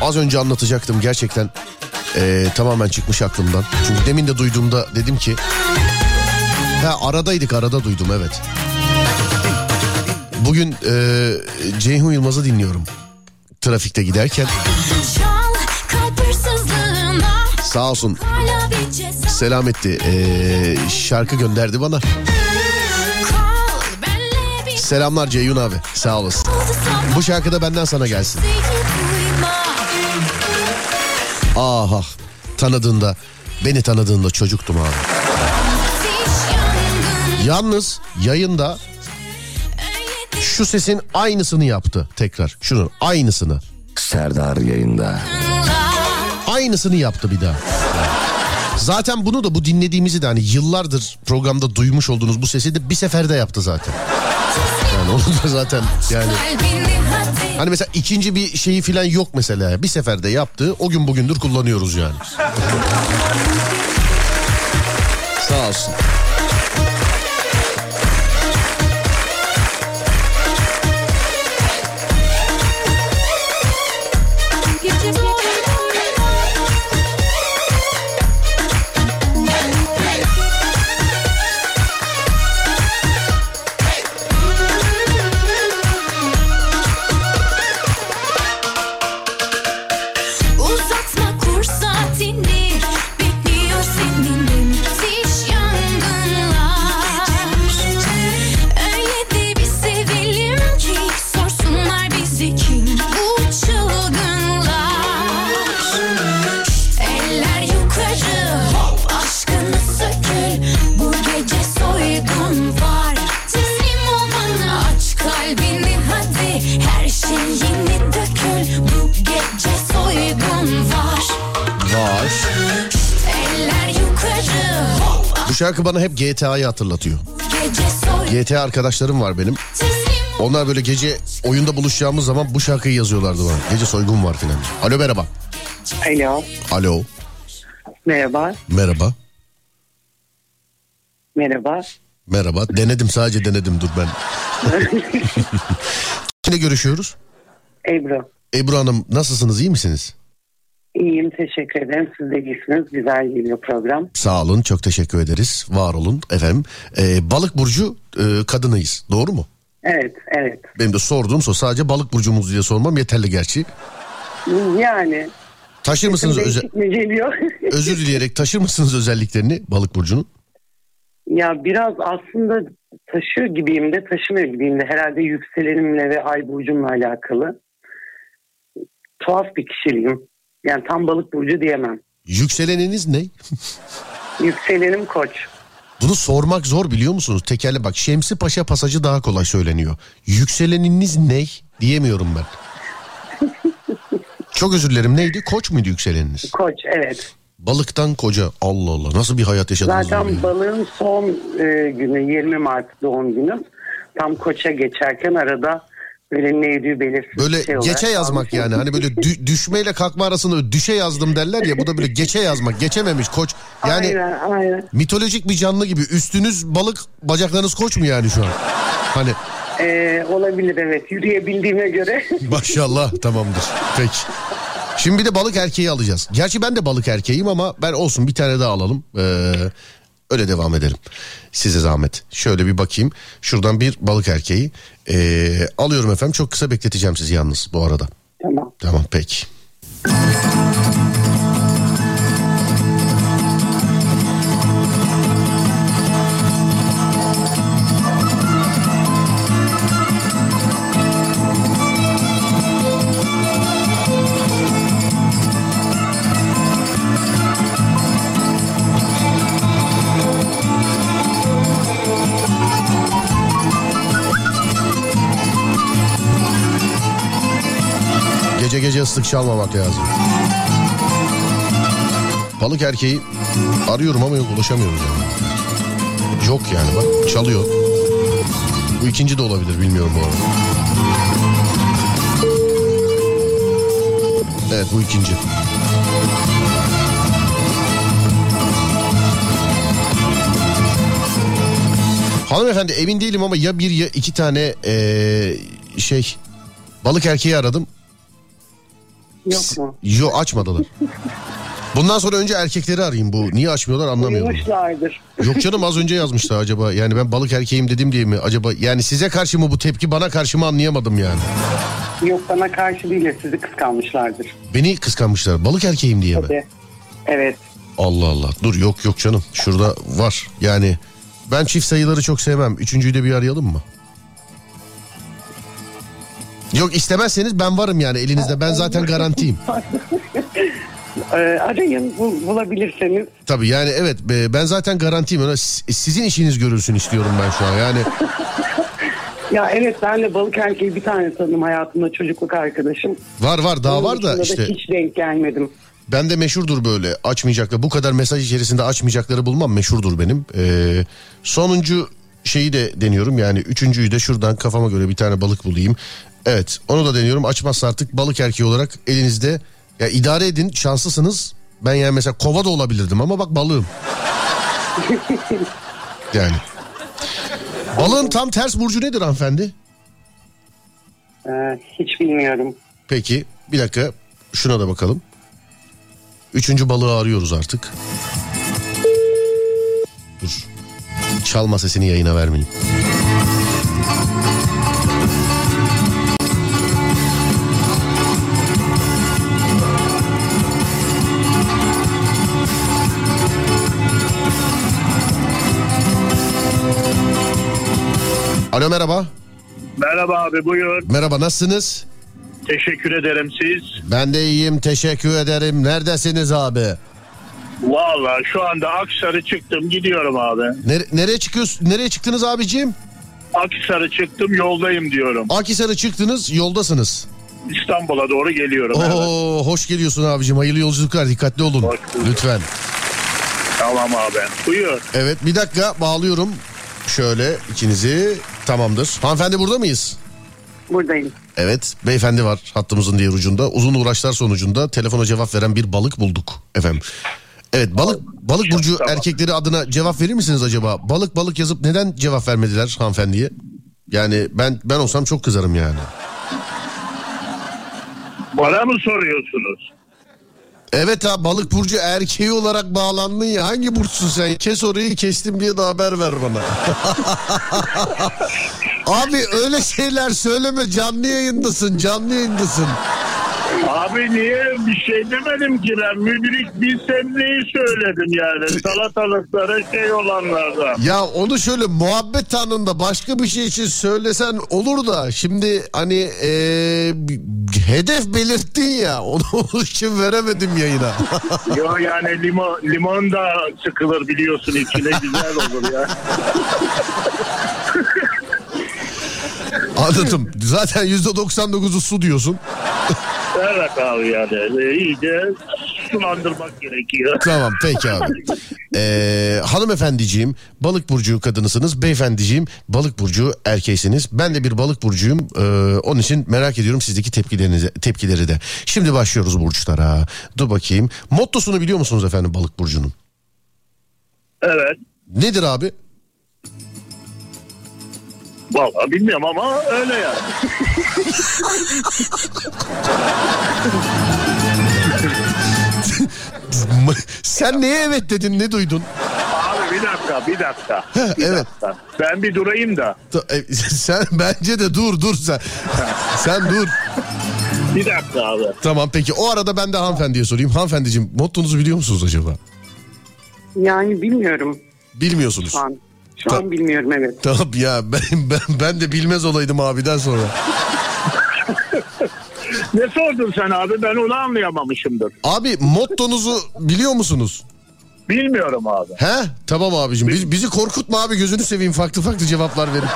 Az önce anlatacaktım gerçekten. Ee, tamamen çıkmış aklımdan. Çünkü demin de duyduğumda dedim ki... Ha aradaydık arada duydum evet. Bugün e, Ceyhun Yılmaz'ı dinliyorum. Trafikte giderken. Sağ olsun selam etti. Ee, şarkı gönderdi bana. Selamlar Ceyhun abi sağ olasın. Bu şarkı da benden sana gelsin. Aha tanıdığında beni tanıdığında çocuktum abi. Yalnız yayında şu sesin aynısını yaptı tekrar. Şunun aynısını. Serdar yayında. Aynısını yaptı bir daha. Zaten bunu da bu dinlediğimizi de hani yıllardır programda duymuş olduğunuz bu sesi de bir seferde yaptı zaten. Yani onu da zaten yani hani mesela ikinci bir şeyi falan yok mesela. Bir seferde yaptı. O gün bugündür kullanıyoruz yani. Sağ olsun. Şarkı bana hep GTA'yı hatırlatıyor. GTA arkadaşlarım var benim. Onlar böyle gece oyunda buluşacağımız zaman bu şarkıyı yazıyorlardı bana. Gece soygun var filan. Alo merhaba. Alo. Alo Merhaba. merhaba. Merhaba. Merhaba. Denedim sadece denedim dur ben. Kimle görüşüyoruz? Ebru. Ebru Hanım nasılsınız iyi misiniz? İyiyim teşekkür ederim. Siz de iyisiniz. Güzel geliyor program. Sağ olun çok teşekkür ederiz. Var olun efendim. Ee, balık burcu e, kadınıyız doğru mu? Evet evet. Benim de sorduğum soru sadece balık burcumuz diye sormam yeterli gerçi. Yani. Taşır mısınız öze- Değişik mi geliyor? özür dileyerek taşır mısınız özelliklerini balık burcunun? ya biraz aslında taşıyor gibiyim de taşımıyor gibiyim de. Herhalde yükselenimle ve ay burcumla alakalı. Tuhaf bir kişiliğim. Yani tam balık burcu diyemem. Yükseleniniz ne? Yükselenim koç. Bunu sormak zor biliyor musunuz? Tekerle bak Şemsi Paşa pasajı daha kolay söyleniyor. Yükseleniniz ne? Diyemiyorum ben. Çok özür dilerim neydi? Koç muydu yükseleniniz? Koç evet. Balıktan koca. Allah Allah nasıl bir hayat yaşadınız? Zaten böyle? balığın son e, günü 20 Mart doğum günüm. Tam koça geçerken arada böyle neydi belirsiz Böyle bir şey olarak geçe yazmak yani hani böyle dü- düşmeyle kalkma arasında düşe yazdım derler ya bu da böyle geçe yazmak geçememiş koç. Yani Aynen aynen. mitolojik bir canlı gibi üstünüz balık bacaklarınız koç mu yani şu an? Hani E, olabilir evet yürüyebildiğime göre. maşallah tamamdır peki. Şimdi bir de balık erkeği alacağız. Gerçi ben de balık erkeğim ama ben olsun bir tane daha alalım. Ee, öyle devam edelim. Size zahmet. Şöyle bir bakayım. Şuradan bir balık erkeği. Ee, alıyorum efendim. Çok kısa bekleteceğim sizi yalnız bu arada. tamam. Tamam peki. fıstık çalmamak lazım. Balık erkeği arıyorum ama yok ulaşamıyoruz yani. Yok yani bak çalıyor. Bu ikinci de olabilir bilmiyorum bu arada. Evet bu ikinci. Hanımefendi emin değilim ama ya bir ya iki tane ee, şey balık erkeği aradım. Yok mu? Yo açmadılar. Bundan sonra önce erkekleri arayayım bu. Niye açmıyorlar anlamıyorum. Uyumuşlardır. Yok canım az önce yazmıştı acaba. Yani ben balık erkeğim dedim diye mi acaba? Yani size karşı mı bu tepki bana karşı mı anlayamadım yani. Yok bana karşı değil de sizi kıskanmışlardır. Beni kıskanmışlar. Balık erkeğim diye mi? Evet. Allah Allah. Dur yok yok canım. Şurada var. Yani ben çift sayıları çok sevmem. Üçüncüyü de bir arayalım mı? Yok istemezseniz ben varım yani elinizde. Ben zaten garantiyim. Ee, arayın bul- bulabilirseniz. Tabii yani evet be- ben zaten garantiyim. Sizin işiniz görülsün istiyorum ben şu an. Yani Ya evet ben de balık erkeği bir tane tanıdım hayatımda çocukluk arkadaşım. var var daha Onun var da işte. hiç denk gelmedim. Ben de meşhurdur böyle açmayacaklar. Bu kadar mesaj içerisinde açmayacakları bulmam meşhurdur benim. Ee, sonuncu şeyi de deniyorum yani üçüncüyü de şuradan kafama göre bir tane balık bulayım. Evet onu da deniyorum açmazsa artık balık erkeği olarak elinizde ya idare edin şanslısınız. Ben yani mesela kova da olabilirdim ama bak balığım. yani. Balığın tam ters burcu nedir hanımefendi? Ee, hiç bilmiyorum. Peki bir dakika şuna da bakalım. Üçüncü balığı arıyoruz artık. Dur. Çalma sesini yayına vermeyin. Alo merhaba. Merhaba abi buyur. Merhaba nasılsınız? Teşekkür ederim siz. Ben de iyiyim teşekkür ederim. Neredesiniz abi? Valla şu anda Aksarı çıktım gidiyorum abi. Nere- nereye çıkıyorsun? Nereye çıktınız abicim? Aksarı çıktım yoldayım diyorum. Akhisar'a çıktınız yoldasınız. İstanbul'a doğru geliyorum. evet. Oo, hoş geliyorsun abicim. Hayırlı yolculuklar. Dikkatli olun. Lütfen. Tamam abi. Buyur. Evet bir dakika bağlıyorum. Şöyle ikinizi tamamdır. Hanımefendi burada mıyız? Buradayım. Evet beyefendi var hattımızın diğer ucunda. Uzun uğraşlar sonucunda telefona cevap veren bir balık bulduk efendim. Evet balık balık burcu Tamam. erkekleri adına cevap verir misiniz acaba? Balık balık yazıp neden cevap vermediler hanımefendiye? Yani ben ben olsam çok kızarım yani. Bana mı soruyorsunuz? Evet ha balık burcu erkeği olarak bağlandın ya. Hangi burçsun sen? Kes orayı kestim diye de haber ver bana. Abi öyle şeyler söyleme canlı yayındasın canlı yayındasın. Abi niye bir şey demedim ki ben müdrik bilsem neyi söyledim yani salatalıklara şey olanlardan. Ya onu şöyle muhabbet anında başka bir şey için söylesen olur da şimdi hani eee, hedef belirttin ya onu onun için veremedim yayına. Yo yani limon, limon da sıkılır biliyorsun içine güzel olur ya. Anladım. Zaten %99'u su diyorsun. Evet abi yani e, iyice sulandırmak gerekiyor. Tamam peki abi. Ee, hanımefendiciğim balık burcu kadınısınız. Beyefendiciğim balık burcu erkeğisiniz. Ben de bir balık burcuyum. Ee, onun için merak ediyorum sizdeki tepkilerinizi, tepkileri de. Şimdi başlıyoruz burçlara. Dur bakayım. Mottosunu biliyor musunuz efendim balık burcunun? Evet. Nedir abi? Vallahi bilmiyorum ama öyle yani. Sen neye evet dedin ne duydun? Abi bir dakika bir dakika. Bir evet. dakika. Ben bir durayım da. E, Sen bence de dur dur sen. Sen dur. Bir dakika abi. Tamam peki o arada ben de hanımefendiye sorayım. Hanımefendiciğim mottonuzu biliyor musunuz acaba? Yani bilmiyorum Bilmiyorsunuz. şu an. Şu Ta- an bilmiyorum evet. Tamam ya ben, ben, ben de bilmez olaydım abiden sonra. Ne sordun sen abi ben onu anlayamamışımdır. Abi mottonuzu biliyor musunuz? Bilmiyorum abi. He? Tamam abicim. Biz, bizi korkutma abi gözünü seveyim farklı farklı cevaplar verin.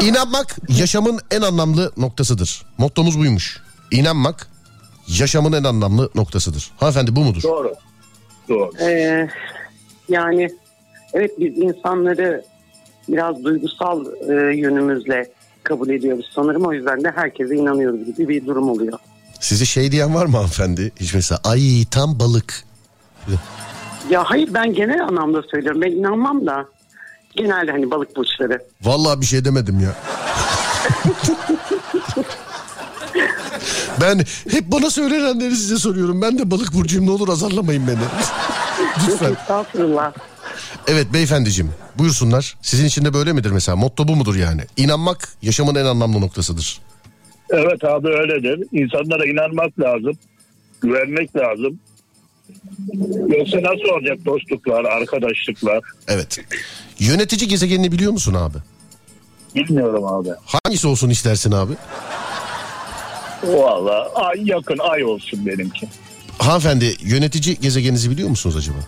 İnanmak yaşamın en anlamlı noktasıdır. Mottomuz buymuş. İnanmak yaşamın en anlamlı noktasıdır. Hanımefendi bu mudur? Doğru. Doğru. Ee, yani evet biz insanları biraz duygusal e, yönümüzle kabul ediyoruz sanırım. O yüzden de herkese inanıyoruz gibi bir durum oluyor. Size şey diyen var mı hanımefendi? Hiç mesela ay tam balık. Ya hayır ben genel anlamda söylüyorum. Ben inanmam da. Genelde hani balık burçları. Vallahi bir şey demedim ya. ben hep bana söylenenleri size soruyorum. Ben de balık burcuyum ne olur azarlamayın beni. Lütfen. Estağfurullah. Evet beyefendiciğim buyursunlar. Sizin için de böyle midir mesela? Motto bu mudur yani? İnanmak yaşamın en anlamlı noktasıdır. Evet abi öyledir. İnsanlara inanmak lazım. Güvenmek lazım. Yoksa nasıl olacak dostluklar, arkadaşlıklar? Evet. Yönetici gezegenini biliyor musun abi? Bilmiyorum abi. Hangisi olsun istersin abi? Valla ay yakın ay olsun benimki. Hanımefendi yönetici gezegeninizi biliyor musunuz acaba?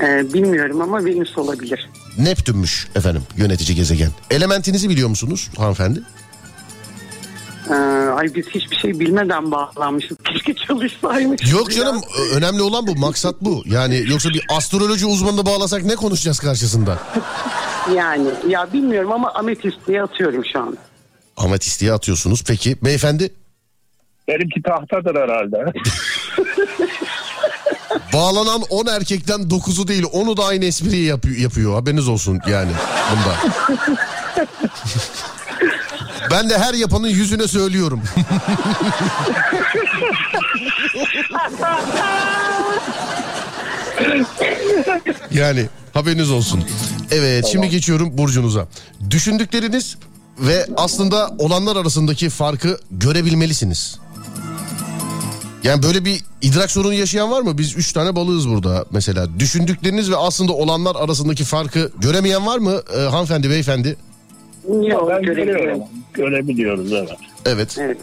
Ee, bilmiyorum ama Venüs olabilir. Neptünmüş efendim yönetici gezegen. Elementinizi biliyor musunuz hanımefendi? Ee, ay biz hiçbir şey bilmeden bağlanmışız. Keşke çalışsaymışız. Yok ya. canım ö- önemli olan bu maksat bu. Yani yoksa bir astroloji uzmanını bağlasak ne konuşacağız karşısında? Yani ya bilmiyorum ama ametist diye atıyorum şu an. Ametist diye atıyorsunuz. Peki beyefendi Benimki tahtadır herhalde. bağlanan 10 erkekten 9'u değil 10'u da aynı espriyi yapıyor, yapıyor. Haberiniz olsun yani bunda. ben de her yapanın yüzüne söylüyorum. yani haberiniz olsun. Evet şimdi geçiyorum burcunuza. Düşündükleriniz ve aslında olanlar arasındaki farkı görebilmelisiniz. Yani böyle bir idrak sorunu yaşayan var mı? Biz üç tane balığız burada mesela. Düşündükleriniz ve aslında olanlar arasındaki farkı göremeyen var mı ee, hanımefendi beyefendi? Yok ben görebiliyorum. Görebiliyoruz evet. Evet. Evet.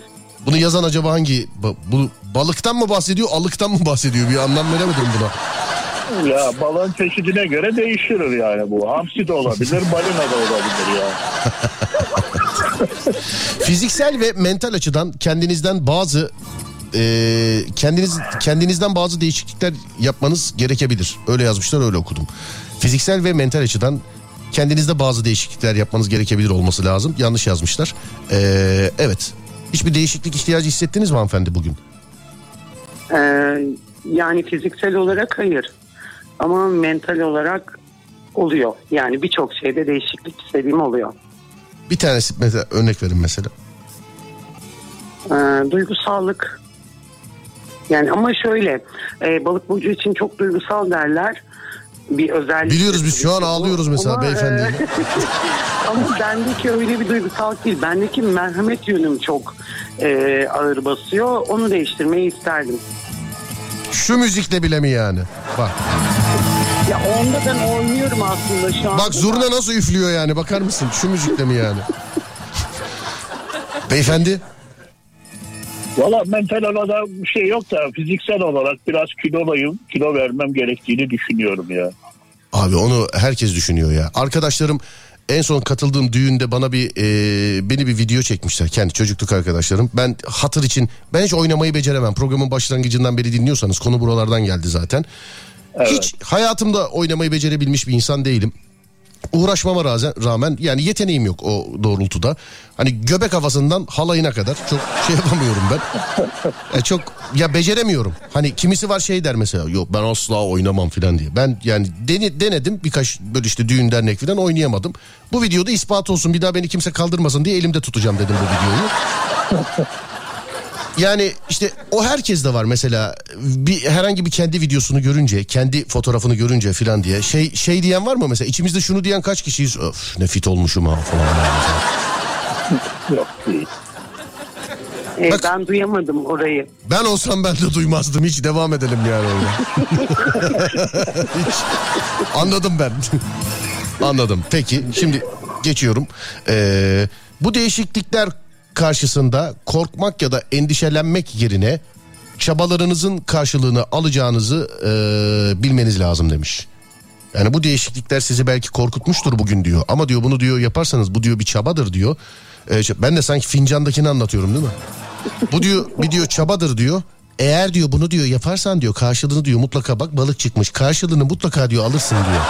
Bunu yazan acaba hangi bu balıktan mı bahsediyor, alıktan mı bahsediyor? Bir anlam veremedim buna. Ya balığın çeşidine göre değişir yani bu. Hamsi de olabilir, balina da olabilir ya. Fiziksel ve mental açıdan kendinizden bazı e, kendiniz kendinizden bazı değişiklikler yapmanız gerekebilir. Öyle yazmışlar, öyle okudum. Fiziksel ve mental açıdan kendinizde bazı değişiklikler yapmanız gerekebilir olması lazım. Yanlış yazmışlar. E, evet. Hiçbir değişiklik ihtiyacı hissettiniz mi hanımefendi bugün? Ee, yani fiziksel olarak hayır. Ama mental olarak oluyor. Yani birçok şeyde değişiklik istediğim oluyor. Bir tanesi mesela örnek verin mesela. Ee, duygusallık. Yani ama şöyle e, balık burcu için çok duygusal derler. Bir özellik. Biliyoruz biz şu an ağlıyoruz mesela Ama, beyefendi. e, ama bendeki öyle bir duygusallık değil. Bendeki merhamet yönüm çok e, ağır basıyor. Onu değiştirmeyi isterdim. Şu müzikle bile mi yani? Bak. Ya onda ben oynuyorum aslında şu an. Bak zurna nasıl üflüyor yani bakar mısın? Şu müzikle mi yani? Beyefendi Valla mental olarak bir şey yok da fiziksel olarak biraz kiloluyum. Kilo vermem gerektiğini düşünüyorum ya. Abi onu herkes düşünüyor ya. Arkadaşlarım en son katıldığım düğünde bana bir e, beni bir video çekmişler. Kendi çocukluk arkadaşlarım. Ben hatır için ben hiç oynamayı beceremem. Programın başlangıcından beri dinliyorsanız konu buralardan geldi zaten. Hiç hayatımda oynamayı becerebilmiş bir insan değilim. Uğraşmama rağmen, yani yeteneğim yok o doğrultuda. Hani göbek havasından halayına kadar çok şey yapamıyorum ben. Ya çok ya beceremiyorum. Hani kimisi var şey der mesela yok ben asla oynamam filan diye. Ben yani dene, denedim birkaç böyle işte düğün dernek filan oynayamadım. Bu videoda ispat olsun bir daha beni kimse kaldırmasın diye elimde tutacağım dedim bu videoyu. Yani işte o herkes de var mesela bir herhangi bir kendi videosunu görünce, kendi fotoğrafını görünce filan diye şey şey diyen var mı mesela içimizde şunu diyen kaç kişiyiz? Öf ne fit olmuşum ha falan. Yok değil. E, ben duyamadım orayı. Ben olsam ben de duymazdım. Hiç devam edelim yani öyle. Hiç. Anladım ben. Anladım. Peki şimdi geçiyorum. Ee, bu değişiklikler karşısında korkmak ya da endişelenmek yerine çabalarınızın karşılığını alacağınızı ee, bilmeniz lazım demiş. Yani bu değişiklikler sizi belki korkutmuştur bugün diyor. Ama diyor bunu diyor yaparsanız bu diyor bir çabadır diyor. Ee, ben de sanki fincandakini anlatıyorum değil mi? Bu diyor bir diyor çabadır diyor. Eğer diyor bunu diyor yaparsan diyor karşılığını diyor mutlaka bak balık çıkmış. Karşılığını mutlaka diyor alırsın diyor.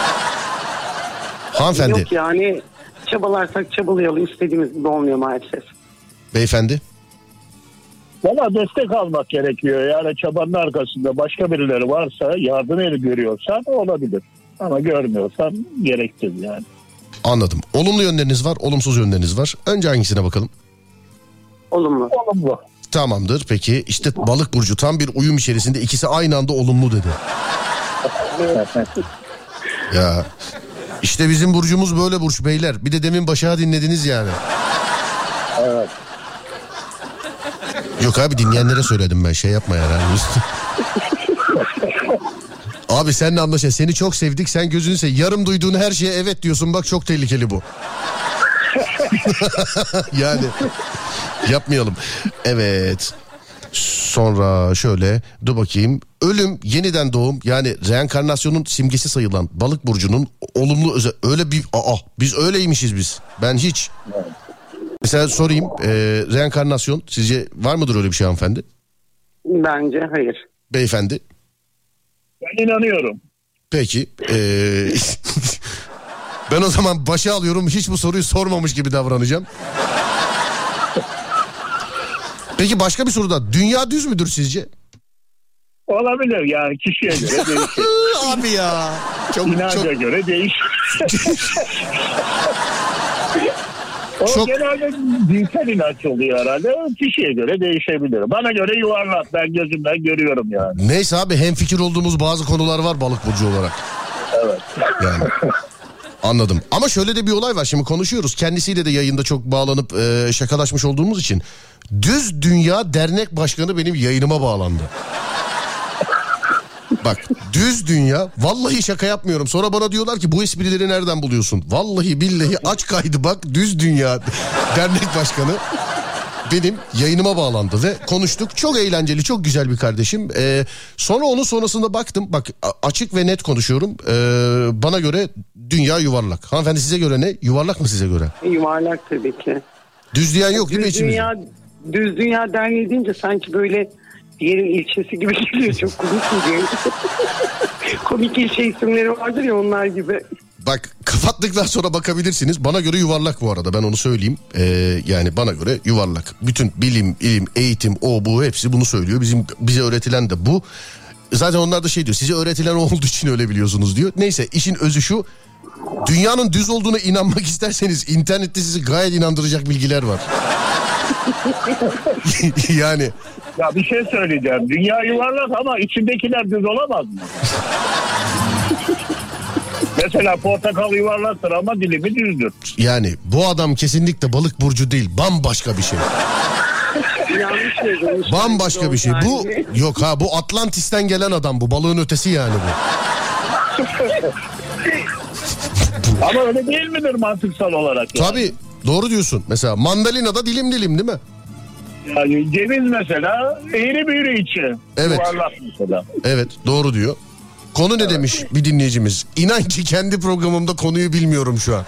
Hanımefendi, Yok yani çabalarsak çabalayalım istediğimiz gibi olmuyor maalesef. Beyefendi. Valla destek almak gerekiyor. Yani çabanın arkasında başka birileri varsa yardım eli görüyorsan olabilir. Ama görmüyorsan gerektir yani. Anladım. Olumlu yönleriniz var, olumsuz yönleriniz var. Önce hangisine bakalım? Olumlu. Olumlu. Tamamdır. Peki işte balık burcu tam bir uyum içerisinde ikisi aynı anda olumlu dedi. Ya işte bizim burcumuz böyle burç beyler. Bir de demin başa dinlediniz yani. Evet. Yok abi dinleyenlere söyledim ben şey yapma yani. Abi senle anlaşa seni çok sevdik sen gözünü se yarım duyduğun her şeye evet diyorsun bak çok tehlikeli bu. yani yapmayalım. Evet. Sonra şöyle dur bakayım. Ölüm yeniden doğum yani reenkarnasyonun simgesi sayılan balık burcunun olumlu özel öyle bir aa biz öyleymişiz biz. Ben hiç Mesela sorayım e, reenkarnasyon sizce var mıdır öyle bir şey hanımefendi? Bence hayır. Beyefendi. Ben inanıyorum. Peki. e, ben o zaman başa alıyorum hiç bu soruyu sormamış gibi davranacağım. Peki başka bir soruda dünya düz müdür sizce? Olabilir yani kişiye göre değişir. Abi ya. Çok, İnanca çok- göre değişir. o Çok- genelde dinsel inanç oluyor herhalde. Kişiye göre değişebilir. Bana göre yuvarlak. Ben gözümden görüyorum yani. Neyse abi hem fikir olduğumuz bazı konular var balık burcu olarak. Evet. Yani. Anladım. Ama şöyle de bir olay var. Şimdi konuşuyoruz. Kendisiyle de yayında çok bağlanıp e, şakalaşmış olduğumuz için. Düz Dünya Dernek Başkanı benim yayınıma bağlandı. Bak düz dünya vallahi şaka yapmıyorum. Sonra bana diyorlar ki bu esprileri nereden buluyorsun? Vallahi billahi aç kaydı bak düz dünya dernek başkanı benim yayınıma bağlandı ve konuştuk. Çok eğlenceli, çok güzel bir kardeşim. Ee, sonra onun sonrasında baktım. Bak açık ve net konuşuyorum. Ee, bana göre dünya yuvarlak. Hanımefendi size göre ne? Yuvarlak mı size göre? Yuvarlak tabii ki. Düz diyen yok değil mi Düz içimizde? dünya, düz dünya derneği deyince sanki böyle bir yerin ilçesi gibi geliyor. Çok komik geliyor. komik ilçe isimleri vardır ya onlar gibi. Bak kapattıktan sonra bakabilirsiniz. Bana göre yuvarlak bu arada ben onu söyleyeyim. Ee, yani bana göre yuvarlak. Bütün bilim, ilim, eğitim, o bu hepsi bunu söylüyor. Bizim bize öğretilen de bu. Zaten onlar da şey diyor size öğretilen olduğu için öyle biliyorsunuz diyor. Neyse işin özü şu. Dünyanın düz olduğuna inanmak isterseniz internette sizi gayet inandıracak bilgiler var. yani Ya bir şey söyleyeceğim. Dünya yuvarlak ama içindekiler düz olamaz mı? Mesela portakal yuvarlaktır ama dilimi düzdür. yani bu adam kesinlikle balık burcu değil bambaşka bir şey. Yanlış yazılmış. Bambaşka bir şey. Bu yok ha bu Atlantis'ten gelen adam bu balığın ötesi yani bu. Ama öyle değil midir mantıksal olarak? yani? Tabii doğru diyorsun. Mesela mandalina da dilim dilim değil mi? Yani ceviz mesela eğri büğrü içi. Evet. Yuvarlak mesela. Evet doğru diyor. Konu ne demiş bir dinleyicimiz? İnan ki kendi programımda konuyu bilmiyorum şu an.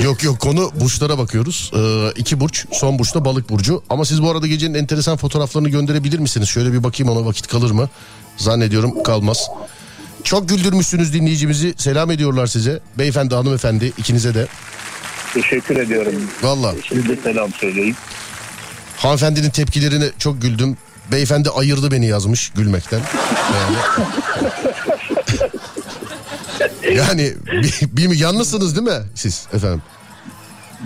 yok yok konu burçlara bakıyoruz. Ee, iki burç son burçta balık burcu. Ama siz bu arada gecenin enteresan fotoğraflarını gönderebilir misiniz? Şöyle bir bakayım ona vakit kalır mı? Zannediyorum kalmaz. Çok güldürmüşsünüz dinleyicimizi. Selam ediyorlar size. Beyefendi hanımefendi ikinize de. Teşekkür ediyorum. Valla Şimdi de selam söyleyin. hanımefendinin tepkilerine çok güldüm. Beyefendi ayırdı beni yazmış gülmekten. Yani, yani bir, bir, yalnızsınız değil mi siz efendim?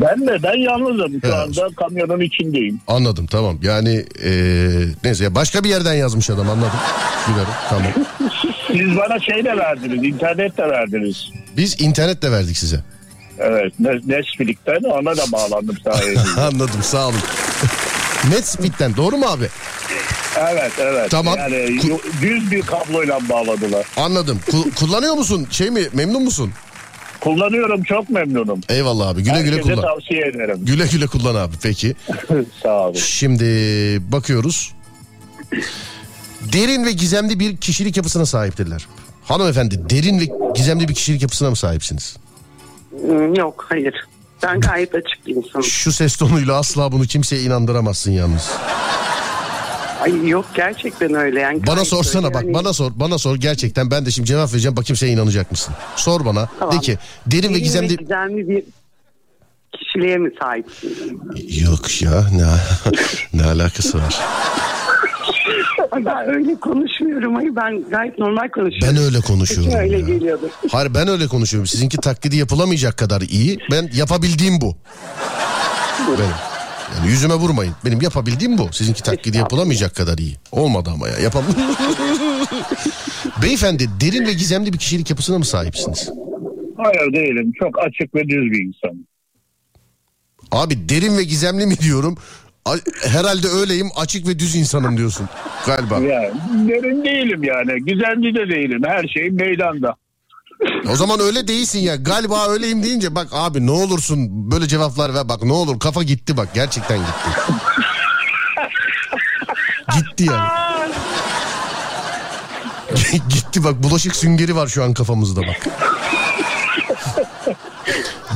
Ben de ben yalnızım şu Evet. anda kamyonun içindeyim. Anladım tamam. Yani eee, neyse ya başka bir yerden yazmış adam anladım. Gülerim tamam. Siz bana şey de verdiniz, internet de verdiniz. Biz internetle verdik size. Evet, Ne- Netflix'ten ona da bağlandım sayenizde. Anladım sağ olun. Netspeed'den doğru mu abi? evet, evet. Tamam. Yani yu- düz bir kabloyla bağladılar. Anladım. Ku- kullanıyor musun? Şey mi memnun musun? Kullanıyorum, çok memnunum. Eyvallah abi güle güle Herkese kullan. tavsiye ederim. Güle güle kullan abi peki. Sağ olun. Şimdi bakıyoruz. Derin ve gizemli bir kişilik yapısına sahiptirler. Hanımefendi derin ve gizemli bir kişilik yapısına mı sahipsiniz? Hmm, Yok hayır. Ben gayet açık bir insanım. Şu ses tonuyla asla bunu kimseye inandıramazsın yalnız. Ay yok gerçekten öyle yani. Bana sorsana öyle. bak Yani bana sor bana sor gerçekten ben de şimdi cevap vereceğim bakayım sen inanacak mısın? Sor bana Tamam. de ki derin ve derin gizemli gizemli bir kişiliğe mi sahipsin? Yok ya ne, ne alakası var? Ben öyle konuşmuyorum. Hayır ben gayet normal konuşuyorum. Ben öyle konuşuyorum Kesin öyle ya. geliyordur. Hayır ben öyle konuşuyorum. Sizinki taklidi yapılamayacak kadar iyi. Ben yapabildiğim bu. Benim. Yani yüzüme vurmayın. Benim yapabildiğim bu. Sizinki taklidi yapılamayacak kadar iyi. Olmadı ama ya yapam. Beyefendi derin ve gizemli bir kişilik yapısına mı sahipsiniz? Hayır değilim. Çok açık ve düz bir insanım. Abi derin ve gizemli mi diyorum? Herhalde öyleyim açık ve düz insanım diyorsun galiba. Yani derin değilim yani. Gizemli de değilim. Her şey meydanda. O zaman öyle değilsin ya. Galiba öyleyim deyince bak abi ne olursun böyle cevaplar ver bak ne olur kafa gitti bak gerçekten gitti. gitti yani. gitti bak bulaşık süngeri var şu an kafamızda bak.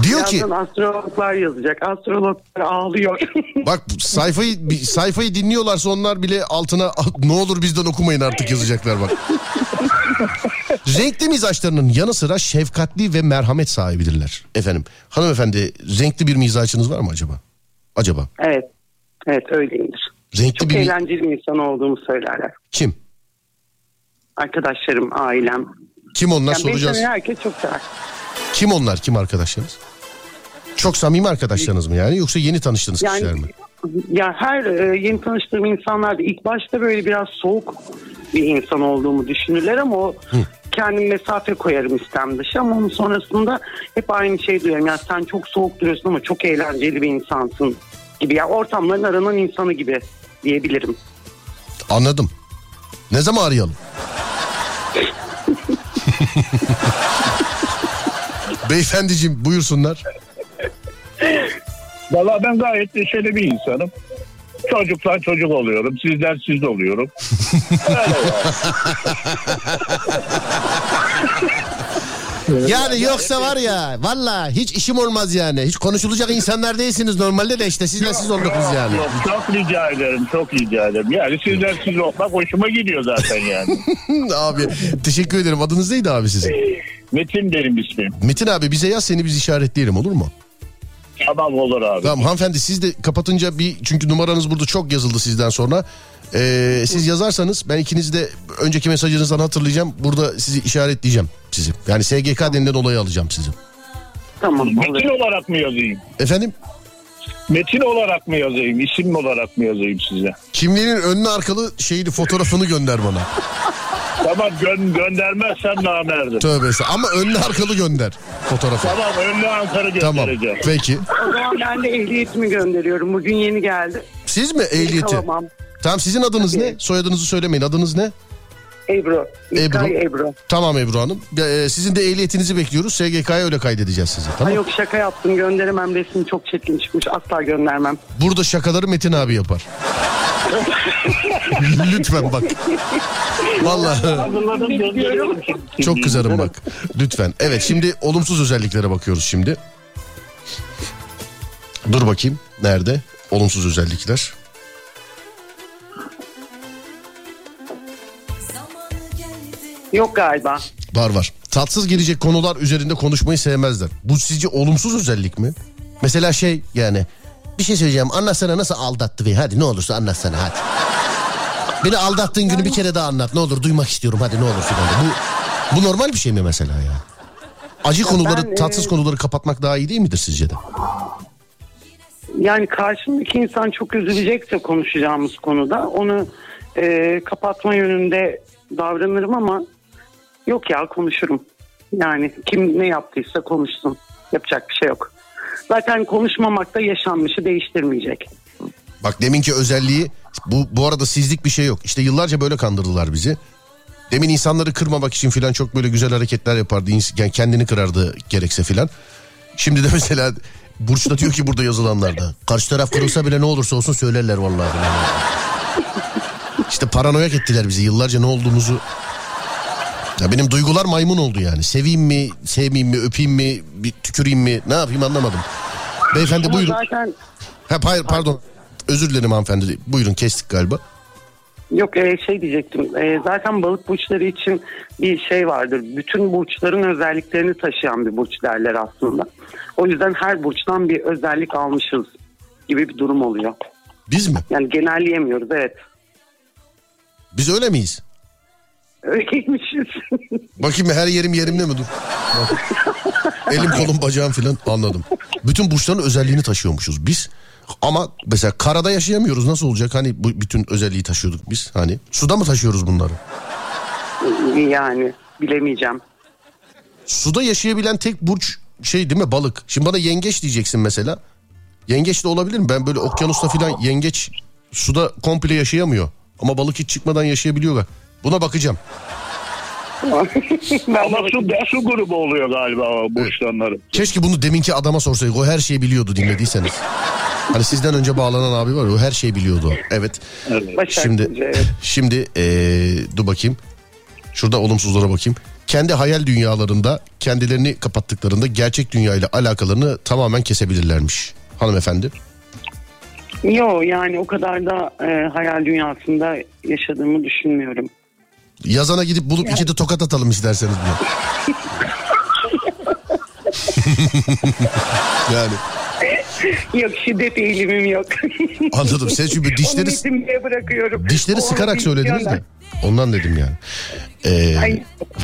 Diyor ki Birazdan astrologlar yazacak. Astrologlar ağlıyor. bak sayfayı sayfayı dinliyorlarsa onlar bile altına "Ah, ne olur bizden okumayın artık yazacaklar bak. Renkli mizaçlarının yanı sıra şefkatli ve merhamet sahibidirler. Efendim hanımefendi renkli bir mizaçınız var mı acaba? Acaba? evet. Evet öyleyimdir. Renkli Çok bir eğlenceli bir insan olduğumu söylerler. kim? Arkadaşlarım, ailem. Kim onlar Yani soracağız. herkes çok sever. Kim onlar? Kim arkadaşlarınız? Çok samimi arkadaşlarınız mı yani yoksa yeni tanıştığınız Yani- kişiler mi? Ya her e, yeni tanıştığım insanlar da ilk başta böyle biraz soğuk bir insan olduğumu düşünürler ama o kendim mesafe koyarım istem dışı ama onun sonrasında hep aynı şey duyuyorum. Ya sen çok soğuk duruyorsun ama çok eğlenceli bir insansın gibi. Ya ortamların aranan insanı gibi diyebilirim. Anladım. Ne zaman arayalım? Beyefendiciğim buyursunlar. Valla ben gayet neşeli bir insanım. Çocuktan çocuk oluyorum. Sizden siz oluyorum. Yani yoksa var ya valla hiç işim olmaz yani. Hiç konuşulacak insanlar değilsiniz normalde de işte sizle siz olduk biz yani. Yok, çok rica ederim. Çok rica ederim. Yani sizden siz olmak hoşuma gidiyor zaten yani. abi teşekkür ederim. Adınız neydi abi sizin? Metin benim ismim. Metin abi bize yaz seni biz işaretleyelim olur mu? Tamam olur abi. Tamam hanımefendi siz de kapatınca bir çünkü numaranız burada çok yazıldı sizden sonra. Ee, siz yazarsanız ben ikinizi de önceki mesajınızdan hatırlayacağım. Burada sizi işaretleyeceğim sizi. Yani SGK denilen olayı alacağım sizi. Tamam. Metin olarak mı yazayım? Efendim? Metin olarak mı yazayım? İsim olarak mı yazayım size? Kimliğinin önlü arkalı şeyini fotoğrafını gönder bana. Tamam gö- göndermezsem namerdim. Tövbe. Ama önlü arkalı gönder fotoğrafı. Tamam önlü Ankara Tamam. göndereceğim. Peki. O zaman ben de ehliyetimi gönderiyorum. Bugün yeni geldi. Siz mi ehliyeti? Tamam. Tamam sizin adınız Tabii. ne? Soyadınızı söylemeyin. Adınız ne? Ebru. İlkay Ebru. Tamam Ebru Hanım. Ee, sizin de ehliyetinizi bekliyoruz. SGK'ya öyle kaydedeceğiz sizi. Ha Tamam. yok şaka yaptım gönderemem resim çok çirkin çıkmış asla göndermem. Burada şakaları Metin abi yapar. Lütfen bak. Vallahi çok kızarım bak. Lütfen. Evet şimdi olumsuz özelliklere bakıyoruz şimdi. Dur bakayım. Nerede? Olumsuz özellikler. Yok galiba. Var var. Tatsız gelecek konular üzerinde konuşmayı sevmezler. Bu sizce olumsuz özellik mi? Mesela şey yani bir şey söyleyeceğim anlatsana nasıl aldattı beni hadi ne olursa anlatsana hadi. Beni aldattığın günü bir kere daha anlat ne olur duymak istiyorum hadi ne olur filan. Bu, bu normal bir şey mi mesela ya? Acı konuları ben, e, tatsız konuları kapatmak daha iyi değil midir sizce de? Yani karşımdaki insan çok üzülecekse konuşacağımız konuda onu e, kapatma yönünde davranırım ama yok ya konuşurum. Yani kim ne yaptıysa konuşsun. Yapacak bir şey yok. Zaten konuşmamak da yaşanmışı değiştirmeyecek. Bak deminki özelliği bu, bu arada sizlik bir şey yok. İşte yıllarca böyle kandırdılar bizi. Demin insanları kırmamak için filan çok böyle güzel hareketler yapardı. Yani kendini kırardı gerekse filan. Şimdi de mesela Burç da diyor ki burada yazılanlarda. Karşı taraf kırılsa bile ne olursa olsun söylerler vallahi. İşte paranoyak ettiler bizi yıllarca ne olduğumuzu. Ya benim duygular maymun oldu yani. Seveyim mi, sevmeyeyim mi, öpeyim mi, bir tüküreyim mi ne yapayım anlamadım. Beyefendi Ama buyurun. zaten Ha, hayır pardon. Özür dilerim hanımefendi. Buyurun kestik galiba. Yok e, şey diyecektim. E, zaten balık burçları için bir şey vardır. Bütün burçların özelliklerini taşıyan bir burç derler aslında. O yüzden her burçtan bir özellik almışız gibi bir durum oluyor. Biz mi? Yani genelleyemiyoruz evet. Biz öyle miyiz? Öyleymişiz. Bakayım her yerim yerimde mi dur? Elim kolum bacağım filan anladım. Bütün burçların özelliğini taşıyormuşuz biz. Ama mesela karada yaşayamıyoruz nasıl olacak? Hani bu bütün özelliği taşıyorduk biz. Hani suda mı taşıyoruz bunları? yani bilemeyeceğim. Suda yaşayabilen tek burç şey değil mi balık. Şimdi bana yengeç diyeceksin mesela. Yengeç de olabilir mi? Ben böyle okyanusta filan yengeç suda komple yaşayamıyor. Ama balık hiç çıkmadan yaşayabiliyorlar. Buna bakacağım. Ama su, su grubu oluyor galiba o burçlanların. Keşke bunu deminki adama sorsaydık. O her şeyi biliyordu dinlediyseniz. Hani sizden önce bağlanan abi var ya o her şeyi biliyordu. Evet. Şimdi şimdi ee, dur bakayım. Şurada olumsuzlara bakayım. Kendi hayal dünyalarında kendilerini kapattıklarında gerçek dünya ile alakalarını tamamen kesebilirlermiş. Hanımefendi. Yo yani o kadar da e, hayal dünyasında yaşadığımı düşünmüyorum. Yazana gidip bulup iki de tokat atalım isterseniz buna. yani yok şiddet eğilimim yok. anladım. Sen çünkü Onu dişleri bırakıyorum. dişleri O sıkarak söylediniz de. Ondan dedim yani. Ee, Ay.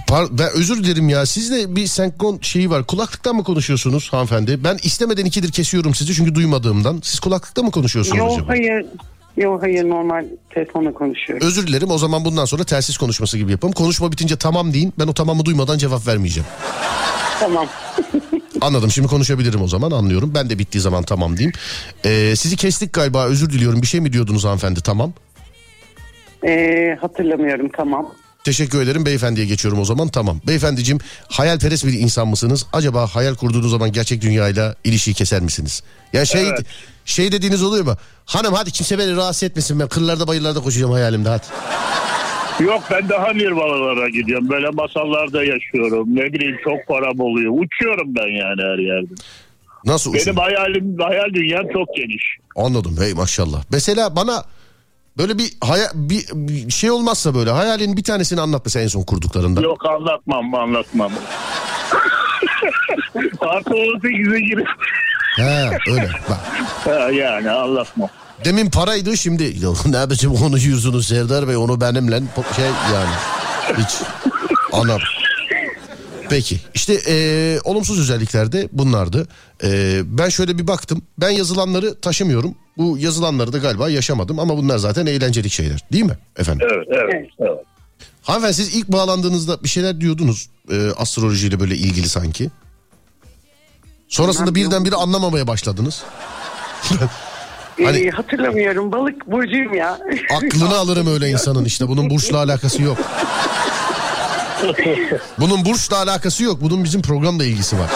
par- ben özür dilerim ya. Sizde bir senkron şeyi var. Kulaklıktan mı konuşuyorsunuz hanımefendi? Ben istemeden ikidir kesiyorum sizi çünkü duymadığımdan. Siz kulaklıkta mı konuşuyorsunuz Yok acaba? hayır. Yok hayır normal telefonla konuşuyorum. Özür dilerim o zaman bundan sonra telsiz konuşması gibi yapalım. Konuşma bitince tamam deyin. Ben o tamamı duymadan cevap vermeyeceğim. Tamam. Anladım şimdi konuşabilirim o zaman anlıyorum. Ben de bittiği zaman tamam diyeyim. Ee, sizi kestik galiba özür diliyorum. Bir şey mi diyordunuz hanımefendi tamam. Ee, hatırlamıyorum tamam. Teşekkür ederim beyefendiye geçiyorum o zaman tamam. Beyefendiciğim hayalperest bir insan mısınız? Acaba hayal kurduğunuz zaman gerçek dünyayla ilişiği keser misiniz? Ya şey Evet. şey dediğiniz oluyor mu? Hanım hadi kimse beni rahatsız etmesin ben kırlarda bayırlarda koşacağım hayalimde hadi. Yok ben daha nirvanalara gidiyorum. Böyle masallarda yaşıyorum. Ne bileyim çok param oluyor. Uçuyorum ben yani her yerde. Nasıl uçun? Benim hayalim, hayal dünyam çok geniş. Anladım hey maşallah. Mesela bana böyle bir, haya, bir, bir şey olmazsa böyle hayalin bir tanesini anlat mesela en son kurduklarında. Yok anlatmam anlatmam. Artı 18'e girip He öyle bak. Ha, yani anlatmam. Demin paraydı şimdi ne biçim konuşuyorsunuz Serdar Bey onu benimle şey yani hiç anam. Peki işte eee, olumsuz özellikler de bunlardı. Eee, ben şöyle bir baktım ben yazılanları taşımıyorum. Bu yazılanları da galiba yaşamadım ama bunlar zaten eğlencelik şeyler değil mi efendim? Evet evet. evet. Hanımefendi siz ilk bağlandığınızda bir şeyler diyordunuz eee astrolojiyle böyle ilgili sanki. Sonrasında birdenbire anlamamaya başladınız. Hani- Ee, hatırlamıyorum balık burcuyum ya. Aklını alırım öyle insanın işte. Bunun burçla alakası yok. Bunun burçla alakası yok. Bunun bizim programla ilgisi var.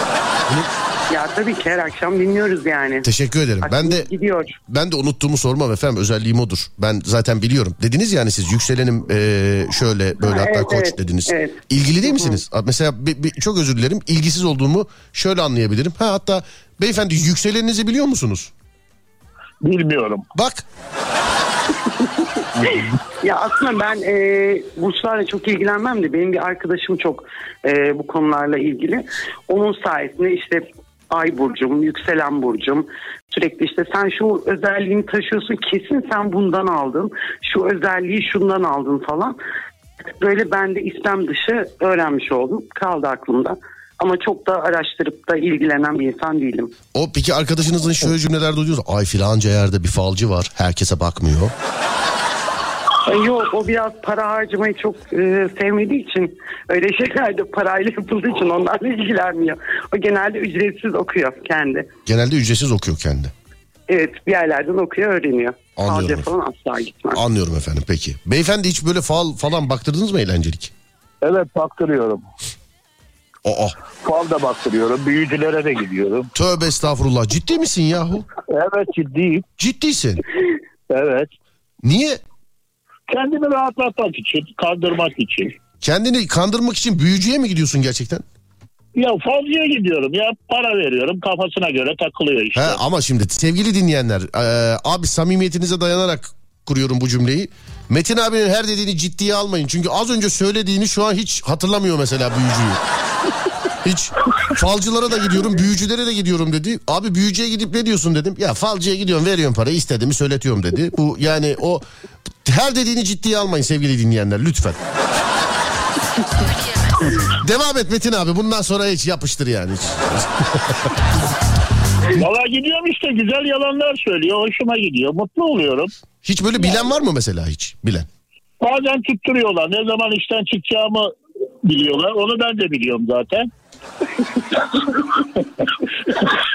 Ya tabii ki her akşam dinliyoruz yani. Teşekkür ederim. Ben de Aklımız gidiyor. ben de unuttuğumu sormam efendim. Özelliğim odur. Ben zaten biliyorum. Dediniz yani siz yükselenim eee, şöyle böyle Ha, hatta evet, koç evet, dediniz. evet. İlgili değil misiniz? Mesela bir- bir- çok özür dilerim. İlgisiz olduğumu şöyle anlayabilirim. Ha hatta beyefendi yükseleninizi biliyor musunuz? Bilmiyorum. Bak Ya aslında ben e, burçlarla çok ilgilenmem de benim bir arkadaşım çok e, bu konularla ilgili. Onun sayesinde işte ay burcum, yükselen burcum sürekli işte sen şu özelliğini taşıyorsun kesin sen bundan aldın. Şu özelliği şundan aldın falan. Böyle ben de istem dışı öğrenmiş oldum. Kaldı aklımda. Ama çok da araştırıp da ilgilenen bir insan değilim. o peki arkadaşınızın şöyle cümleler duyuyorsunuz. Ay filanca yerde bir falcı var. Herkese bakmıyor. Yok o biraz para harcamayı çok e, sevmediği için öyle şeylerde parayla yapıldığı için onlarla ilgilenmiyor. O genelde ücretsiz okuyor kendi. Genelde ücretsiz okuyor kendi. Evet bir yerlerden okuyor öğreniyor. Anlıyorum. Falan asla gitmez. Anlıyorum efendim peki. Beyefendi hiç böyle fal falan baktırdınız mı eğlencelik? Evet baktırıyorum. Aa Fal da baktırıyorum. Büyücülere de gidiyorum. tövbe estağfurullah ciddi misin yahu? Evet ciddiyim. Ciddisin. Evet. Niye? Kendimi rahatlatmak için, kandırmak için. Kendini kandırmak için büyücüye mi gidiyorsun gerçekten? Ya falcıya gidiyorum ya para veriyorum kafasına göre takılıyor işte. He, ama şimdi sevgili dinleyenler e, abi samimiyetinize dayanarak kuruyorum bu cümleyi. Metin abinin her dediğini ciddiye almayın. Çünkü az önce söylediğini şu an hiç hatırlamıyor mesela büyücüyü. Hiç falcılara da gidiyorum, büyücülere de gidiyorum dedi. Abi büyücüye gidip ne diyorsun dedim. Ya falcıya gidiyorum, veriyorum parayı, istediğimi söyletiyorum dedi. Bu yani o her dediğini ciddiye almayın sevgili dinleyenler lütfen. Devam et Metin abi. Bundan sonra hiç yapıştır yani hiç. Valla gidiyorum işte güzel yalanlar söylüyor. Hoşuma gidiyor. Mutlu oluyorum. Hiç böyle bilen var mı mesela hiç bilen? Bazen tutturuyorlar. Ne zaman işten çıkacağımı biliyorlar. Onu ben de biliyorum zaten.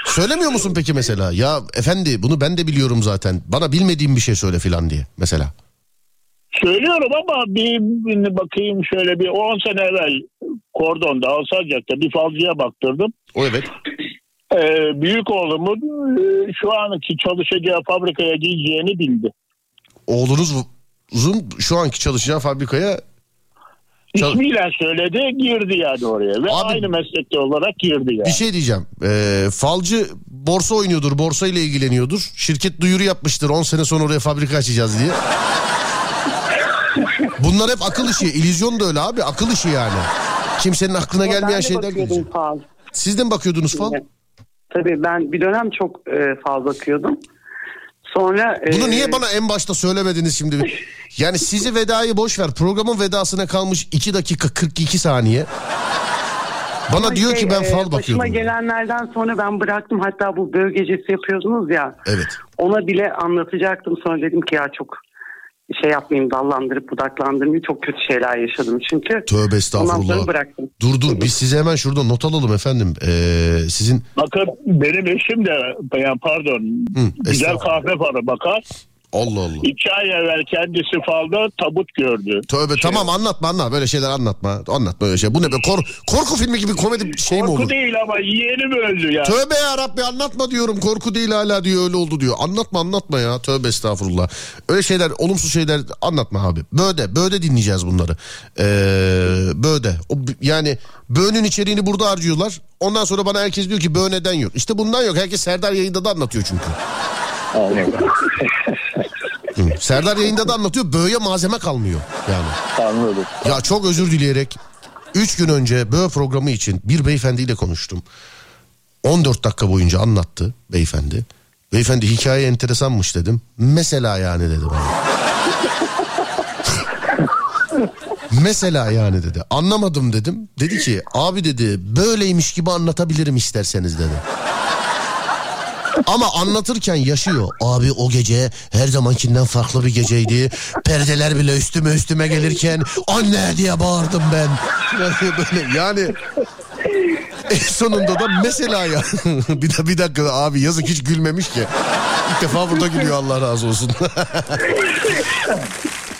Söylemiyor musun peki mesela? Ya efendi bunu ben de biliyorum zaten. Bana bilmediğim bir şey söyle filan diye mesela. Söylüyorum ama bir, bir bakayım şöyle bir 10 sene evvel Kordon'da Alsancak'ta bir falcıya baktırdım. O evet. Ee, büyük oğlumun e, şu anki çalışacağı fabrikaya gideceğini bildi. Oğlunuzun şu anki çalışacağı fabrikaya İsmiyle söyledi girdi yani oraya ve Abi- aynı meslekte olarak girdi yani. bir şey diyeceğim. Ee, falcı borsa oynuyordur, borsa ile ilgileniyordur. Şirket duyuru yapmıştır 10 sene sonra oraya fabrika açacağız diye. Bunlar hep akıl işi. İllüzyon da öyle abi. Akıl işi yani. Kimsenin aklına gelmeyen şeyler gelecek. fal. Siz de mi bakıyordunuz fal? Tabii ben bir dönem çok e, fal bakıyordum. Sonra... e, Bunu niye bana en başta söylemediniz şimdi? Yani sizi vedayı boş ver. Programın vedasına kalmış 2 dakika 42 saniye. Bana Ama diyor şey, ki ben e, fal Başıma bakıyordum. gelenlerden sonra ben bıraktım. Hatta bu böl gecesi yapıyordunuz ya. Evet. Ona bile anlatacaktım. Sonra dedim ki ya çok şey yapmayayım dallandırıp budaklandırmayayım. Çok kötü şeyler yaşadım çünkü. Tövbe estağfurullah. bıraktım. Dur dur biz size hemen şurada not alalım efendim. Ee, sizin Bakın benim eşim de yani pardon Hı, güzel kahve falı bakar. Allah Allah. İki ay evvel kendisi falda tabut gördü. Tövbe tamam anlatma anlatma böyle şeyler anlatma. Anlatma öyle şey. Bu ne be Kor- korku filmi gibi komedi şey mi Korku olur? değil ama yeğenim öldü ya. Tövbe ya Rabbi anlatma diyorum. Korku değil hala diyor öyle oldu diyor. Anlatma anlatma ya. Tövbe estağfurullah. Öyle şeyler olumsuz şeyler anlatma abi. Böyle böyle dinleyeceğiz bunları. Ee, böyle. O, yani böğünün içeriğini burada harcıyorlar. Ondan sonra bana herkes diyor ki böğ neden yok. İşte bundan yok. Herkes Serdar yayında da anlatıyor çünkü. Hı. Serdar yayında da anlatıyor. Böğe malzeme kalmıyor yani. Anladım. Ya çok özür dileyerek 3 gün önce böğ programı için bir beyefendiyle konuştum. 14 dakika boyunca anlattı beyefendi. Beyefendi hikaye enteresanmış dedim. Mesela yani dedi bana. Mesela yani dedi. Anlamadım dedim. Dedi ki abi dedi böyleymiş gibi anlatabilirim isterseniz dedi. Ama anlatırken yaşıyor. Abi o gece her zamankinden farklı bir geceydi. Perdeler bile üstüme üstüme gelirken anne diye bağırdım ben. Yani böyle yani en sonunda da mesela ya. bir, de, bir dakika abi yazık hiç gülmemiş ki. İlk defa burada gülüyor Allah razı olsun.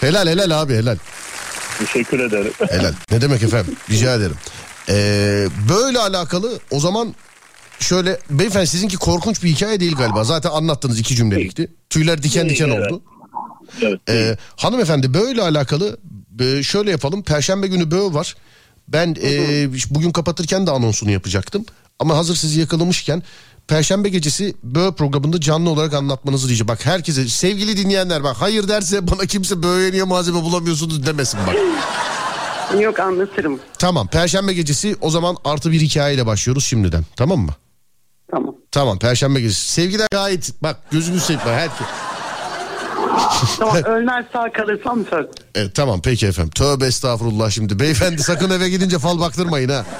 helal helal abi helal. Teşekkür ederim. Helal. Ne demek efendim? Rica ederim. Ee, böyle alakalı o zaman şöyle beyefendi sizinki korkunç bir hikaye değil galiba. Zaten anlattınız iki cümlelikti. Tüyler diken diken oldu. Evet. Ee, hanımefendi böyle alakalı şöyle yapalım. Perşembe günü böğ var. Ben e, bugün kapatırken de anonsunu yapacaktım. Ama hazır sizi yakalamışken Perşembe gecesi böğ programında canlı olarak anlatmanızı diyeceğim. Bak herkese sevgili dinleyenler bak hayır derse bana kimse böğe niye malzeme bulamıyorsunuz demesin bak. Yok anlatırım. Tamam perşembe gecesi o zaman artı bir hikayeyle başlıyoruz şimdiden tamam mı? Tamam. Tamam perşembe gecesi. Sevgiler gayet bak gözünü seveyim herkes. Tamam ölmez sağ kalırsam söz. Evet, tamam peki efendim. Tövbe estağfurullah şimdi. Beyefendi sakın eve gidince fal baktırmayın ha.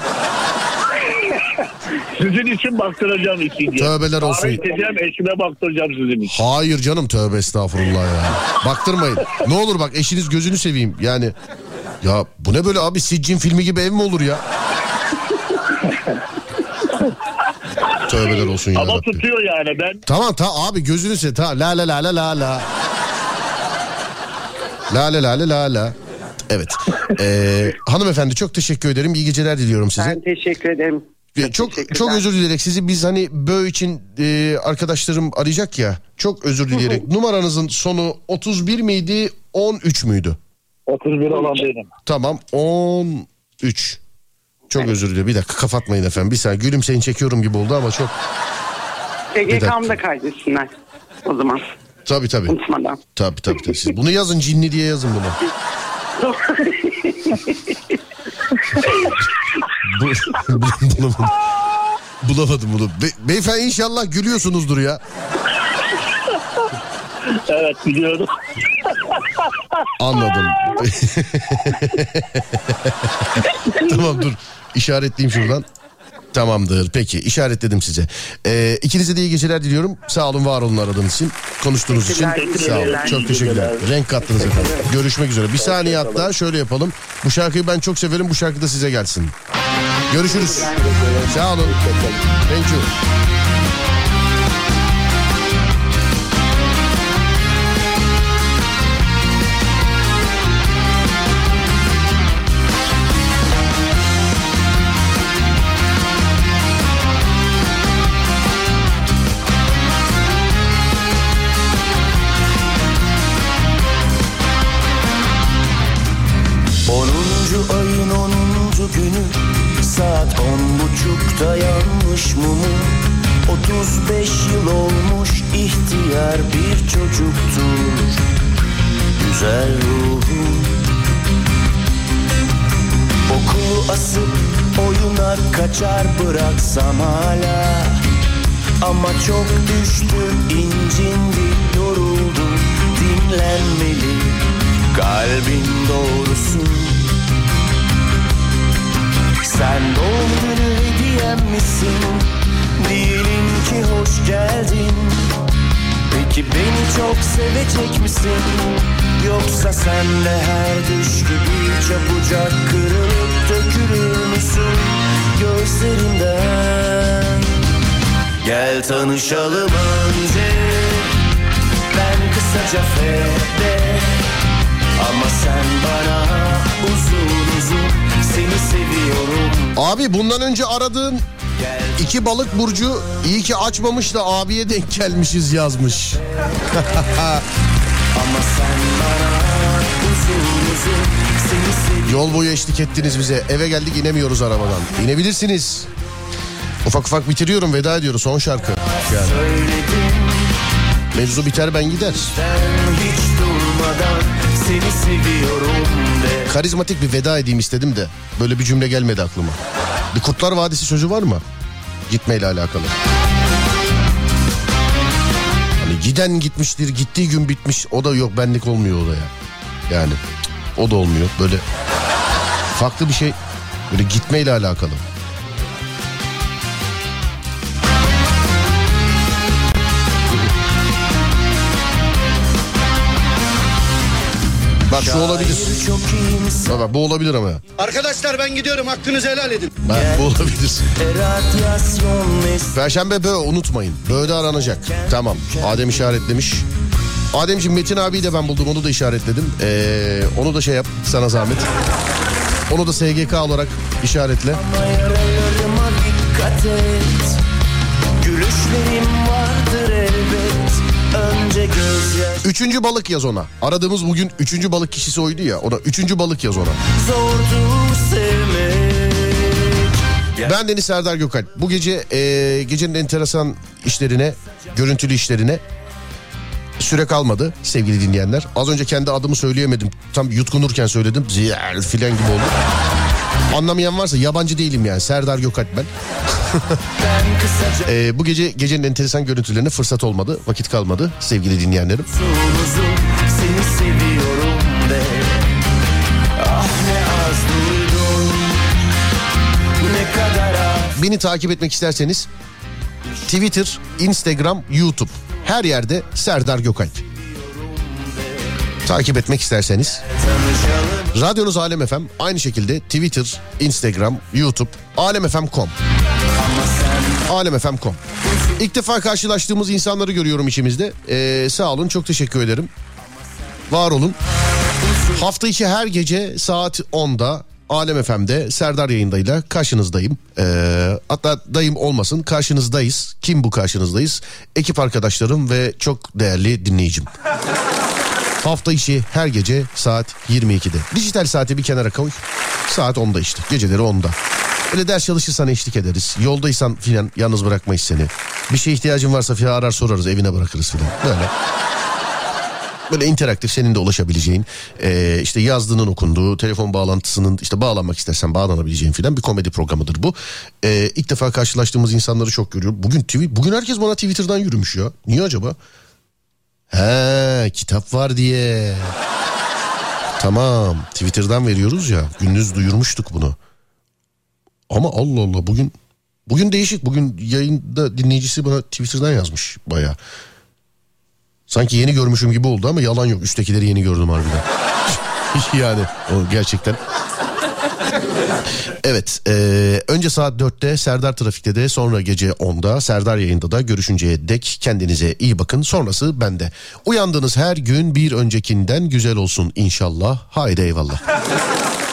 Sizin için baktıracağım ikinci. Tövbeler olsun. Para isteyeceğim eşime baktıracağım sizin için. Hayır canım tövbe estağfurullah ya. Baktırmayın. Ne olur bak eşiniz gözünü seveyim yani. Ya bu ne böyle abi Siccin filmi gibi ev mi olur ya? Tövbeler olsun ya. Ama tutuyor yani ben Tamam ta abi gözünü seveyim. Tamam la la la la la la. La la la la la la. Evet. Ee, hanımefendi çok teşekkür ederim. İyi geceler diliyorum size. Ben teşekkür ederim. Ee, çok çok özür dileyerek sizi biz hani böğ için e, arkadaşlarım arayacak ya. Çok özür dileyerek. Numaranızın sonu 31 miydi 13 müydü? 31 olan benim. Tamam 13. Çok özür dilerim. Bir dakika kapatmayın efendim. Bir saniye gülümseyin çekiyorum gibi oldu ama çok. TGK'mda kaydetsinler o zaman. Tabii tabii. Unutmadan. Tabii tabii. tabii. Siz bunu yazın cinli diye yazın bunu. Bu, bulamadım. Bulamadım bunu. Be- beyefendi inşallah gülüyorsunuzdur ya. Evet biliyorum. Anladım. tamam dur. İşaretleyeyim şuradan. Tamamdır. Peki işaretledim size. Ee, ikinize de iyi geceler diliyorum. Sağ olun var olun aradığınız için. Konuştuğunuz için. Sağ olun. Çok teşekkürler. Renk kattınız efendim. Görüşmek üzere. Bir saniye hatta şöyle yapalım. Bu şarkıyı ben çok severim. Bu şarkı da size gelsin. Görüşürüz. Sağ olun. Thank you. On buçukta yanmış mumu. 35 yıl olmuş ihtiyar bir çocuktur. Güzel ruhu. Okulu asıp oyuna kaçar bıraksam hala. Ama çok düştüm incindi yoruldum dinlenmeli Kalbin doğrusu Sen doğum günü hediyem misin? Diyelim ki hoş geldin. Peki beni çok sevecek misin? Yoksa sen de her düş gibi çabucak kırılıp dökülür müsün Gözlerinden? Gel tanışalım önce. Ben kısaca fede Ama sen bana uzun Seni seviyorum Abi bundan önce aradığın iki balık burcu iyi ki açmamış da abiye denk gelmişiz yazmış. Ama sen bana uzun uzun Yol boyu eşlik ettiniz bize. Eve geldik inemiyoruz arabadan. İnebilirsiniz. Ufak ufak bitiriyorum veda ediyoruz son şarkı. Yani. Mevzu biter ben gider. Seni seviyorum de Karizmatik bir veda edeyim istedim de böyle bir cümle gelmedi aklıma. Bir Kurtlar Vadisi sözü var mı? Gitmeyle alakalı. Hani giden gitmiştir, gittiği gün bitmiş. O da yok benlik olmuyor o da ya. Yani o da olmuyor. Böyle farklı bir şey. Böyle gitmeyle alakalı. Bak şu olabilir. iyiyim Bak bu olabilir ama. Arkadaşlar ben gidiyorum hakkınızı helal edin. Bak bu olabilir. Perşembe bö unutmayın. Böğde aranacak. Tamam. Adem işaretlemiş. Ademciğim Metin abiyi de ben buldum onu da işaretledim. Ee, onu da şey yap sana zahmet. Onu da SGK olarak işaretle. Dikkat et Gülüşlerim Üçüncü balık yaz ona. Aradığımız bugün üçüncü balık kişisi oydu ya. Ona üçüncü balık yaz ona. Ben Deniz Serdar Gökalp. Bu gece e, gecenin enteresan işlerine, görüntülü işlerine süre kalmadı sevgili dinleyenler. Az önce kendi adımı söyleyemedim. Tam yutkunurken söyledim. Ziyal filan gibi oldu. Anlamayan varsa yabancı değilim yani. Serdar Gökalp ben. E, bu gece gecenin enteresan görüntülerine fırsat olmadı. Vakit kalmadı sevgili dinleyenlerim. Beni takip etmek isterseniz Twitter, Instagram, YouTube her yerde Serdar Gökalp. Takip etmek isterseniz Radyonuz Alem FM aynı şekilde Twitter, Instagram, YouTube, alemfm.com alemfm.com İlk defa karşılaştığımız insanları görüyorum içimizde. Ee, sağ olun çok teşekkür ederim. Var olun. Hafta içi her gece saat 10'da Alem FM'de Serdar yayındayla karşınızdayım. Ee, hatta dayım olmasın karşınızdayız. Kim bu karşınızdayız? Ekip arkadaşlarım ve çok değerli dinleyicim. Hafta içi her gece saat 22'de. Dijital saati bir kenara koy. Saat 10'da işte. Geceleri 10'da. Öyle ders çalışırsan eşlik ederiz. Yoldaysan filan yalnız bırakmayız seni. Bir şeye ihtiyacın varsa filan arar sorarız evine bırakırız filan. Böyle. Böyle interaktif senin de ulaşabileceğin e, işte yazdığının okunduğu telefon bağlantısının işte bağlanmak istersen bağlanabileceğin filan bir komedi programıdır bu. E, ilk defa karşılaştığımız insanları çok görüyorum. Bugün tweet, bugün herkes bana Twitter'dan yürümüş ya. Niye acaba? He kitap var diye. Tamam Twitter'dan veriyoruz ya gündüz duyurmuştuk bunu. Ama Allah Allah bugün bugün değişik bugün yayında dinleyicisi bana Twitter'dan yazmış baya. Sanki yeni görmüşüm gibi oldu ama yalan yok üsttekileri yeni gördüm harbiden. yani o gerçekten. Evet e, önce saat 4'te Serdar Trafik'te de sonra gece 10'da Serdar yayında da görüşünceye dek kendinize iyi bakın sonrası bende. Uyandığınız her gün bir öncekinden güzel olsun inşallah haydi eyvallah.